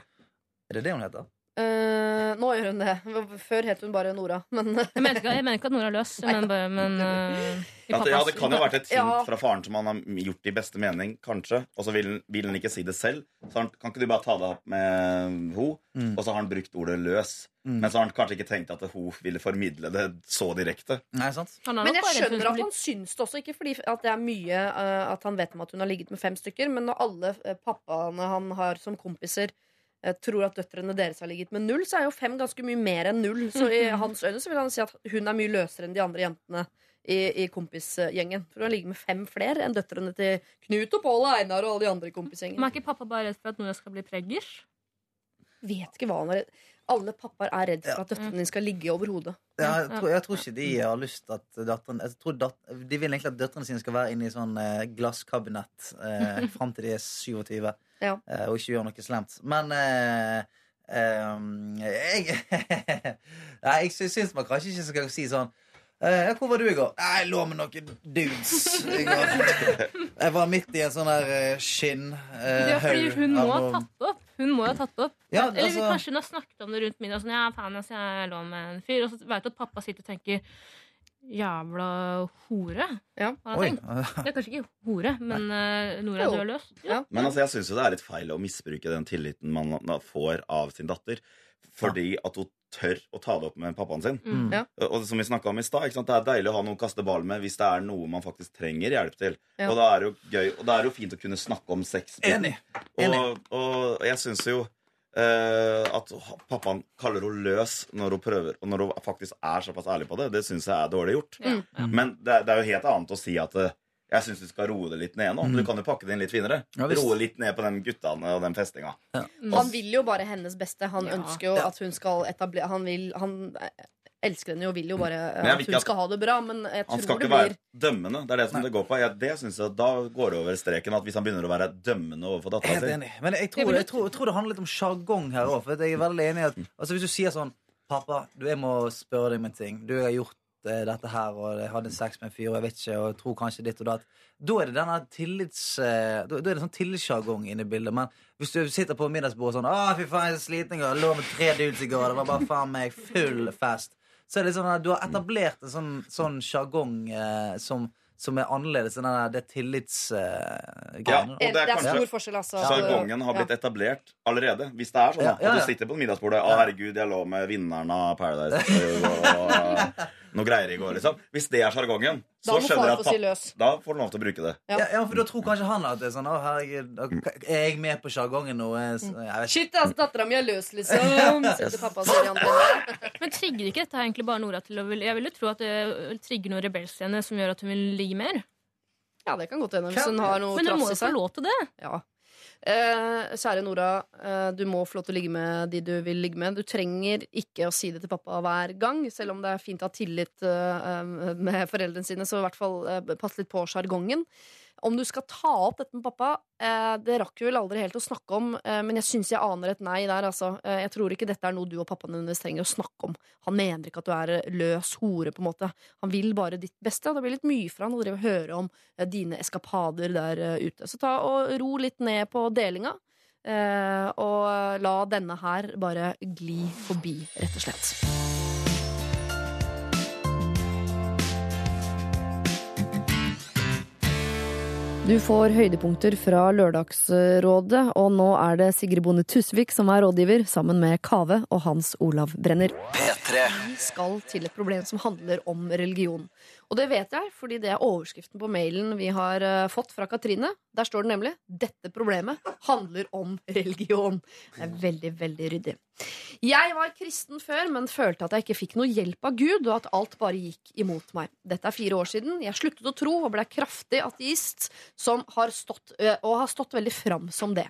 Er det det hun heter? Eh, nå gjør hun det. Før het hun bare Nora. Men Jeg mener ikke, jeg mener ikke at Nora er løs, men bare men, uh, pappas, Ja, det, kan jo ha vært et hint Ja. fra faren som han har gjort i beste mening, kanskje. Og så vil, vil han ikke si det selv. Så han, kan ikke du bare ta det opp med ho? Mm. Og så har han brukt ordet 'løs'. Men så har han kanskje ikke tenkt at hun ville formidle det så direkte. Nei, sant? Men jeg skjønner at han syns det også, ikke fordi at det er mye uh, at han vet om at hun har ligget med fem stykker, men når alle eh, pappaene han har som kompiser, eh, tror at døtrene deres har ligget med null, så er jo fem ganske mye mer enn null. Så i (laughs) hans øyne så vil han si at hun er mye løsere enn de andre jentene i, i kompisgjengen. For hun ligger med fem flere enn døtrene til Knut og Pål og Einar og alle de andre i kompisgjengen. Men er ikke pappa bare redd for at Nora skal bli preggers? Vet ikke hva han er redd Alle pappaer er redd for at døtrene dine skal ligge over hodet. Ja, jeg, tror, jeg tror ikke de har lyst at datteren jeg tror dat, De vil egentlig at døtrene sine skal være inne i sånn eh, glasskabinett eh, (laughs) fram til de er 27, Ja. eh, og ikke gjøre noe slemt. Men eh, eh, (laughs) jeg Nei, jeg syns man kanskje ikke skal si sånn Eh, hvor var du i går? Jeg lå med noen dudes i går. Jeg var midt i en sånn der eh, skinn eh, Ja, fordi haug hun må av ha tatt opp. Hun må ha tatt opp. Ja, Eller altså- kanskje hun har snakket om det rundt middag. Sånn, ja, faen, altså, jeg lå med en fyr. Og så vet du at pappa sitter og tenker Jævla hore. Ja. har Oi. tenkt. Det er kanskje ikke hore, men uh, Nora, dør er løs. Ja. Men altså, jeg syns jo det er litt feil å misbruke den tilliten man da får av sin datter. Fordi at hun tør å ta det opp med pappaen sin. Mm. Ja. Og som vi om i sted, ikke sant, Det er deilig å ha noen å kaste ball med hvis det er noe man faktisk trenger hjelp til. Ja. Og da er det jo gøy, og da er det jo fint å kunne snakke om sex. Enig. Enig. Og, og jeg syns jo eh, at pappaen kaller henne løs når hun prøver, og når hun faktisk er såpass ærlig på det, det syns jeg er dårlig gjort. Mm. Men det, er- det er jo helt annet å si at eh, jeg syns du skal roe det litt ned nå. Mm. Du kan jo pakke det inn litt finere. Ja, roe litt ned på den guttene og den festinga. Han vil jo bare hennes beste. Han Ja. ønsker jo at hun skal etablere Han, vil, han elsker henne jo og vil jo bare vil at hun at- skal ha det bra. Men jeg Han tror skal det ikke være dømmende. Det er det som det går på. Jeg, det synes jeg, Da går det over streken at hvis han begynner å være dømmende overfor dattera si. Men jeg tror, jeg, tror, jeg tror det handler litt om sjargong her òg. For jeg er veldig enig i at altså Hvis du sier sånn Pappa, du, jeg må spørre deg om en ting. Du har gjort dette her, og jeg hadde sex med en fyr, og jeg vet ikke, og jeg tror kanskje ditt og datt. Da er det denne tillits... eh, Da, er det sånn tillitssjargong inne i bildet. Men hvis du sitter på middagsbordet sånn Å, fy faen, jeg er så sliten. Jeg lå med tre dudes i går. Det var bare faen meg full fest. Så er det sånn at du har etablert en sånn sånn sjargong eh, som, som er annerledes enn det tillitsgreiene. Ja, og det er kanskje stor forskjell, altså. Sjargongen har blitt etablert allerede. Hvis det er sånn Ja, ja, ja, og du sitter på middagsbordet Å, herregud, jeg lå med vinneren av Paradise og (laughs) noe greier i går, liksom. Hvis det er sjargongen, så skjønner jeg at si da får du lov til å bruke det. Ja. Ja, for da tror kanskje han at det er sånn Å, herregud, er jeg med på sjargongen nå? Shit, ass, dattera mi er løs, liksom. (laughs) Pappa. (laughs) Men trigger ikke dette egentlig bare Nora til å vil Jeg vil jo tro at det trigger noe rebelsk i henne som gjør at hun vil ligge mer. Ja, det kan godt hende. Hvis hun har noe Men hun må jo få lov til det. Ja. Eh, kjære Nora, eh, du må få lov til å ligge med de du vil ligge med. Du trenger ikke å si det til pappa hver gang, selv om det er fint å ha tillit eh, med foreldrene sine. Så i hvert fall eh, pass litt på sjargongen. Om du skal ta opp dette med pappa, eh, det rakk vi vel aldri helt å snakke om, eh, men jeg syns jeg aner et nei der, altså. Eh, jeg tror ikke dette er noe du og pappaen hennes trenger å snakke om. Han mener ikke at du er løs hore, på en måte. Han vil bare ditt beste, og det blir litt mye for han å drive og høre om eh, dine eskapader der eh, ute. Så ta og ro litt ned på delinga, eh, og la denne her bare gli forbi, rett og slett. Du får høydepunkter fra Lørdagsrådet, og nå er det Sigrid Bonde Tusvik som er rådgiver, sammen med Kave og Hans Olav Brenner. Vi skal til et problem som handler om religion. Og det vet jeg, fordi det er overskriften på mailen vi har eh, fått fra Katrine. Der står det nemlig 'Dette problemet handler om religion'. Det er veldig, veldig ryddig. Jeg var kristen før, men følte at jeg ikke fikk noe hjelp av Gud, og at alt bare gikk imot meg. Dette er fire år siden. Jeg sluttet å tro og ble kraftig ateist, har stått, og har stått veldig fram som det.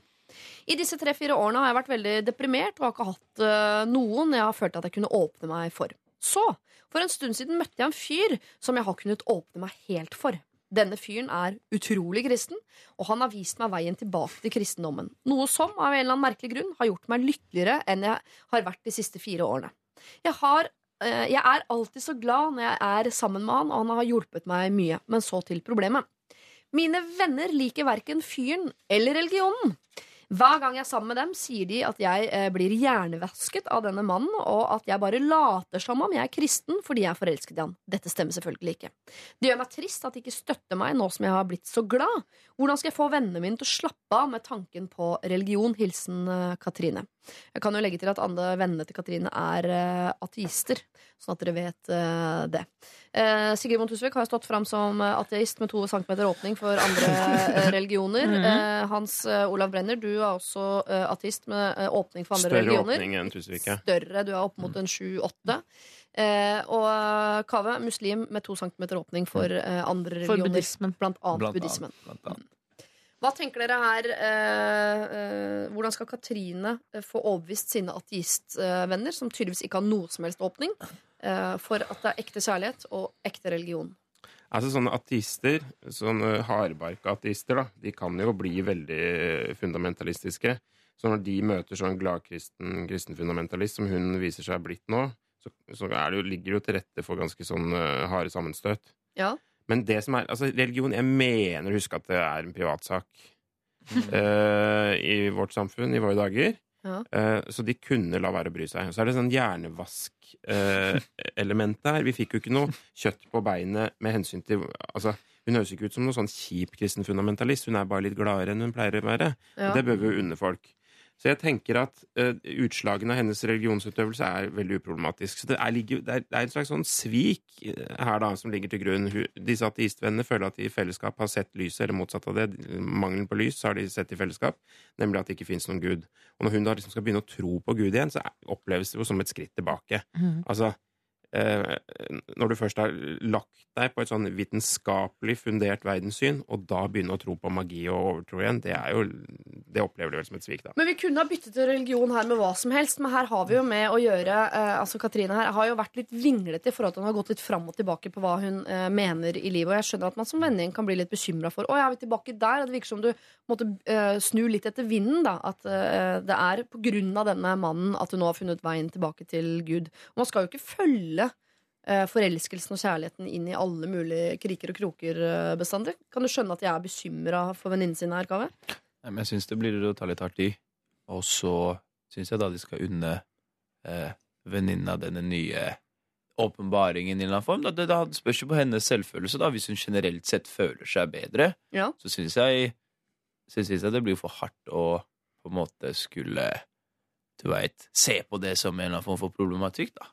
I disse tre-fire årene har jeg vært veldig deprimert og har ikke hatt noen jeg har følt at jeg kunne åpne meg for. Så, for en stund siden møtte jeg en fyr som jeg har kunnet åpne meg helt for. Denne fyren er utrolig kristen, og han har vist meg veien tilbake til kristendommen. Noe som av en eller annen merkelig grunn har gjort meg lykkeligere enn jeg har vært de siste fire årene. Jeg, har, eh, jeg er alltid så glad når jeg er sammen med han, og han har hjulpet meg mye. Men så til problemet. Mine venner liker verken fyren eller religionen. Hver gang jeg er sammen med dem, sier de at jeg eh, blir hjernevasket av denne mannen, og at jeg bare later som om jeg er kristen fordi jeg er forelsket i han. Dette stemmer selvfølgelig ikke. Det gjør meg trist at de ikke støtter meg nå som jeg har blitt så glad. Hvordan skal jeg få vennene mine til å slappe av med tanken på religion? Hilsen eh, Katrine. Jeg kan jo legge til at alle vennene til Katrine er eh, ateister, sånn at dere vet eh, det. Eh, Sigrid Bonde Tusvik har stått fram som ateist med to centimeter åpning for andre (laughs) religioner. Mhm. eh, Hans Olav Brenner, du er også ateist med åpning for andre Større religioner. åpning enn Tusvik, ja. Større, du er opp mot en sju-åtte. Eh, og Kaveh, Kave, muslim med to centimeter åpning for eh, andre For buddhismen. Blant annet Blant annet, buddhismen. blant annet. Hva tenker dere her eh, eh, Hvordan skal Katrine eh, få overbevist sine ateistvenner, som tydeligvis ikke har noe som helst åpning, eh, for at det er ekte kjærlighet og ekte religion? Altså sånne ateister, sånne hardbarka ateister, da, de kan jo bli veldig fundamentalistiske. Så når de møter sånn gladkristen kristen fundamentalist som hun viser seg blitt nå, så, så er det jo, ligger det jo til rette for ganske sånn eh, harde sammenstøt. Ja. Men det som er Altså, religion Jeg mener å huske at det er en privatsak uh, i vårt samfunn i våre dager. Ja. Eh, så de kunne la være å bry seg. Så er det sånn hjernevask-element der. Vi fikk jo ikke noe kjøtt på beinet med hensyn til Altså, hun høres ikke ut som noen sånn kjip kristen fundamentalist. Hun er bare litt gladere enn hun pleier å være. Ja. Og det bør vi jo unne folk. Så jeg tenker at uh, utslagene av hennes religionsutøvelse er veldig uproblematisk. Så det er, det er, det er et slags sånn svik eh, her da, som ligger til grunn. Disse ateistvennene føler at de i fellesskap har sett lyset, eller motsatt av det. Mangelen på lys har de sett i fellesskap, nemlig at det ikke fins noen gud. Og når hun da liksom skal begynne å tro på Gud igjen, så oppleves det jo som et skritt tilbake. Mm. Altså, når du først har lagt deg på et sånn vitenskapelig fundert verdenssyn, og da begynne å tro på magi og overtro igjen, det er jo Det opplever du vel som et svik, da. Men vi kunne ha byttet til religion her med hva som helst, men her har vi jo med å gjøre eh, Altså Katrine her har jo vært litt vinglete i forhold til at hun har gått litt fram og tilbake på hva hun eh, mener i livet. Og jeg skjønner at man som vennegjeng kan bli litt bekymra for Å, er vi tilbake der? Det virker som du måtte eh, snu litt etter vinden, da. At eh, det er på grunn av denne mannen at du nå har funnet veien tilbake til Gud. Man skal jo ikke følge eh, forelskelsen og kjærligheten inn i alle mulige kriker og kroker eh, bestandig. Kan du skjønne at jeg er bekymra for venninnen sin her, Kaveh? Jeg syns det blir å ta litt hardt i. Og så syns jeg da de skal unne eh, venninna denne nye åpenbaringen i en eller annen form. Da, det, da spørs jo på hennes selvfølelse, da. Hvis hun generelt sett føler seg bedre, Ja. så syns jeg, synes jeg det blir for hardt å på en måte skulle du veit, se på det som en eller annen form for problematikk, da.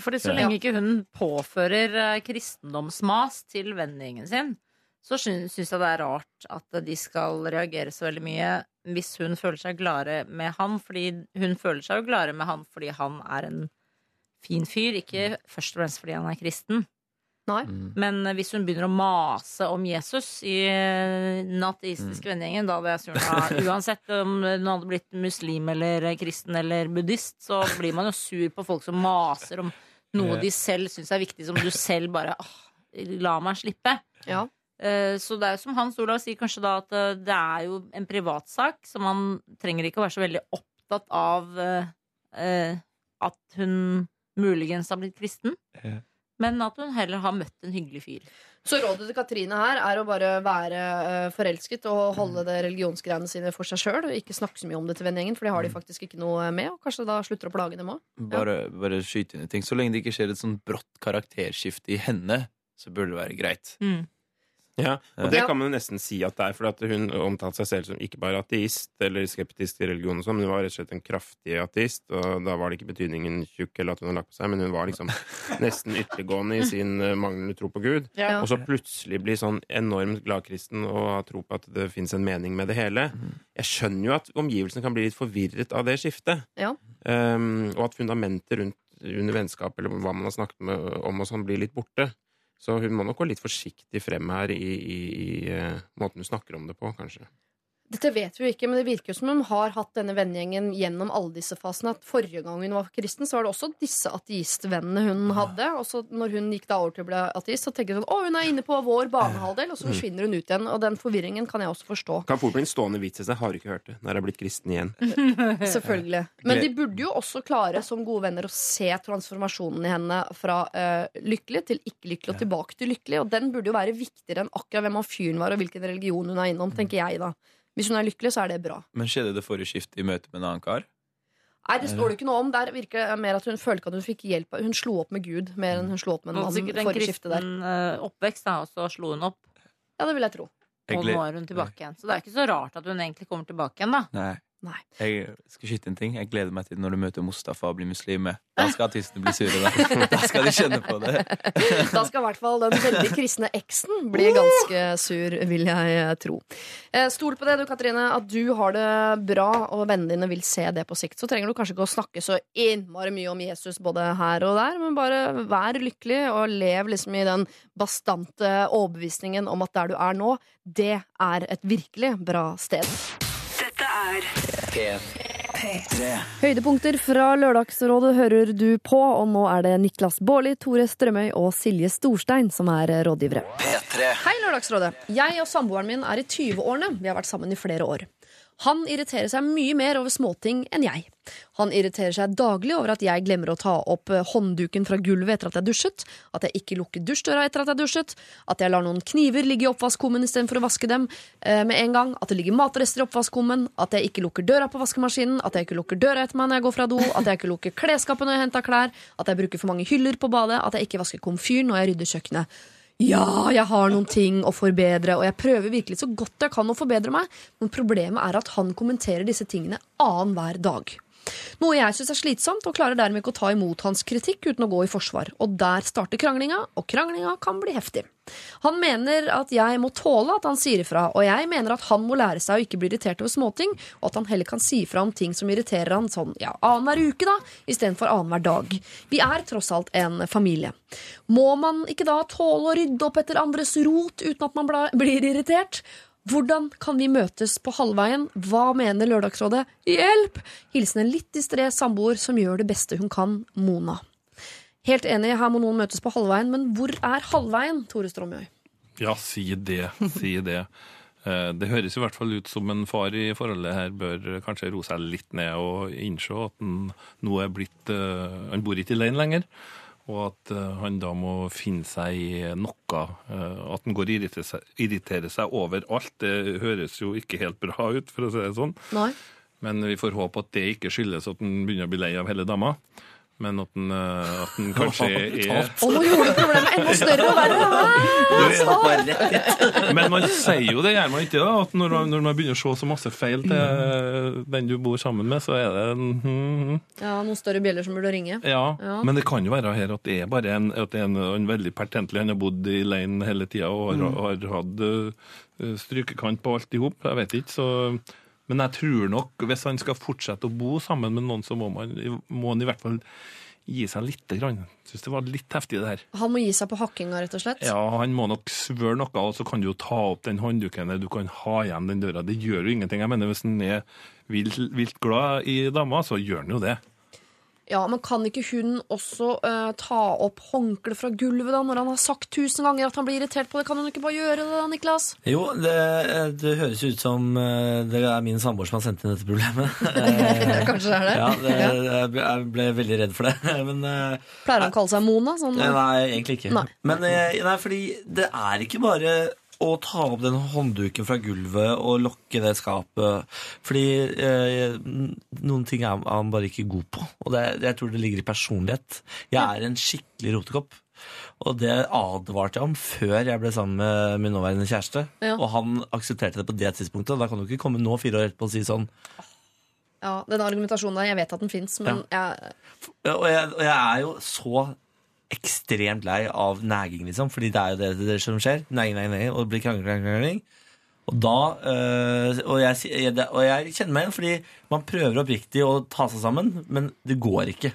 Fordi så Ja. lenge ikke hun påfører eh, kristendomsmas til vennegjengen sin, så syns jeg det er rart at de skal reagere så veldig mye hvis hun føler seg gladere med han. Fordi hun føler seg jo gladere med han fordi han er en fin fyr, ikke først og fremst fordi han er kristen. Nei. Men eh, hvis hun begynner å mase om Jesus i eh, den ateistiske vennegjengen, da hadde jeg surna (laughs) uansett om hun hadde blitt muslim eller kristen eller buddhist, så blir man jo sur på folk som maser om noe de selv syns er viktig, som du selv bare åh, La meg slippe. Ja. Så det er jo som Hans Olav sier kanskje da at eh, det er jo en privatsak, så man trenger ikke å være så veldig opptatt av eh, eh, at hun muligens har blitt kristen. Men at hun heller har møtt en hyggelig fyr. Så rådet til Katrine her er å bare være eh, forelsket og holde det religionsgreiene sine for seg sjøl. Og ikke snakke så mye om det til vennegjengen, for det har de faktisk ikke noe med. Og kanskje da slutter å plage dem òg. Bare, bare skyte inn i ting. Så lenge det ikke skjer et sånn brått karakterskifte i henne, så burde det være greit. Ja, og det kan man jo nesten si at det er, for at hun omtalte seg selv som ikke bare ateist eller skeptisk til religion og sånn, men hun var rett og slett en kraftig ateist, og da var det ikke betydningen tjukk eller at hun har lagt på seg, men hun var liksom (laughs) nesten ytterliggående i sin eh, manglende tro på Gud. Ja. Og så plutselig bli sånn enormt gladkristen og ha tro på at det fins en mening med det hele. Jeg skjønner jo at omgivelsene kan bli litt forvirret av det skiftet. Ja. Um, og at fundamentet rundt under vennskap eller hva man har snakket med, om og sånn, blir litt borte. Så hun må nok gå litt forsiktig frem her i, i, i eh, måten hun snakker om det på, kanskje. Dette vet vi jo ikke, men det virker som hun har hatt denne vennegjengen gjennom alle disse fasene. At forrige gang hun var kristen, så var det også disse ateistvennene hun hadde. Og så når hun gikk da over til å bli ateist, så tenker hun sånn Å, hun er inne på vår banehalvdel, og så forsvinner hun ut igjen. Og den forvirringen kan jeg også forstå. Kan fort bli en stående vits i seg. Har ikke hørt det? Når jeg er blitt kristen igjen. (laughs) Selvfølgelig. Men de burde jo også klare som gode venner å se transformasjonen i henne fra uh, lykkelig til ikke lykkelig og tilbake til lykkelig. Og den burde jo være viktigere enn akkurat hvem han fyren var og hvilken religion hun er innom, tenker jeg da. Hvis hun er lykkelig, så er det bra. Men skjedde det forrige skift i møte med en annen kar? Nei, det står det ikke noe om. Der virker det mer at hun følte ikke at hun fikk hjelp. Hun slo opp med Gud mer enn hun slo opp med en mann sikkert en kristen eh, oppvekst, da, og så slo hun opp. Ja, det vil jeg tro. Og nå er hun tilbake igjen. Så det er ikke så rart at hun egentlig kommer tilbake igjen, da. Nei. Nei. Jeg skal skyte en ting. Jeg gleder meg til når du møter Mustafa og blir muslim. Da skal artistene bli sure. Da. (laughs) da skal de kjenne på det. Da skal i hvert fall den veldig kristne eksen bli ganske sur, vil jeg tro. Eh, Stol på det, du Katrine, at du har det bra, og vennene dine vil se det på sikt. Så trenger du kanskje ikke å snakke så innmari mye om Jesus både her og der, men bare vær lykkelig og lev liksom i den bastante overbevisningen om at der du er nå, det er et virkelig bra sted. Er P3. Høydepunkter fra Lørdagsrådet hører du på, og nå er det Niklas Baarli, Tore Strømøy og Silje Storstein som er rådgivere. Hei, Lørdagsrådet. Jeg og samboeren min er i 20-årene. Vi har vært sammen i flere år. Han irriterer seg mye mer over småting enn jeg. Han irriterer seg daglig over at jeg glemmer å ta opp eh, håndduken fra gulvet etter at jeg dusjet, at jeg ikke lukker dusjdøra etter at jeg dusjet, at jeg lar noen kniver ligge i oppvaskkummen istedenfor å vaske dem eh, med en gang, at det ligger matrester i oppvaskkummen, at jeg ikke lukker døra på vaskemaskinen, at jeg ikke lukker døra etter meg når jeg går fra do, at jeg ikke lukker klesskapet når jeg henter klær, at jeg bruker for mange hyller på badet, at jeg ikke vasker komfyr når jeg rydder kjøkkenet. Ja, jeg har noen ting å forbedre, og jeg prøver virkelig så godt jeg kan å forbedre meg, men problemet er at han kommenterer disse tingene annenhver dag. Noe jeg syns er slitsomt, og klarer dermed ikke å ta imot hans kritikk uten å gå i forsvar. Og der starter kranglinga, og kranglinga kan bli heftig. Han mener at jeg må tåle at han sier ifra, og jeg mener at han må lære seg å ikke bli irritert over småting, og at han heller kan si ifra om ting som irriterer han sånn ja, annenhver uke, da, istedenfor annenhver dag. Vi er tross alt en familie. Må man ikke da tåle å rydde opp etter andres rot uten at man blir irritert? Hvordan kan vi møtes på halvveien? Hva mener Lørdagsrådet? Hjelp! Hilsen en litt distré samboer som gjør det beste hun kan, Mona. Helt enig, her må noen møtes på halvveien, men hvor er halvveien, Tore Strømøy? Ja, si det. Si det. Eh, Det høres i hvert fall ut som en far i forholdet her bør kanskje roe seg litt ned og innse at han nå er blitt eh, Han bor ikke alene lenger. Og at eh, han da må finne seg i noe. eh, At han går og irriterer seg, irriterer seg over alt. Det høres jo ikke helt bra ut, for å si det sånn. Nei. Men vi får håpe at det ikke skyldes at han begynner å bli lei av hele dama. Men at eh, at den kanskje (laughs) er Og nå gjorde du problemet enda større og verre! (laughs) (laughs) Men man sier jo det, gjør man ikke da? At når, man- når man begynner å se så masse feil til den du bor sammen med, så er det en mhm. Ja, noen større bjeller som burde ringe. Ja, Ja. men det kan jo være her at det er bare en, at det er en, en veldig pertentlig Han har bodd i leiren hele tida og har, Mm. har hatt uh, strykekant på alt i hop. Jeg vet ikke, så Men jeg tror nok hvis han skal fortsette å bo sammen med noen, så må, man, må han i hvert fall gi seg lite grann. Syns det var litt heftig, det her. Han må gi seg på hakkinga, rett og slett. Ja, han må nok svøre noe, og så kan du jo ta opp den håndduken der. Du kan ha igjen den døra. Det gjør jo ingenting. Jeg mener, Hvis han er vilt, vilt glad i dama, så gjør han jo det. Ja, men kan ikke hun også uh, ta opp håndkleet fra gulvet da, når han har sagt tusen ganger at han blir irritert på det? Kan hun ikke bare gjøre det da, Niklas? Jo, det, det høres ut som uh, det er min samboer som har sendt inn dette problemet. (laughs) Eh, Kanskje det er det? Ja, det, Jeg, ble, jeg ble veldig redd for det. (laughs) Men uh, Pleier han å kalle seg Mona? Sånn, Nei, egentlig ikke. Nei. Men eh, nei, fordi det er ikke bare å ta opp den håndduken fra gulvet og lokke det skapet. Fordi eh, noen ting er han bare ikke god på. Og det, jeg tror det ligger i personlighet. Jeg er en skikkelig rotekopp. Og det advarte jeg om før jeg ble sammen med min nåværende kjæreste. Ja. Og han aksepterte det på det tidspunktet. Da kan du ikke komme nå, fire år etterpå, og si sånn Ja, Den argumentasjonen der, jeg vet at den fins, men jeg, Og jeg, og jeg er jo så ekstremt lei av næging, liksom. Fordi det er jo det, det som skjer. Næging, næging, næging, og det blir krangling, krangling, krangling. Og da øh, og, jeg, det- og jeg kjenner meg igjen, fordi man prøver oppriktig å ta seg sammen, men det går ikke.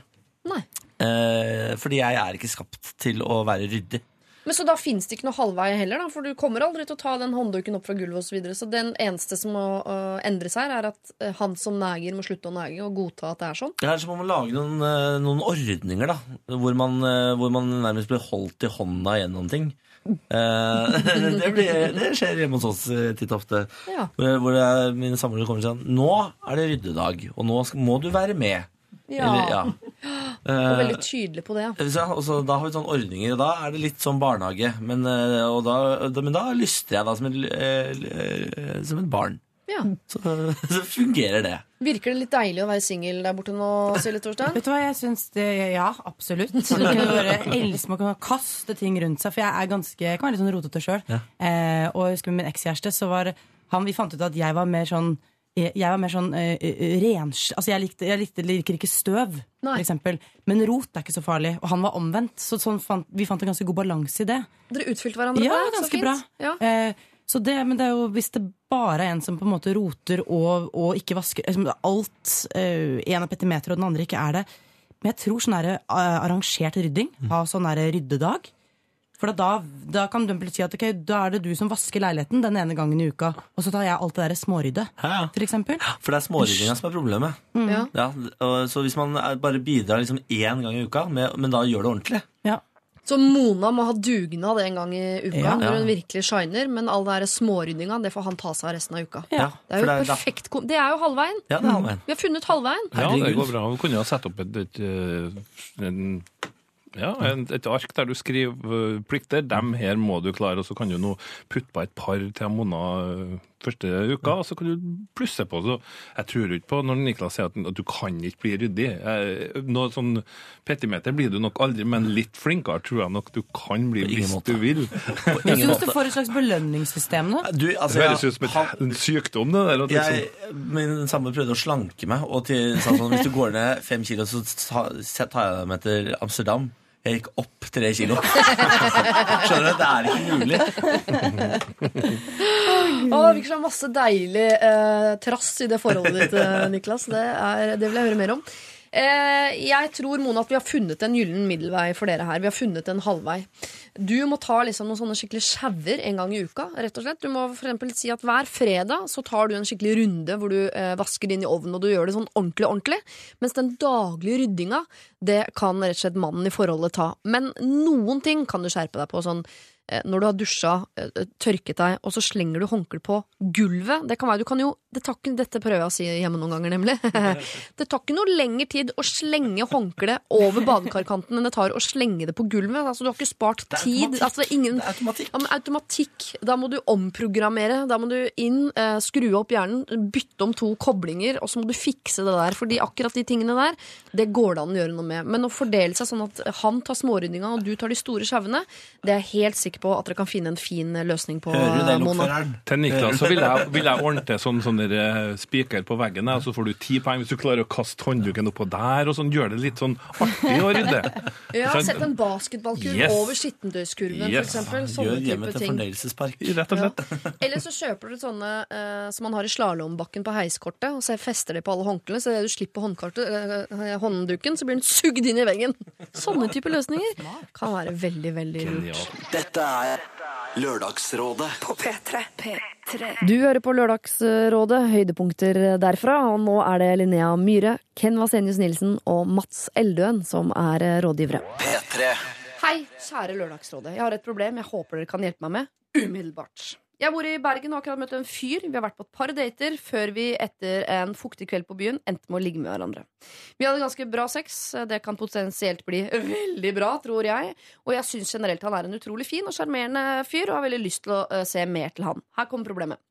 Nei. Eh, fordi jeg er ikke skapt til å være ryddig. Men Så da fins det ikke noe halvvei heller, da? For du kommer aldri til å ta den håndduken opp fra gulvet osv. Så, videre. så den eneste som må uh, endre seg, er at uh, han som neger, må slutte å nege og godta at det er sånn? Ja, så må man lage noen, uh, noen ordninger, da. Hvor man, eh, hvor man nærmest blir holdt i hånda gjennom ting. (laughs) Det, blir, det skjer hjemme hos oss titt og ofte. Ja. Hvor, hvor jeg, mine samboere kommer og sier Nå er det ryddedag, og nå skal, må du være med. Ja. Eller, ja. (gasps) Og veldig Eh, tydelig på det. Ja, så, da har vi sånne ordninger, og da er det litt sånn barnehage. Men, eh, og da, da, men da lyster jeg da som, en, eh, som et barn. Ja. Så, (laughs) så fungerer det. Virker det litt deilig å være singel der borte nå, Silje Torstein? Vet du hva, jeg syns det Ja, absolutt. (laughs) Så du kan bare elske å kunne kaste ting rundt seg, for jeg er ganske Jeg kan være litt sånn rotete sjøl. Eh, og jeg husker med min ekskjæreste, så var han Vi fant ut at jeg var mer sånn jeg var mer sånn uh, rens... Altså, jeg, likte, jeg likte, liker ikke støv, for eksempel. Men rot er ikke så farlig. Og han var omvendt. Så sånn fant, vi fant en ganske god balanse i det. Dere utfylte hverandre Ja, på ganske bra. Ja. Eh, så det, men det er jo, hvis det bare er en som på en måte roter og, og ikke vasker liksom Alt uh, En er petimeter, og den andre ikke er det. Men jeg tror sånn eh, arrangert rydding, ha sånn ryddedag For da, da kan du si at okay, da er det du som vasker leiligheten den ene gangen i uka, og så tar jeg alt det der småryddet, for eksempel. For det er småryddinga som er problemet. Mm. Ja. Ja, så hvis man bare bidrar liksom én gang i uka, med, men da gjør det ordentlig Ja. Så Mona må ha dugnad en gang i uka Ja. når hun virkelig shiner, men all det der småryddinga det får han ta seg av resten av uka. Ja, Det er jo det er perfekt Det er jo halvveien. Ja, det er halvveien. Vi har funnet halvveien. Ja, det går bra. Vi kunne ha satt opp et, et, et, en, ja, et ark der du skriver eh, plikter. Dem her må du klare, og så kan du nå putte på et par til Mona eh, første uka, og så kan du plusse på. Så jeg tror ikke på når Niklas sier at, du kan ikke bli ryddig. Noe sånn petimeter blir du nok aldri, men litt flinkere tror jeg nok du kan bli hvis du vil. Jeg (laughs) syns du får et slags belønningssystem nå. Du, altså, det høres ut som et, en sykdom, det der. Jeg, liksom- min samboer prøvde å slanke meg, og til, sa sånn, hvis du går ned fem kilo, så så tar jeg deg med til Amsterdam. Jeg gikk opp tre kilo. Skjønner du? Det er ikke mulig. Å, det virker som masse deilig eh, trass i det forholdet ditt, eh, Niklas. Det, er, det vil jeg høre mer om. Eh, jeg tror Mona, at vi har funnet en gyllen middelvei for dere her. Vi har funnet en halvvei. Du må ta liksom noen sånne skikkelig sjauer en gang i uka. rett og slett. Du må eksempel si at Hver fredag så tar du en skikkelig runde hvor du eh, vasker inn i ovnen og du gjør det sånn ordentlig. ordentlig. Mens den daglige ryddinga det kan rett og slett mannen i forholdet ta. Men noen ting kan du skjerpe deg på. sånn eh, når du har dusja, tørket deg, og så slenger du håndkle på gulvet. Det kan være, du kan jo, det tar ikke, Dette prøver jeg å si hjemme noen ganger, nemlig. (laughs) det tar ikke noe lengre tid å slenge håndkleet over badekarkanten enn det tar å slenge det på gulvet. Altså, du har ikke spart tid. Altså, det er ingen, automatikk. Ja, men automatikk. Da må du omprogrammere. Da må du inn, eh, skru opp hjernen, bytte om to koblinger, og så må du fikse det der. Fordi akkurat de tingene der, det går det an å gjøre noe med. Men å fordele seg sånn at han tar småryddinga, og du tar de store sjauene, det er jeg helt sikker på at dere kan finne en fin løsning på. eh, Mona. Til Niklas så vil jeg, vil jeg ordne til sånn, sånn eh, spiker på veggen, og så får du ti poeng hvis du klarer å kaste håndduken oppå der, og sånn gjør det litt sånn artig å rydde. (laughs) Ja, Sånn- Sett en basketballkurv Yes. over skittentøyskurven, Yes. for eksempel. Sånne Gjør hjemmet type til ting. fornøyelsespark. Rett og slett. (laughs) Eller så kjøper du sånne eh, som man har i slalåmbakken på heiskortet, og så fester det på alle håndklærne, så du slipper håndkartet, eh, håndduken, så blir den sugd inn i veggen. (laughs) Sånne type løsninger kan være veldig, veldig lurt. Dette er Lørdagsrådet på P3. Du hører på Lørdagsrådet, høydepunkter derfra, og nå er det Linnea Myhre, Ken Vasenius Nilsen og Mats Eldøen som er rådgivere. P3. Hei, kjære Lørdagsrådet. Jeg har et problem jeg håper dere kan hjelpe meg med umiddelbart. Jeg bor i Bergen og har akkurat møtt en fyr. Vi har vært på et par dater før vi etter en fuktig kveld på byen endte med å ligge med hverandre. Vi hadde ganske bra sex. Det kan potensielt bli veldig bra, tror jeg. Og jeg syns generelt han er en utrolig fin og sjarmerende fyr, og har veldig lyst til å eh, se mer til han. Her kommer problemet.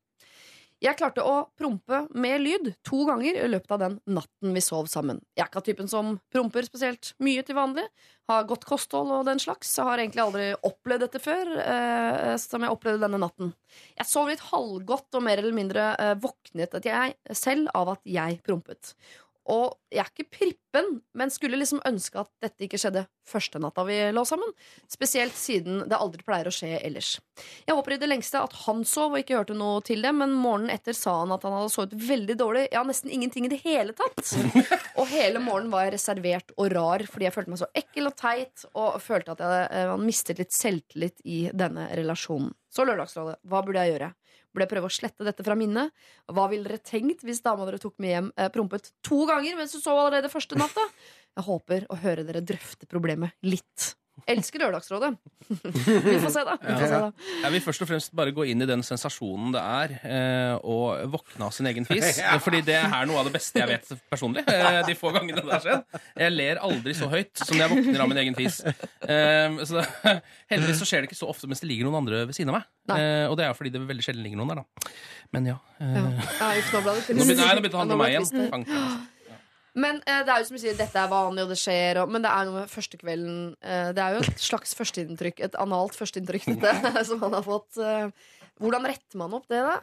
Jeg klarte å prompe med lyd to ganger i løpet av den natten vi sov sammen. Jeg er ikke av typen som promper spesielt mye til vanlig. Har godt kosthold og den slags. Jeg har egentlig aldri opplevd dette før, eh, som jeg opplevde denne natten. Jeg sov litt halvgodt og mer eller mindre eh, våknet at jeg selv av at jeg prompet. Og jeg er ikke prippen, men skulle liksom ønske at dette ikke skjedde første natta vi lå sammen. Spesielt siden det aldri pleier å skje ellers. Jeg håper i det lengste at han sov og ikke hørte noe til det, men morgenen etter sa han at han hadde sovet veldig dårlig. Ja, nesten ingenting i det hele tatt. (laughs) Og hele morgenen var jeg reservert og rar fordi jeg følte meg så ekkel og teit og følte at jeg hadde mistet litt selvtillit i denne relasjonen. Så Lørdagsrådet, hva burde jeg gjøre? Burde jeg prøve å slette dette fra minnet? Hva ville dere tenkt hvis dama dere tok med hjem eh, prompet to ganger mens du sov allerede første natta? Jeg håper å høre dere drøfte problemet litt. Elsker Lørdagsrådet. (laughs) Vi får se, da. Vi får se, da. Jeg vil først og fremst bare gå inn i den sensasjonen det er eh, å våkne av sin egen fis. (laughs) Ja. Fordi det er noe av det beste jeg vet personlig. Eh, de få gangene det har skjedd. Jeg ler aldri så høyt som når jeg våkner av min egen fis. Eh, så (laughs) Heldigvis så skjer det ikke så ofte mens det ligger noen andre ved siden av meg. Eh, og det er fordi det veldig sjelden ligger noen der, da. Men ja. Eh, Ja, uff, nå ble det Nå begynner, nå begynte det å handle om meg igjen. Men eh, det er jo som du sier, dette er vanlig, og det skjer. Og, men det er noe med førstekvelden eh, Det er jo et slags førsteinntrykk, et analt førsteinntrykk, (laughs) dette, som han har fått. Eh, hvordan retter man opp det, da?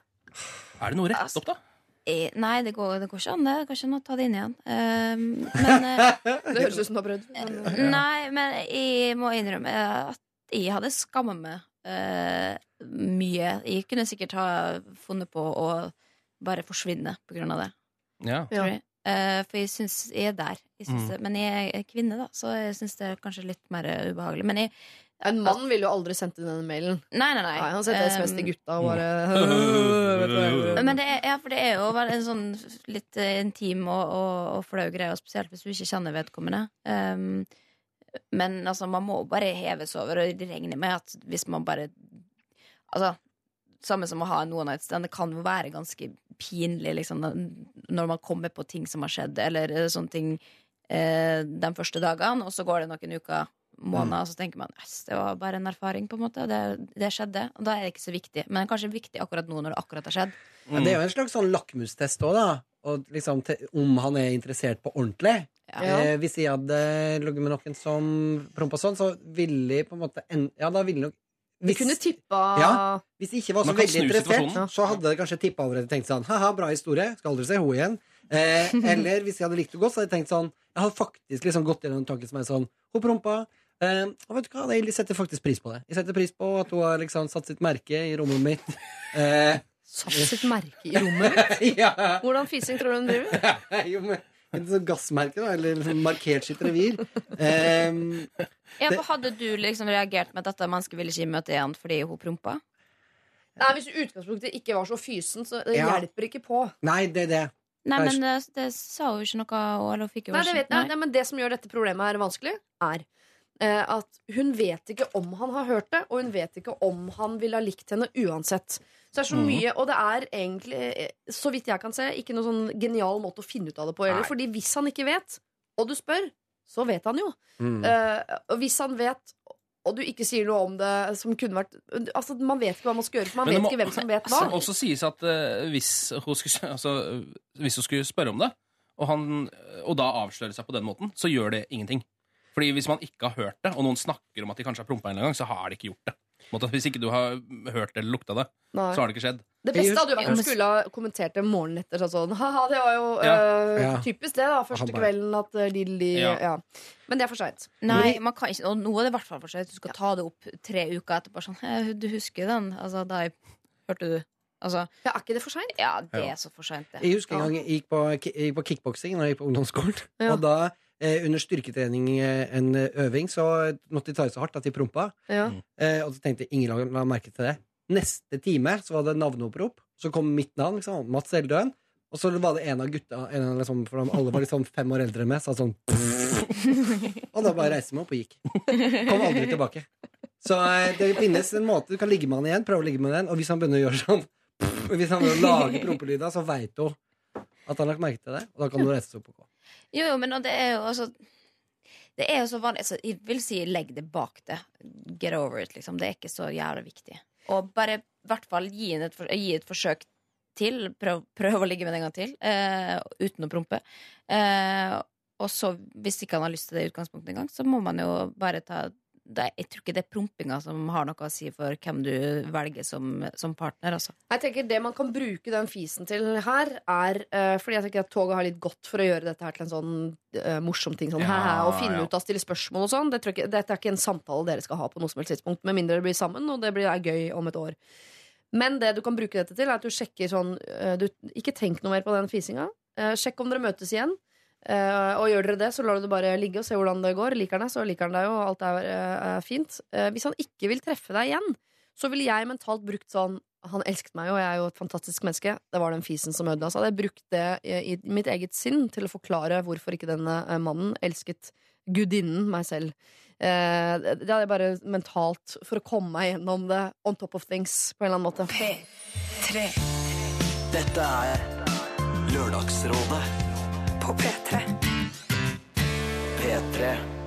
Er det noe rett opp, da? Eh, Nei, det går, det går ikke an. Det går ikke an å ta det inn igjen. Um, men eh, (laughs) Det høres ut som du har prøvd. Men, Nei, men jeg må innrømme at jeg hadde skamma meg eh, mye. Jeg kunne sikkert ha funnet på å bare forsvinne på grunn av det. Ja. Tror jeg. Eh, for jeg syns jeg er der. Jeg Mm. det, men jeg er kvinne, da, så jeg syns det er kanskje litt mer eh, ubehagelig. Men jeg En mann ville jo aldri sendt inn denne mailen. Nei, nei, nei. Han sendte SMS til gutta og bare? Men det er, ja, for det er jo en sånn litt eh, intim og, og, og flau greie, og spesielt hvis du ikke kjenner vedkommende. Um, Men altså, man må bare heves over og regne med at hvis man bare Altså, samme som å ha en one night stand, det kan jo være ganske pinlig liksom, når man kommer på ting som har skjedd, eller eh, sånne ting eh, de første dagene, og så går det noen uker, måneder, og så tenker man yes, det var bare en erfaring, på en måte. Det, det skjedde. Og da er det ikke så viktig. Men det er kanskje viktig akkurat nå når det akkurat har skjedd. Men det er jo en slags sånn lakmustest òg, da. Og liksom, om han er interessert på ordentlig. Ja. Eh, hvis jeg hadde ligget med noen som prompa sånn, så ville jeg på en måte en, Ja, da ville nok Vi kunne tippa ja, Hvis jeg ikke var så veldig interessert, så hadde det kanskje tippa over og tenkt sånn Haha, bra historie, skal aldri se henne igjen. Eh, (laughs) eller hvis jeg hadde likt henne godt, så hadde jeg tenkt sånn Jeg har faktisk liksom gått gjennom tanken som er sånn Hun prompa. Eh, og vet du hva, jeg setter faktisk pris på det. Jeg setter pris på at hun har liksom satt sitt merke i rommet mitt. Eh, Satt sitt merke i rommet (laughs) mitt? ja. Hvordan fising tror du hun driver? (laughs) jo, men et sånt gassmerke, da, eller liksom markert sitt revir. Um, Ja, for hadde du liksom reagert med at dette mennesket ville ikke møte igjen fordi hun prompa? Nei, Hvis utgangspunktet ikke var så fysen, så det Ja. hjelper ikke på. nei, det er det. Nei, men det, det sa hun ikke noe Eller fikk jo Nei, det vet jeg. Nei, men det som gjør dette problemet her vanskelig, er at hun vet ikke om han har hørt det, og hun vet ikke om han ville ha likt henne uansett. Så det er så Mhm. mye, Og det er egentlig, eh, så vidt jeg kan se, ikke noen sånn genial måte å finne ut av det på. Heller, fordi hvis han ikke vet, og du spør, så vet han jo. Mm. Uh, hvis han vet, og du ikke sier noe om det som kunne vært Altså, Man vet ikke hva man skal gjøre, for man vet må ikke hvem som vet hva. Det må også sies at uh, hvis, hun skulle, altså, hvis hun skulle spørre om det, og, han, og da avsløre seg på den måten, så gjør det ingenting. Fordi hvis man ikke har hørt det, og noen snakker om at de kanskje har prompa en gang, så har de ikke gjort det. Måte, Hvis ikke du har hørt det eller lukta det, Nei. så har det ikke skjedd. Det beste hadde jo vært om du skulle ha kommentert det morgenen etter. Sånn, sånn, Haha, det var jo Ja. eh, Ja. typisk det, da. Første kvelden at Lilly ja. Ja. Men det er for seint. Nei, man kan ikke, og nå er det i hvert fall for sent. Du skal ta det opp tre uker etterpå. Sånn, «Eh, du husker den? Altså, da jeg, hørte du Altså, ja, Er ikke det for seint? Ja, det Ja. er så for seint, det. Jeg husker en gang jeg gikk på, jeg gikk på kickboksing da jeg gikk på ungdomsskolen. Ja. Og da, eh, under styrketrening, eh, en øving, så måtte de ta det så hardt at de prompa. Ja. Eh, og så tenkte la, la merke til det. Neste time så var det navneopprop. Så kom mitt navn. Liksom, Mats Eldøen. Og så var det en av gutta, en av liksom, for alle var liksom fem år eldre enn meg, sa sånn (laughs) Og da bare reiste jeg meg opp og gikk. Kom aldri tilbake. Så eh, det finnes en måte du kan ligge med han igjen, prøve å ligge med den, og hvis han begynner å gjøre sånn (laughs) Hvis han begynner å lage prompelyder, så veit hun at han har lagt merke til det, og da kan du reise seg opp og gå. Jo, jo, men det er jo også Det er jo så vanlig altså, Jeg vil si legg det bak det. Get over it, liksom. Det er ikke så jævlig viktig. Og bare i hvert fall gi, et, gi et forsøk til. Prøv, prøv å ligge med det en gang til, eh, uten å prompe. Eh, og så, hvis ikke han har lyst til det i utgangspunktet engang, så må man jo bare ta Jeg tror ikke det er prompinga som har noe å si for hvem du velger som, som partner, altså. Jeg tenker Det man kan bruke den fisen til her, er uh, Fordi jeg tenker at toget har litt godt for å gjøre dette her til en sånn uh, morsom ting. Sånn, Ja, hæ, hæ, og finne ja. ut av stille spørsmål og sånn. Det tror jeg ikke, dette er ikke en samtale dere skal ha på noe som helst tidspunkt, med mindre dere blir sammen, og det blir, er gøy om et år. Men det du kan bruke dette til, er at du sjekker sånn uh, du, Ikke tenk noe mer på den fisinga. Sjekk om dere møtes igjen. Eh, og gjør dere det, så lar du det bare ligge og se hvordan det går. Liker han deg, så liker han deg jo, alt er, eh, er fint. Uh, hvis han ikke vil treffe deg igjen, så ville jeg mentalt brukt sånn Han elsket meg jo, jeg er jo et fantastisk menneske. Det var den fisen som ødela. Så hadde jeg brukt det i, i mitt eget sinn til å forklare hvorfor ikke denne mannen elsket gudinnen, meg selv. Uh, det hadde jeg bare mentalt for å komme meg gjennom det on top of things, på en eller annen måte. Dette er Lørdagsrådet på P3. P3.